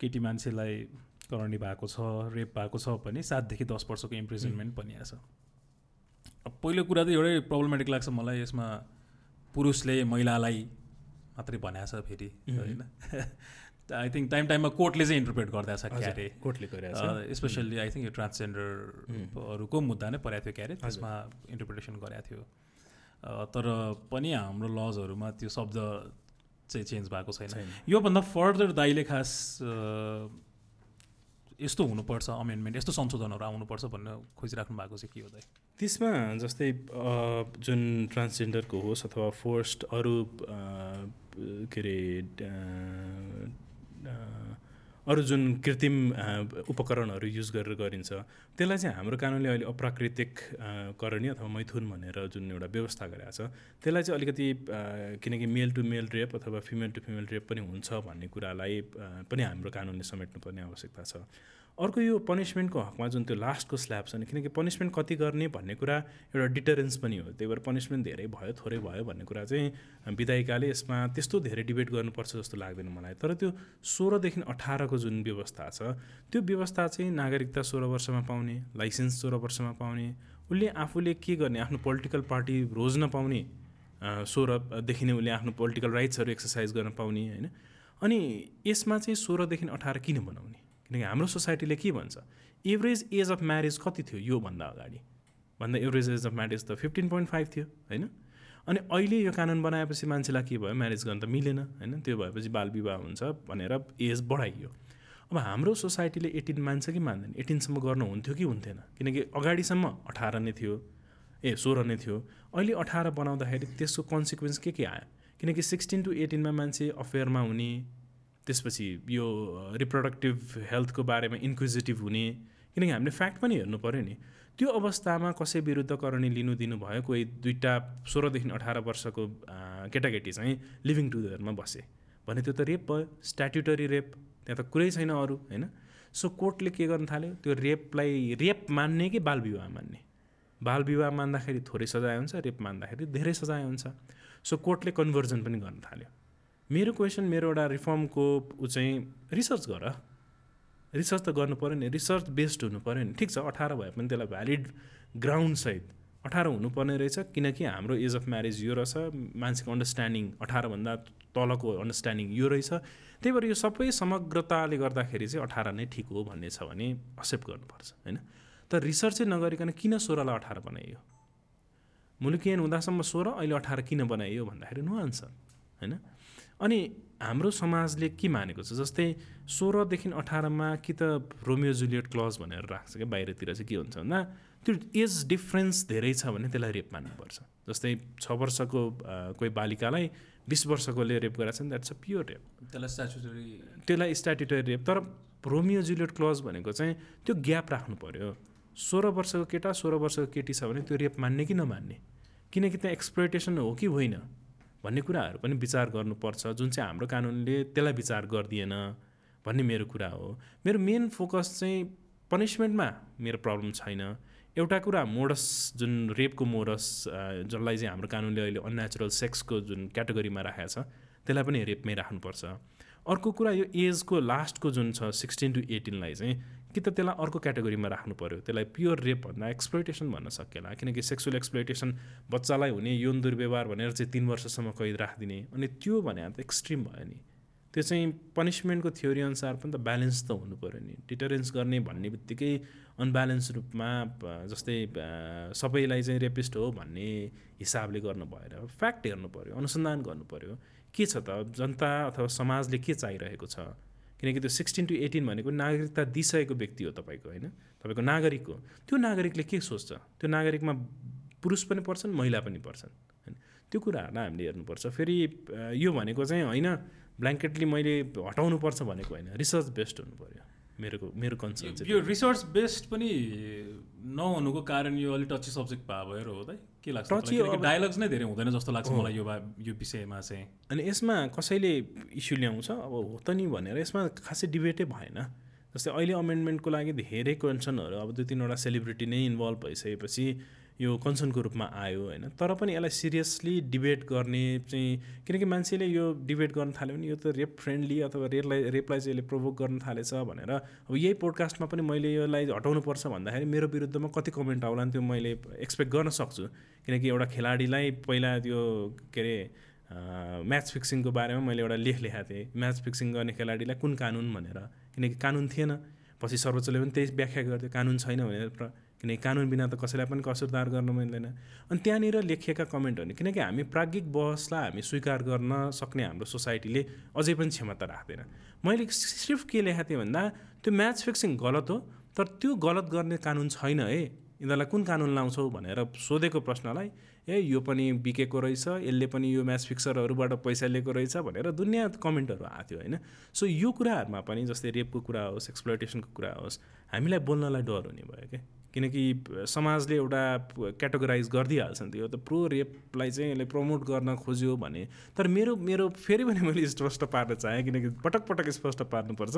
B: केटी मान्छेलाई करणी भएको छ रेप भएको छ भने सातदेखि दस वर्षको इम्प्रिजनमेन्ट भनिएको पहिलो कुरा त एउटै प्रब्लमेटिक लाग्छ मलाई यसमा पुरुषले महिलालाई मात्रै भनेको छ फेरि होइन? आई थिङ्क टाइम टाइममा कोर्टले चाहिँ इन्टरप्रेट गरिदिएको छ क्यारे कोर्टले स्पेसल्ली आई थिङ्क यो ट्रान्सजेन्डरहरूको मुद्दा नै परेको थियो क्यारे त्यसमा इन्टरप्रिटेसन गरेको थियो। तर पनि हाम्रो लजहरूमा त्यो शब्द चाहिँ चेन्ज भएको छैन। योभन्दा फर्दर दाइले खास यस्तो हुनुपर्छ अमेन्डमेन्ट यस्तो संशोधनहरू आउनुपर्छ भन्ने खोजिराख्नु भएको चाहिँ के हो दाइ?
C: त्यसमा जस्तै जुन ट्रान्सजेन्डरको होस् अथवा फोर्स्ट अरू के अरे अरू जुन कृत्रिम उपकरणहरू युज गरेर गरिन्छ त्यसलाई चाहिँ हाम्रो कानुनले अहिले अप्राकृतिक करणीय अथवा मैथुन भनेर जुन एउटा व्यवस्था गरेको छ त्यसलाई चाहिँ अलिकति किनकि मेल टु मेल रेप अथवा फिमेल टु फिमेल रेप पनि हुन्छ भन्ने कुरालाई पनि हाम्रो कानुनले समेट्नुपर्ने आवश्यकता छ। अर्को यो पनिसमेन्टको हकमा जुन त्यो लास्टको स्ल्याब छ नि किनकि पनिसमेन्ट कति गर्ने भन्ने कुरा एउटा डिटरेन्स पनि हो। त्यही भएर पनिसमेन्ट धेरै भयो थोरै भयो भन्ने कुरा चाहिँ विधायिकाले यसमा त्यस्तो धेरै डिबेट गर्नुपर्छ जस्तो लाग्दैन मलाई। तर त्यो सोह्रदेखि अठारको जुन व्यवस्था छ त्यो व्यवस्था चाहिँ नागरिकता सोह्र वर्षमा पाउने लाइसेन्स सोह्र वर्षमा पाउने उसले आफूले के गर्ने आफ्नो पोलिटिकल पार्टी रोज्न पाउने सोह्रदेखि नै उसले आफ्नो पोलिटिकल राइट्सहरू एक्सर्साइज गर्न पाउने होइन? अनि यसमा चाहिँ सोह्रदेखि अठार किन बनाउने? किनकि हाम्रो सोसाइटीले के भन्छ? एभरेज एज अफ म्यारेज कति थियो योभन्दा अगाडि? भन्दा एभरेज एज अफ म्यारेज त फिफ्टिन पोइन्ट फाइभ थियो होइन? अनि अहिले यो कानुन बनाएपछि मान्छेलाई के भयो? म्यारेज गर्न त मिलेन होइन? त्यो भएपछि बालविवाह हुन्छ भनेर एज बढाइयो। अब हाम्रो सोसाइटीले एटिन मान्छ कि मान्दैन? एटिनसम्म गर्नु हुन्थ्यो कि हुन्थेन? किनकि अगाडिसम्म अठार नै थियो ए सोह्र नै थियो। अहिले अठार बनाउँदाखेरि त्यसको कन्सिक्वेन्स के के आयो? किनकि सिक्सटिन टु एटिनमा मान्छे अफेयरमा हुने त्यसपछि यो रिप्रोडक्टिभ हेल्थको बारेमा इन्क्विजिटिभ हुने किनकि हामीले फ्याक्ट पनि हेर्नु पऱ्यो नि। त्यो अवस्थामा कसै विरुद्ध करणी लिनु दिनुभयो कोही दुईवटा सोह्रदेखि अठार वर्षको केटाकेटी चाहिँ लिभिङ टुगेदरमा बसे। भने त्यो त रेप भयो स्ट्याट्युटरी रेप त्यहाँ त कुरै छैन अरू होइन? सो कोर्टले के गर्न थाल्यो? त्यो रेपलाई रेप मान्ने कि बाल विवाह मान्ने? बाल विवाह मान्दाखेरि थोरै सजाय हुन्छ रेप मान्दाखेरि धेरै सजाय हुन्छ। सो कोर्टले कन्भर्जन पनि गर्न थाल्यो। मेरो क्वेसन मेरो एउटा रिफर्मको ऊ चाहिँ रिसर्च गर। रिसर्च त गर्नु पऱ्यो नि रिसर्च बेस्ड हुनु पऱ्यो नि। ठिक छ अठार भए पनि त्यसलाई भ्यालिड ग्राउन्डसहित अठार हुनुपर्ने रहेछ किनकि हाम्रो एज अफ म्यारेज यो रहेछ मान्छेको अन्डरस्ट्यान्डिङ अठारभन्दा तलको अन्डरस्ट्यान्डिङ यो रहेछ। त्यही भएर यो सबै समग्रताले गर्दाखेरि चाहिँ अठार नै ठिक हो भन्ने छ भने एक्सेप्ट गर्नुपर्छ होइन? तर रिसर्चै नगरिकन किन सोह्रलाई अठार बनाइयो? मुलुकियन हुँदासम्म सोह्र अहिले अठार किन बनाइयो भन्दाखेरि नो आन्सर होइन? अनि हाम्रो समाजले के मानेको छ? जस्तै सोह्रदेखि अठारमा कि त रोमियो जुलियट क्लज भनेर राख्छ क्या बाहिरतिर चाहिँ के हुन्छ भन्दा त्यो एज डिफ्रेन्स धेरै छ भने त्यसलाई रेप मान्नुपर्छ। जस्तै छ वर्षको कोही बालिकालाई बिस वर्षकोले रेप गरेको छ भने द्याट्स अ प्योर रेप।
B: त्यसलाई स्ट्याचुटरी
C: त्यसलाई स्ट्याटुटरी रेप। तर रोमियो जुलियट क्लज भनेको चाहिँ त्यो ग्याप राख्नु पऱ्यो सोह्र वर्षको केटा सोह्र वर्षको केटी छ भने त्यो रेप मान्ने कि नमान्ने? किनकि त्यहाँ एक्सप्लोइटेसन हो कि होइन? भन्ने कुराहरू पनि विचार गर्नुपर्छ। जुन चाहिँ हाम्रो कानुनले त्यसलाई विचार गरिदिएन भन्ने मेरो कुरा हो। मेरो मेन फोकस चाहिँ पनिसमेन्टमा मेरो प्रब्लम छैन। एउटा कुरा मोडस जुन रेपको मोडस जसलाई चाहिँ हाम्रो कानुनले अहिले अननेचुरल सेक्सको जुन क्याटेगोरीमा राखेको छ त्यसलाई पनि रेपमै राख्नुपर्छ। अर्को कुरा यो एजको लास्टको जुन छ सिक्सटिन टु एटिनलाई चाहिँ कि त त्यसलाई अर्को क्याटेगोरीमा राख्नु पऱ्यो त्यसलाई प्योर रेप भन्दा एक्सप्लोइटेसन भन्न सकिएला किनकि सेक्सुअल एक्सप्लोइटेसन बच्चालाई हुने यौन दुर्व्यवहार भनेर चाहिँ तिन वर्षसम्म कैद राखिदिने। अनि त्यो भने त एक्सट्रिम भयो नि। त्यो चाहिँ पनिसमेन्टको थ्योरी अनुसार पनि त ब्यालेन्स त हुनु पऱ्यो नि। डिटरेन्स गर्ने भन्ने बित्तिकै अनब्यालेन्स रूपमा जस्तै सबैलाई चाहिँ रेपिस्ट हो भन्ने हिसाबले गर्नु भएर फ्याक्ट हेर्नु पऱ्यो अनुसन्धान गर्नु पऱ्यो के छ त? जनता अथवा समाजले के चाहिरहेको छ? किनकि त्यो सिक्सटिन टु एटिन भनेको नागरिकता दिइसकेको व्यक्ति हो तपाईँको होइन? तपाईँको नागरिक हो। त्यो नागरिकले के सोच्छ? त्यो नागरिकमा पुरुष पनि पर्छन् महिला पनि पर्छन् होइन? त्यो कुराहरूलाई हामीले हेर्नुपर्छ। फेरि यो भनेको चाहिँ होइन ब्ल्याङ्केटली मैले हटाउनु पर्छ भनेको होइन। रिसर्च बेस्ड हुनु पऱ्यो मेरो मेरो कन्सर्न चाहिँ
B: यो रिसर्च बेस्ड पनि नहुनुको कारण यो अलिक टची सब्जेक्ट भए भएर हो त के लाग्छ डायलग्स नै धेरै हुँदैन जस्तो लाग्छ मलाई यो यो विषयमा चाहिँ।
C: अनि यसमा कसैले इस्यु ल्याउँछ? अब हो त नि भनेर यसमा खासै डिबेटै भएन। जस्तै अहिले अमेन्डमेन्टको लागि धेरै क्वेसनहरू अब दुई तिनवटा सेलिब्रिटी नै इन्भल्भ भइसकेपछि यो कन्सर्नको रूपमा आयो होइन। तर पनि यसलाई सिरियसली डिबेट गर्ने चाहिँ किनकि मान्छेले यो डिबेट गर्न थाल्यो भने यो त रेप फ्रेन्डली अथवा रेपलाई रेपलाई चाहिँ यसले प्रोभोक गर्न थालेछ भनेर अब यही पोडकास्टमा पनि मैले यसलाई हटाउनुपर्छ भन्दाखेरि मेरो विरुद्धमा कति कमेन्ट आउला त्यो मैले एक्सपेक्ट गर्न सक्छु। किनकि एउटा खेलाडीलाई पहिला त्यो के अरे म्याच फिक्सिङको बारेमा मैले एउटा लेख लेखाएको थिएँ। म्याच फिक्सिङ गर्ने खेलाडीलाई कुन कानुन भनेर। किनकि कानुन थिएन। पछि सर्वोच्चले पनि त्यही व्याख्या गर्थ्यो कानुन छैन भनेर। किनकि कानुन बिना त कसैलाई पनि कसुरदार गर्न मिल्दैन। अनि त्यहाँनिर लेखिएका कमेन्टहरू किनकि हामी प्राज्ञिक बहसलाई हामी स्वीकार गर्न सक्ने हाम्रो सोसाइटीले अझै पनि क्षमता राख्दैन। मैले सिर्फ के लेखाएको थिएँ भन्दा त्यो म्याच फिक्सिङ गलत हो तर त्यो गलत गर्ने कानुन छैन है यिनीहरूलाई कुन कानुन लाउँछौ भनेर सोधेको प्रश्नलाई ए यो पनि बिकेको रहेछ यसले पनि यो म्याच फिक्सरहरूबाट पैसा लिएको रहेछ भनेर दुनियाँ कमेन्टहरू आएको थियो होइन? सो यो कुराहरूमा पनि जस्तै रेपको कुरा होस् एक्सप्लोइटेसनको कुरा होस् हामीलाई बोल्नलाई डर हुने भयो क्या किनकि समाजले एउटा क्याटेगोराइज गरिदिइहाल्छ नि त्यो त प्रो रेपलाई चाहिँ यसले प्रमोट गर्न खोज्यो भने। तर मेरो मेरो फेरि पनि मैले स्पष्ट पार्न चाहेँ किनकि पटक पटक स्पष्ट पार्नुपर्छ।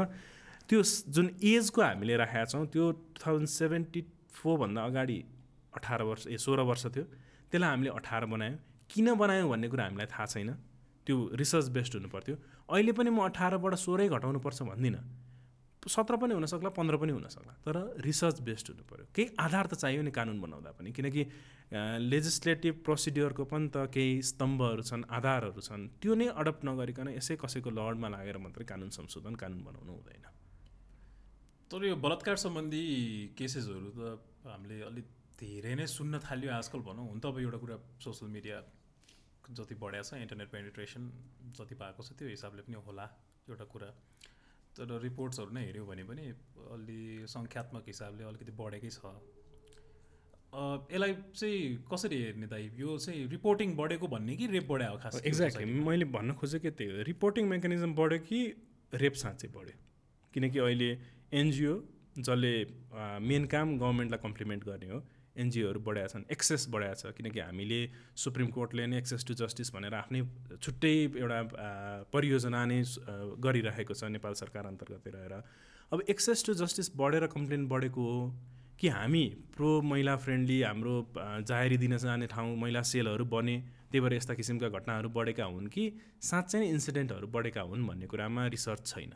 C: त्यो जुन एजको हामीले राखेका छौँ त्यो टु थाउजन्ड सेभेन्टी फोरभन्दा अगाडि अठार वर्ष ए सोह्र वर्ष थियो। त्यसलाई हामीले अठार बनायौँ। किन बनायौँ भन्ने कुरा हामीलाई थाहा छैन। त्यो रिसर्च बेस्ड हुनु पर्थ्यो अहिले पनि म अठारबाट सोह्रै घटाउनुपर्छ भन्दिनँ। सत्र पनि हुनसक्ला पन्ध्र पनि हुनसक्ला तर रिसर्च बेस्ड हुनु पऱ्यो केही आधार त चाहियो नि कानुन बनाउँदा पनि। किनकि लेजिस्लेटिभ प्रोसिड्योरको पनि त केही स्तम्भहरू छन् आधारहरू छन्। त्यो नै अडप्ट नगरिकन यसै कसैको लडमा लागेर मात्रै कानुन संशोधन कानुन बनाउनु हुँदैन।
B: तर यो बलात्कार सम्बन्धी केसेसहरू त हामीले अलिक धेरै नै सुन्न थाल्यो आजकल भनौँ। हुन त अब एउटा कुरा सोसियल मिडिया जति बढाएको छ इन्टरनेट पेनिट्रेसन जति भएको छ त्यो हिसाबले पनि होला एउटा कुरा। तर रिपोर्ट्सहरू नै हेऱ्यौँ भने पनि अलि सङ्ख्यात्मक हिसाबले अलिकति बढेकै छ। यसलाई चाहिँ कसरी हेर्ने दाइ यो चाहिँ रिपोर्टिङ बढेको भन्ने कि रेप बढायो खास
C: एक्ज्याक्टली मैले भन्न खोजेको त्यही हो। रिपोर्टिङ मेकानिजम बढ्यो कि रेप साँच्चै बढ्यो? किनकि अहिले एनजिओ जसले मेन काम गभर्मेन्टलाई कम्प्लिमेन्ट गर्ने हो। एनजिओहरू बढाएको छन् एक्सेस बढाएको छ किनकि हामीले सुप्रिम कोर्टले नै एक्सेस टु जस्टिस भनेर आफ्नै छुट्टै एउटा परियोजना नै गरिरहेको छ नेपाल सरकार अन्तर्गत रहेर। अब एक्सेस टु जस्टिस बढेर कम्प्लेन बढेको हो कि हामी प्रो महिला फ्रेन्डली हाम्रो जाहेरी दिन जाने ठाउँ महिला सेलहरू बने त्यही भएर यस्ता किसिमका घटनाहरू बढेका हुन् कि साँच्चै नै इन्सिडेन्टहरू बढेका हुन् भन्ने कुरामा रिसर्च छैन।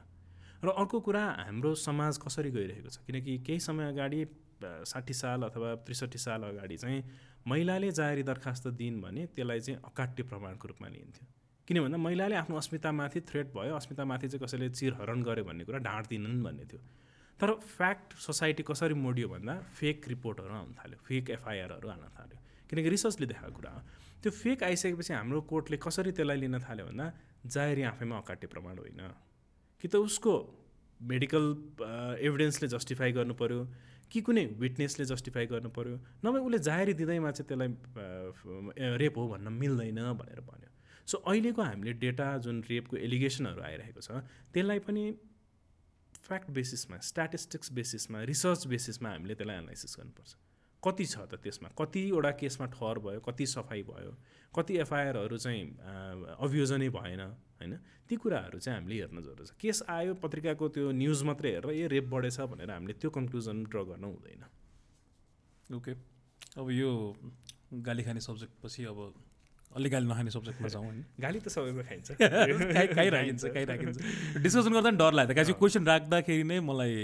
C: र अर्को कुरा हाम्रो समाज कसरी गइरहेको छ किनकि केही समय अगाडि साठी साल अथवा त्रिसठी साल अगाडि चाहिँ महिलाले जाहेरी दरखास्त दिइन् भने त्यसलाई चाहिँ अकाट्य प्रमाणको रूपमा लिइन्थ्यो। किन भन्दा महिलाले आफ्नो अस्मितामाथि थ्रेट भयो अस्मितामाथि चाहिँ कसैले चिरहरण गर्यो भन्ने कुरा ढाँट्दिनन् भन्ने थियो। तर फ्याक्ट सोसाइटी कसरी मोडियो भन्दा फेक रिपोर्टहरू आउनु थाल्यो फेक एफआइआरहरू आउन थाल्यो। किनकि रिसर्चले देखाएको कुरा हो। त्यो फेक आइसकेपछि हाम्रो कोर्टले कसरी त्यसलाई लिन थाल्यो भन्दा जाहेरी आफैमा अकाट्य प्रमाण होइन। कि त उसको मेडिकल एभिडेन्सले जस्टिफाई गर्नु पऱ्यो कि कुनै विटनेसले जस्टिफाई गर्नु पऱ्यो नभए उसले जाहेरी दिँदैमा चाहिँ त्यसलाई रेप हो भन्न मिल्दैन भनेर भन्यो। सो अहिलेको हामीले डेटा जुन रेपको एलिगेसनहरू आइरहेको छ त्यसलाई पनि फ्याक्ट बेसिसमा स्ट्याटिस्टिक्स बेसिसमा रिसर्च बेसिसमा हामीले त्यसलाई एनालाइसिस गर्नुपर्छ। कति छ त त्यसमा? कतिवटा केसमा ठहर भयो कति सफाइ भयो कति एफआइआरहरू चाहिँ अभियोजनै भएन होइन? ती कुराहरू चाहिँ हामीले हेर्न जरुरी छ। केस आयो पत्रिकाको त्यो न्युज मात्रै हेरेर ए रेप बढेछ भनेर हामीले त्यो कन्क्लुजन ड्र गर्न हुँदैन।
B: ओके। अब यो गाली खाने सब्जेक्ट पछि अब अलिक गाली नखाने सब्जेक्टमा जाउँ होइन? <laughs>
C: गाली त सबैमा खाइन्छ। <laughs>
B: काहीँ राखिन्छ काहीँ राखिन्छ। डिस्कसन गर्दा पनि डर लाग्यो। दाजु क्वेसन राख्दाखेरि नै मलाई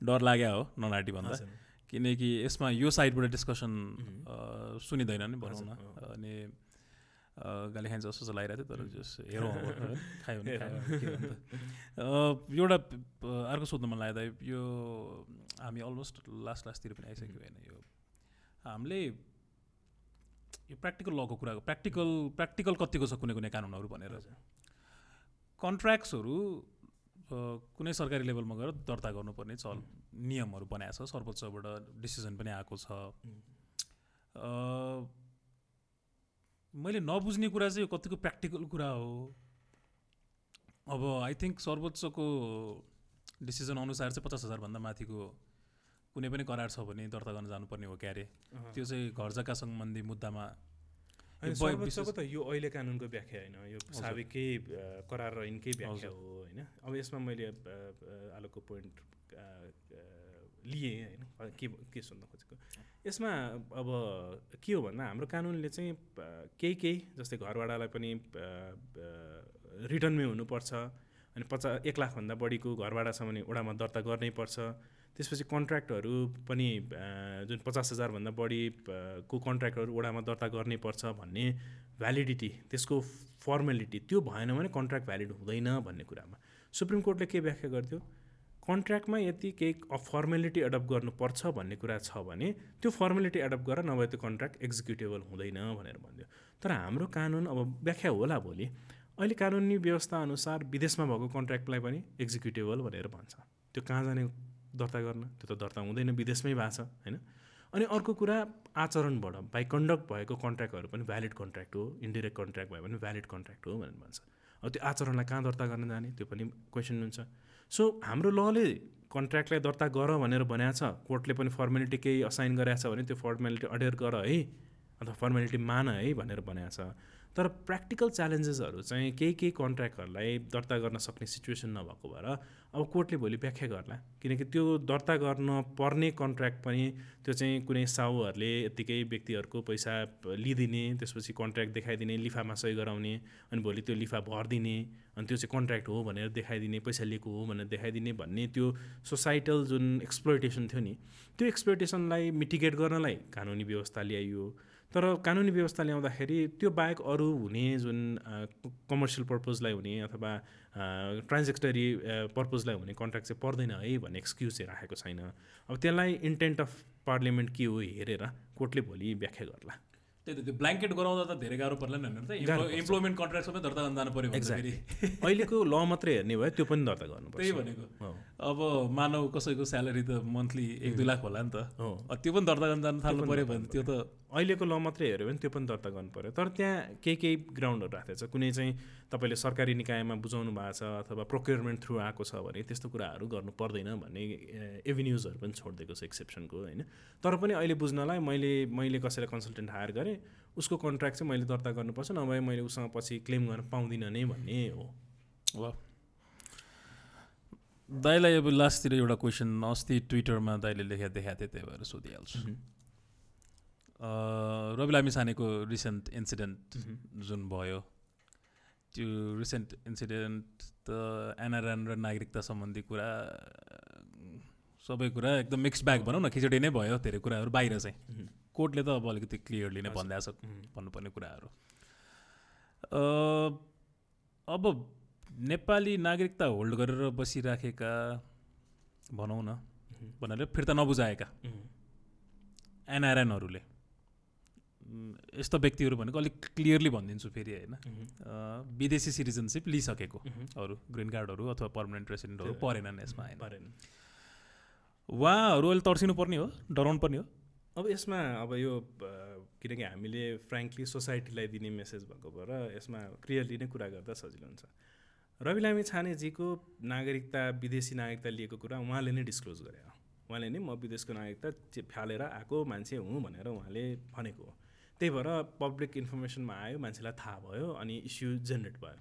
B: डर लाग्यो हो ननाटी भन्दा। किनकि यसमा यो साइडबाट डिस्कसन सुनिँदैन नि भनौँ न। अनि गाली खान्छ जस्तो चाहिँ लागिरहेको थियो तर जस <laughs> हेरौँ खायो भने <laughs> एउटा अर्को सोध्नु मन लाग्दा यो हामी अलमोस्ट लास्ट लास्टतिर पनि आइसक्यो होइन यो। हामीले यो प्र्याक्टिकल लको कुराको प्र्याक्टिकल प्र्याक्टिकल कतिको छ कुनै कुनै कानुनहरू भनेर। कन्ट्र्याक्ट्सहरू कुनै सरकारी लेभलमा गएर दर्ता गर्नुपर्ने चल नियमहरू बनाएको छ सर्वोच्चबाट डिसिजन पनि आएको छ। मैले नबुझ्ने कुरा चाहिँ यो कतिको प्र्याक्टिकल कुरा हो। अब आई थिङ्क सर्वोच्चको डिसिजन अनुसार चाहिँ पचास हजारभन्दा माथिको कुनै पनि करार छ भने दर्ता गर्न जानुपर्ने हो क्यारे। त्यो चाहिँ घर जग्गा सम्बन्धी मुद्दामा
C: सर्वोच्चको त यो अहिले कानुनको व्याख्या होइन। यो साबिकै करार र यिनकै व्याख्या हो होइन। अब यसमा मैले आलोकको पोइन्ट लिएँ होइन। के के सुन्न खोजेको? यसमा अब के हो भन्दा हाम्रो कानुनले चाहिँ केही केही जस्तै घरवाडालाई पनि रिटर्नमै हुनुपर्छ। अनि पचास एक लाखभन्दा बढीको भने वडामा दर्ता गर्नै पर्छ। त्यसपछि कन्ट्र्याक्टहरू पनि जुन पचास हजारभन्दा बढी को कन्ट्र्याक्टहरू वडामा दर्ता गर्नै पर्छ भन्ने भ्यालिडिटी त्यसको फर्मेलिटी त्यो भएन भने कन्ट्र्याक्ट भ्यालिड हुँदैन भन्ने कुरामा। सुप्रिम कोर्टले के व्याख्या गर्थ्यो? कन्ट्र्याक्टमा यति केही फर्मेलिटी एडप्ट गर्नुपर्छ भन्ने कुरा छ भने त्यो फर्मेलिटी एडप्ट गरेर नभए त्यो कन्ट्र्याक्ट एक्जिक्युटेबल हुँदैन भनेर भन्थ्यो तर हाम्रो कानुन अब व्याख्या होला भोलि अहिले कानुनी व्यवस्था अनुसार विदेशमा भएको कन्ट्र्याक्टलाई पनि एक्जिक्युटेबल भनेर भन्छ। त्यो कहाँ जाने दर्ता गर्न त्यो त दर्ता हुँदैन विदेशमै भएको छ होइन? अनि अर्को कुरा आचरणबाट बाई कन्डक्ट भएको कन्ट्र्याक्टहरू पनि भ्यालिड कन्ट्र्याक्ट हो इन्डिरेक्ट कन्ट्र्याक्ट भयो भने भ्यालिड कन्ट्र्याक्ट हो भनेर भन्छ। अब त्यो आचरणलाई कहाँ दर्ता गर्न जाने त्यो पनि क्वेसन हुन्छ। सो हाम्रो लले कन्ट्र्याक्टलाई दर्ता गर भनेर भनेको छ कोर्टले पनि फर्मेलिटी केही असाइन गरेको छ भने त्यो फर्मेलिटी अडेर गर है अथवा फर्मेलिटी मान है भनेर भनेको छ। तर प्र्याक्टिकल च्यालेन्जेसहरू चाहिँ केही केही कन्ट्र्याक्टहरूलाई दर्ता गर्न सक्ने सिचुएसन नभएको भएर अब कोर्टले भोलि व्याख्या गर्ला। किनकि त्यो दर्ता गर्न पर्ने कन्ट्र्याक्ट पनि त्यो चाहिँ कुनै साहुहरूले यत्तिकै व्यक्तिहरूको पैसा लिइदिने त्यसपछि कन्ट्र्याक्ट देखाइदिने लिफामा सही गराउने अनि भोलि त्यो लिफा भरिदिने अनि त्यो चाहिँ कन्ट्र्याक्ट हो भनेर देखाइदिने पैसा लिएको हो भनेर देखाइदिने भन्ने त्यो सोसाइटल जुन एक्सप्लोइटेसन थियो नि त्यो एक्सप्लोइटेसनलाई मिटिगेट गर्नलाई कानुनी व्यवस्था ल्याइयो। तर कानुनी व्यवस्था ल्याउँदाखेरि त्यो बाहेक अरू हुने जुन कमर्सियल पर्पजलाई हुने अथवा ट्रान्जेक्टरी पर्पजलाई हुने कन्ट्र्याक्ट चाहिँ पर्दैन है भन्ने एक्सक्युज चाहिँ राखेको छैन। अब त्यसलाई इन्टेन्ट अफ पार्लियामेन्ट के हो हेरेर कोर्टले भोलि व्याख्या गर्ला।
B: त्यही त त्यो ब्ल्याङ्केट गराउँदा त धेरै गाह्रो पर्ला नि त। इम्प्लोइमेन्ट कन्ट्र्याक्ट सबै दर्ता गर्न जानु पऱ्यो
C: एक्ज्याक्टली <laughs> अहिलेको ल मात्रै हेर्ने भयो त्यो पनि दर्ता गर्नु
B: त्यही भनेको। अब मानव कसैको स्यालेरी त मन्थली एक दुई लाख होला नि त। त्यो पनि दर्ता गर्न जानु थाल्नु पऱ्यो भने त्यो त
C: अहिलेको ल मात्रै हेऱ्यो भने त्यो पनि दर्ता गर्नु पऱ्यो तर त्यहाँ केही केही ग्राउन्डहरू राखेको छ। कुनै चाहिँ तपाईँले सरकारी निकायमा बुझाउनु भएको छ अथवा प्रोक्योरमेन्ट थ्रु आएको छ भने त्यस्तो कुराहरू गर्नु पर्दैन भन्ने एभिन्युजहरू पनि छोडिदिएको छ एक्सेप्सनको होइन। तर पनि अहिले बुझ्नलाई मैले मैले कसैलाई कन्सल्टेन्ट हायर गरेँ उसको कन्ट्र्याक्ट चाहिँ मैले दर्ता गर्नुपर्छ नभए मैले उसँग पछि क्लेम गर्न पाउँदिनँ नै भन्ने हो।
B: वा दाइलाई अब लास्टतिर एउटा क्वेसन अस्ति ट्विटरमा दाइले लेखेर देखाएको थिएँ त्यही भएर सोधिहाल्छु। रवि लामी छानेको रिसेन्ट इन्सिडेन्ट जुन भयो त्यो रिसेन्ट इन्सिडेन्ट त एनआरएन र नागरिकता सम्बन्धी कुरा सबै कुरा एकदम मिक्स ब्याग भनौँ न खिचडी नै भयो धेरै कुराहरू बाहिर चाहिँ। कोर्टले त अब अलिकति क्लियरली नै भनिदिएको छ भन्नुपर्ने कुराहरू। अब नेपाली नागरिकता होल्ड गरेर बसिराखेका भनौँ न भन्नाले फिर्ता नबुझाएका एनआरएनहरूले। यस्तो व्यक्तिहरू भनेको अलिक क्लियरली भनिदिन्छु फेरि होइन? विदेशी सिटिजनसिप लिइसकेको। अरू ग्रिन कार्डहरू अथवा पर्मानेन्ट रेसिडेन्टहरू परेनन् यसमा
C: परेन।
B: उहाँहरू अहिले तर्सिनु पर्ने हो? डराउनु पर्ने हो?
C: अब यसमा अब यो किनकि हामीले फ्रेङ्कली सोसाइटीलाई दिने मेसेज भएको भएर यसमा क्लियरली नै कुरा गर्दा सजिलो हुन्छ। रवि लामी छानेजीको नागरिकता विदेशी नागरिकता लिएको कुरा उहाँले नै डिस्क्लोज गरे उहाँले नै म विदेशको नागरिकता फालेर आएको मान्छे हुँ भनेर उहाँले भनेको हो। त्यही भएर पब्लिक इन्फर्मेसनमा आयो मान्छेलाई थाहा भयो अनि इस्यु जेनेरेट भयो।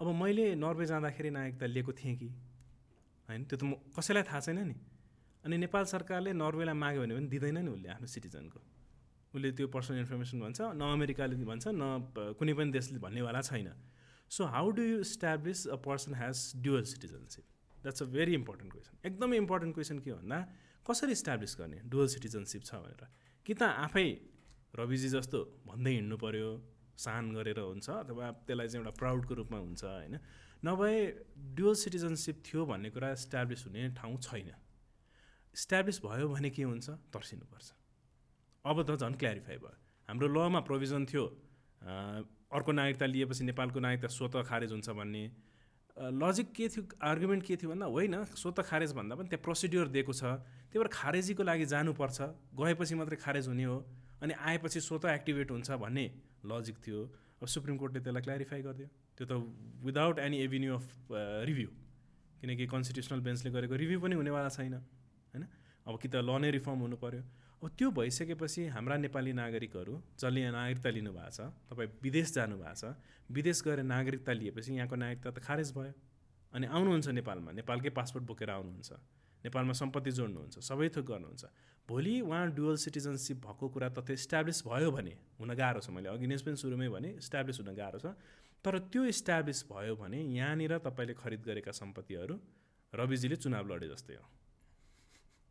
C: अब मैले नर्वे जाँदाखेरि नागरिकता लिएको थिएँ कि? होइन? त्यो त म कसैलाई थाहा छैन नि। अनि नेपाल सरकारले नर्वेलाई माग्यो भने पनि दिँदैन नि उसले आफ्नो सिटिजनको। उसले त्यो पर्सनल इन्फर्मेसन भन्छ न अमेरिकाले भन्छ न कुनै पनि देशले भन्नेवाला छैन। So how do you establish a person has dual citizenship that's a very important question एकदमै इम्पोर्टेन्ट क्वेसन के भन्दा कसरी इस्टाब्लिस गर्ने? डुअल सिटिजनसिप छ भनेर। कि त आफै रविजी जस्तो भन्दै हिँड्नु पऱ्यो सान गरेर हुन्छ अथवा त्यसलाई चाहिँ एउटा प्राउडको रूपमा हुन्छ होइन। नभए डुअल सिटिजनसिप थियो भन्ने कुरा इस्टाब्लिस हुने ठाउँ छैन। इस्टाब्लिस भयो भने के हुन्छ? तर्सिनुपर्छ। अब त झन् क्ल्यारिफाई भयो। हाम्रो लमा प्रोभिजन थियो। अर्को नागरिकता लिएपछि नेपालको नागरिकता स्वत खारेज हुन्छ भन्ने। लजिक के थियो? आर्गुमेन्ट के थियो भन्दा होइन। स्वत खारेज भन्दा पनि त्यहाँ प्रोसिड्योर दिएको छ। त्यही भएर खारेजीको लागि जानुपर्छ। गएपछि मात्रै खारेज हुने हो। अनि आएपछि स्वत एक्टिभेट हुन्छ भन्ने लजिक थियो। अब सुप्रिम कोर्टले त्यसलाई क्ल्यारिफाई गरिदियो। त्यो त without any avenue of review किनकि कन्स्टिट्युसनल बेन्चले गरेको रिभ्यू पनि हुनेवाला छैन होइन? अब कि त ल नै रिफर्म हुनु पऱ्यो अब त्यो भइसकेपछि हाम्रा नेपाली नागरिकहरू जसले यहाँ नागरिकता लिनुभएको छ तपाईँ विदेश जानुभएको छ विदेश गएर नागरिकता लिएपछि यहाँको नागरिकता त खारेज भयो। अनि आउनुहुन्छ नेपालमा नेपालकै पासपोर्ट बोकेर आउनुहुन्छ। नेपालमा सम्पत्ति जोड्नुहुन्छ सबै थोक गर्नुहुन्छ। भोलि उहाँ डुअल सिटिजनसिप भएको कुरा तथ्य इस्टाब्लिस भयो भने हुन गाह्रो छ मैले अघि पनि सुरुमै भने इस्टाब्लिस हुन गाह्रो छ। तर त्यो इस्टाब्लिस भयो भने यहाँनिर तपाईँले खरिद गरेका सम्पत्तिहरू रविजीले चुनाव लडे जस्तै हो।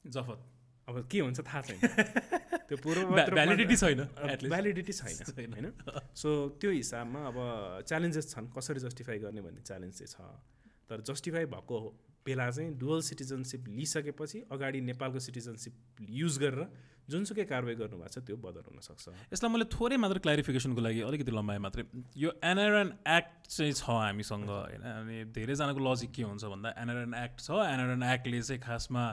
B: जफत।
C: अब के हुन्छ थाहा छैन। <laughs> त्यो पूर्व
B: भ्यालिडिटी छैन
C: भ्यालिडिटी <laughs> छैन होइन? सो त्यो हिसाबमा अब च्यालेन्जेस छन् कसरी जस्टिफाई गर्ने भन्ने च्यालेन्ज चाहिँ छ। तर जस्टिफाई भएको बेला चाहिँ डुवल सिटिजनसिप लिइसकेपछि अगाडि नेपालको सिटिजनसिप युज गरेर जुनसुकै कारवाही गर्नुभएको छ त्यो बदल हुनसक्छ।
B: यसलाई मैले थोरै मात्र क्ल्यारिफिकेसनको लागि अलिकति लम्बाएँ मात्रै यो एनआरएन एक्ट चाहिँ छ हामीसँग होइन? अनि धेरैजनाको लजिक के हुन्छ भन्दा एनआरएन एक्ट छ। एनआरएन एक्टले चाहिँ खासमा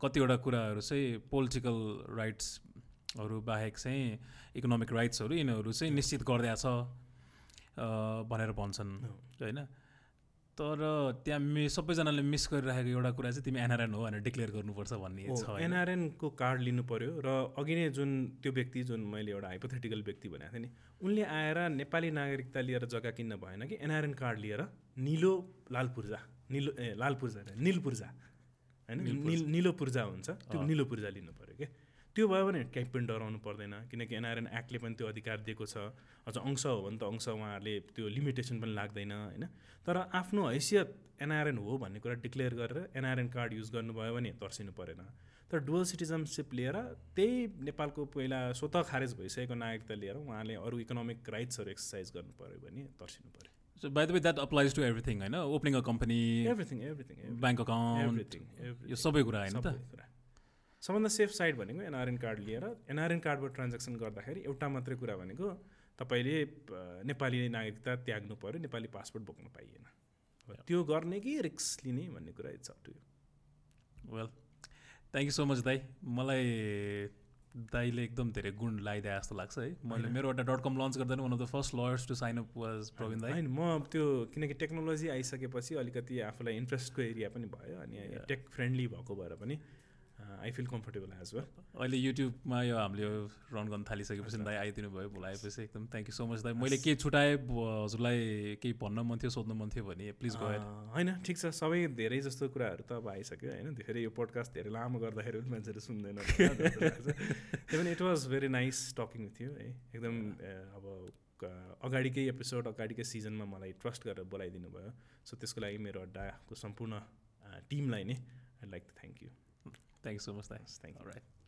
B: कतिवटा कुराहरू चाहिँ पोलिटिकल राइट्सहरू बाहेक चाहिँ इकोनोमिक राइट्सहरू यिनीहरू चाहिँ निश्चित गरिदिएको छ भनेर भन्छन् होइन? तर त्यहाँ मि सबैजनाले मिस गरिराखेको एउटा कुरा चाहिँ तिमी एनआरएन हो भनेर डिक्लेयर गर्नुपर्छ भन्ने छ?
C: एनआरएनको कार्ड लिनु पर्यो र अघि नै जुन त्यो व्यक्ति जुन मैले एउटा हाइपोथेटिकल व्यक्ति भनेको थिएँ नि उनले आएर नेपाली नागरिकता लिएर जग्गा किन्न भएन कि एनआरएन कार्ड लिएर निलो लाल पूर्जा निलो ए लाल पूर्जा निल पूर्जा होइन? निल पूर्जा। हुन्छ त्यो निलो पूर्जा लिनु पऱ्यो त्यो भयो भने केही पनि डराउनु पर्दैन किनकि एनआरएन एक्टले पनि त्यो अधिकार दिएको छ। अझ अंश हो भने त अंश उहाँहरूले त्यो लिमिटेसन पनि लाग्दैन होइन? तर आफ्नो हैसियत एनआरएन हो भन्ने कुरा डिक्लेयर गरेर एनआरएन कार्ड युज गर्नुभयो भने तर्सिनु परेन। तर डुवल सिटिजनसिप लिएर त्यही नेपालको पहिला स्वत खारेज भइसकेको नागरिकता लिएर उहाँले अरू इकोनोमिक राइट्सहरू एक्सर्साइज गर्नु पऱ्यो भने तर्सिनु पऱ्यो
B: So by the way, that applies to everything होइन? Opening a company
C: everything everything
B: bank account
C: everything
B: यो सबै कुरा होइन त?
C: कुरा। सबभन्दा सेफ साइड भनेको एनआरएन कार्ड लिएर एनआरएन कार्डबाट ट्रान्जेक्सन गर्दाखेरि एउटा मात्रै कुरा भनेको तपाईँले नेपाली नागरिकता त्याग्नु पऱ्यो नेपाली पासपोर्ट बोक्न पाइएन। त्यो गर्ने कि रिक्स लिने भन्ने कुरा it's up to you
B: well thank you so much दाई। मलाई दाईले एकदम धेरै गुण लगाइदिए जस्तो लाग्छ है। मैले मेरो एउटा डट कम लन्च गर्दा one of the first lawyers to sign up was Prabin दाई।
C: होइन म त्यो किनकि टेक्नोलोजी आइसकेपछि अलिकति आफूलाई इन्ट्रेस्टको एरिया पनि भयो अनि टेक फ्रेन्डली भएको भएर पनि I feel comfortable as well
B: अहिले युट्युबमा यो हामीले रन गर्न थालिसकेपछि दाई आइदिनु भयो बोलाएपछि एकदम थ्याङ्क यू सो मच दाई। मैले केही छुट्याएँ हजुरलाई केही भन्न मन थियो सोध्नु मन थियो भने प्लिज गो
C: अँ, होइन ठिक छ सबै धेरै जस्तो कुराहरू त अब आइसक्यो होइन? धेरै यो पोडकास्ट धेरै लामो गर्दाखेरि पनि मान्छेहरू सुन्दैन पनि it was very nice talking with you है? एकदम अ, अब अगाडिकै एपिसोड अगाडिकै सिजनमा मलाई ट्रस्ट गरेर बोलाइदिनु भयो। सो त्यसको लागि मेरो अड्डाको सम्पूर्ण टिमलाई नै I like to thank you
B: Thanks so much. Thanks.
C: Thank you.
B: All right.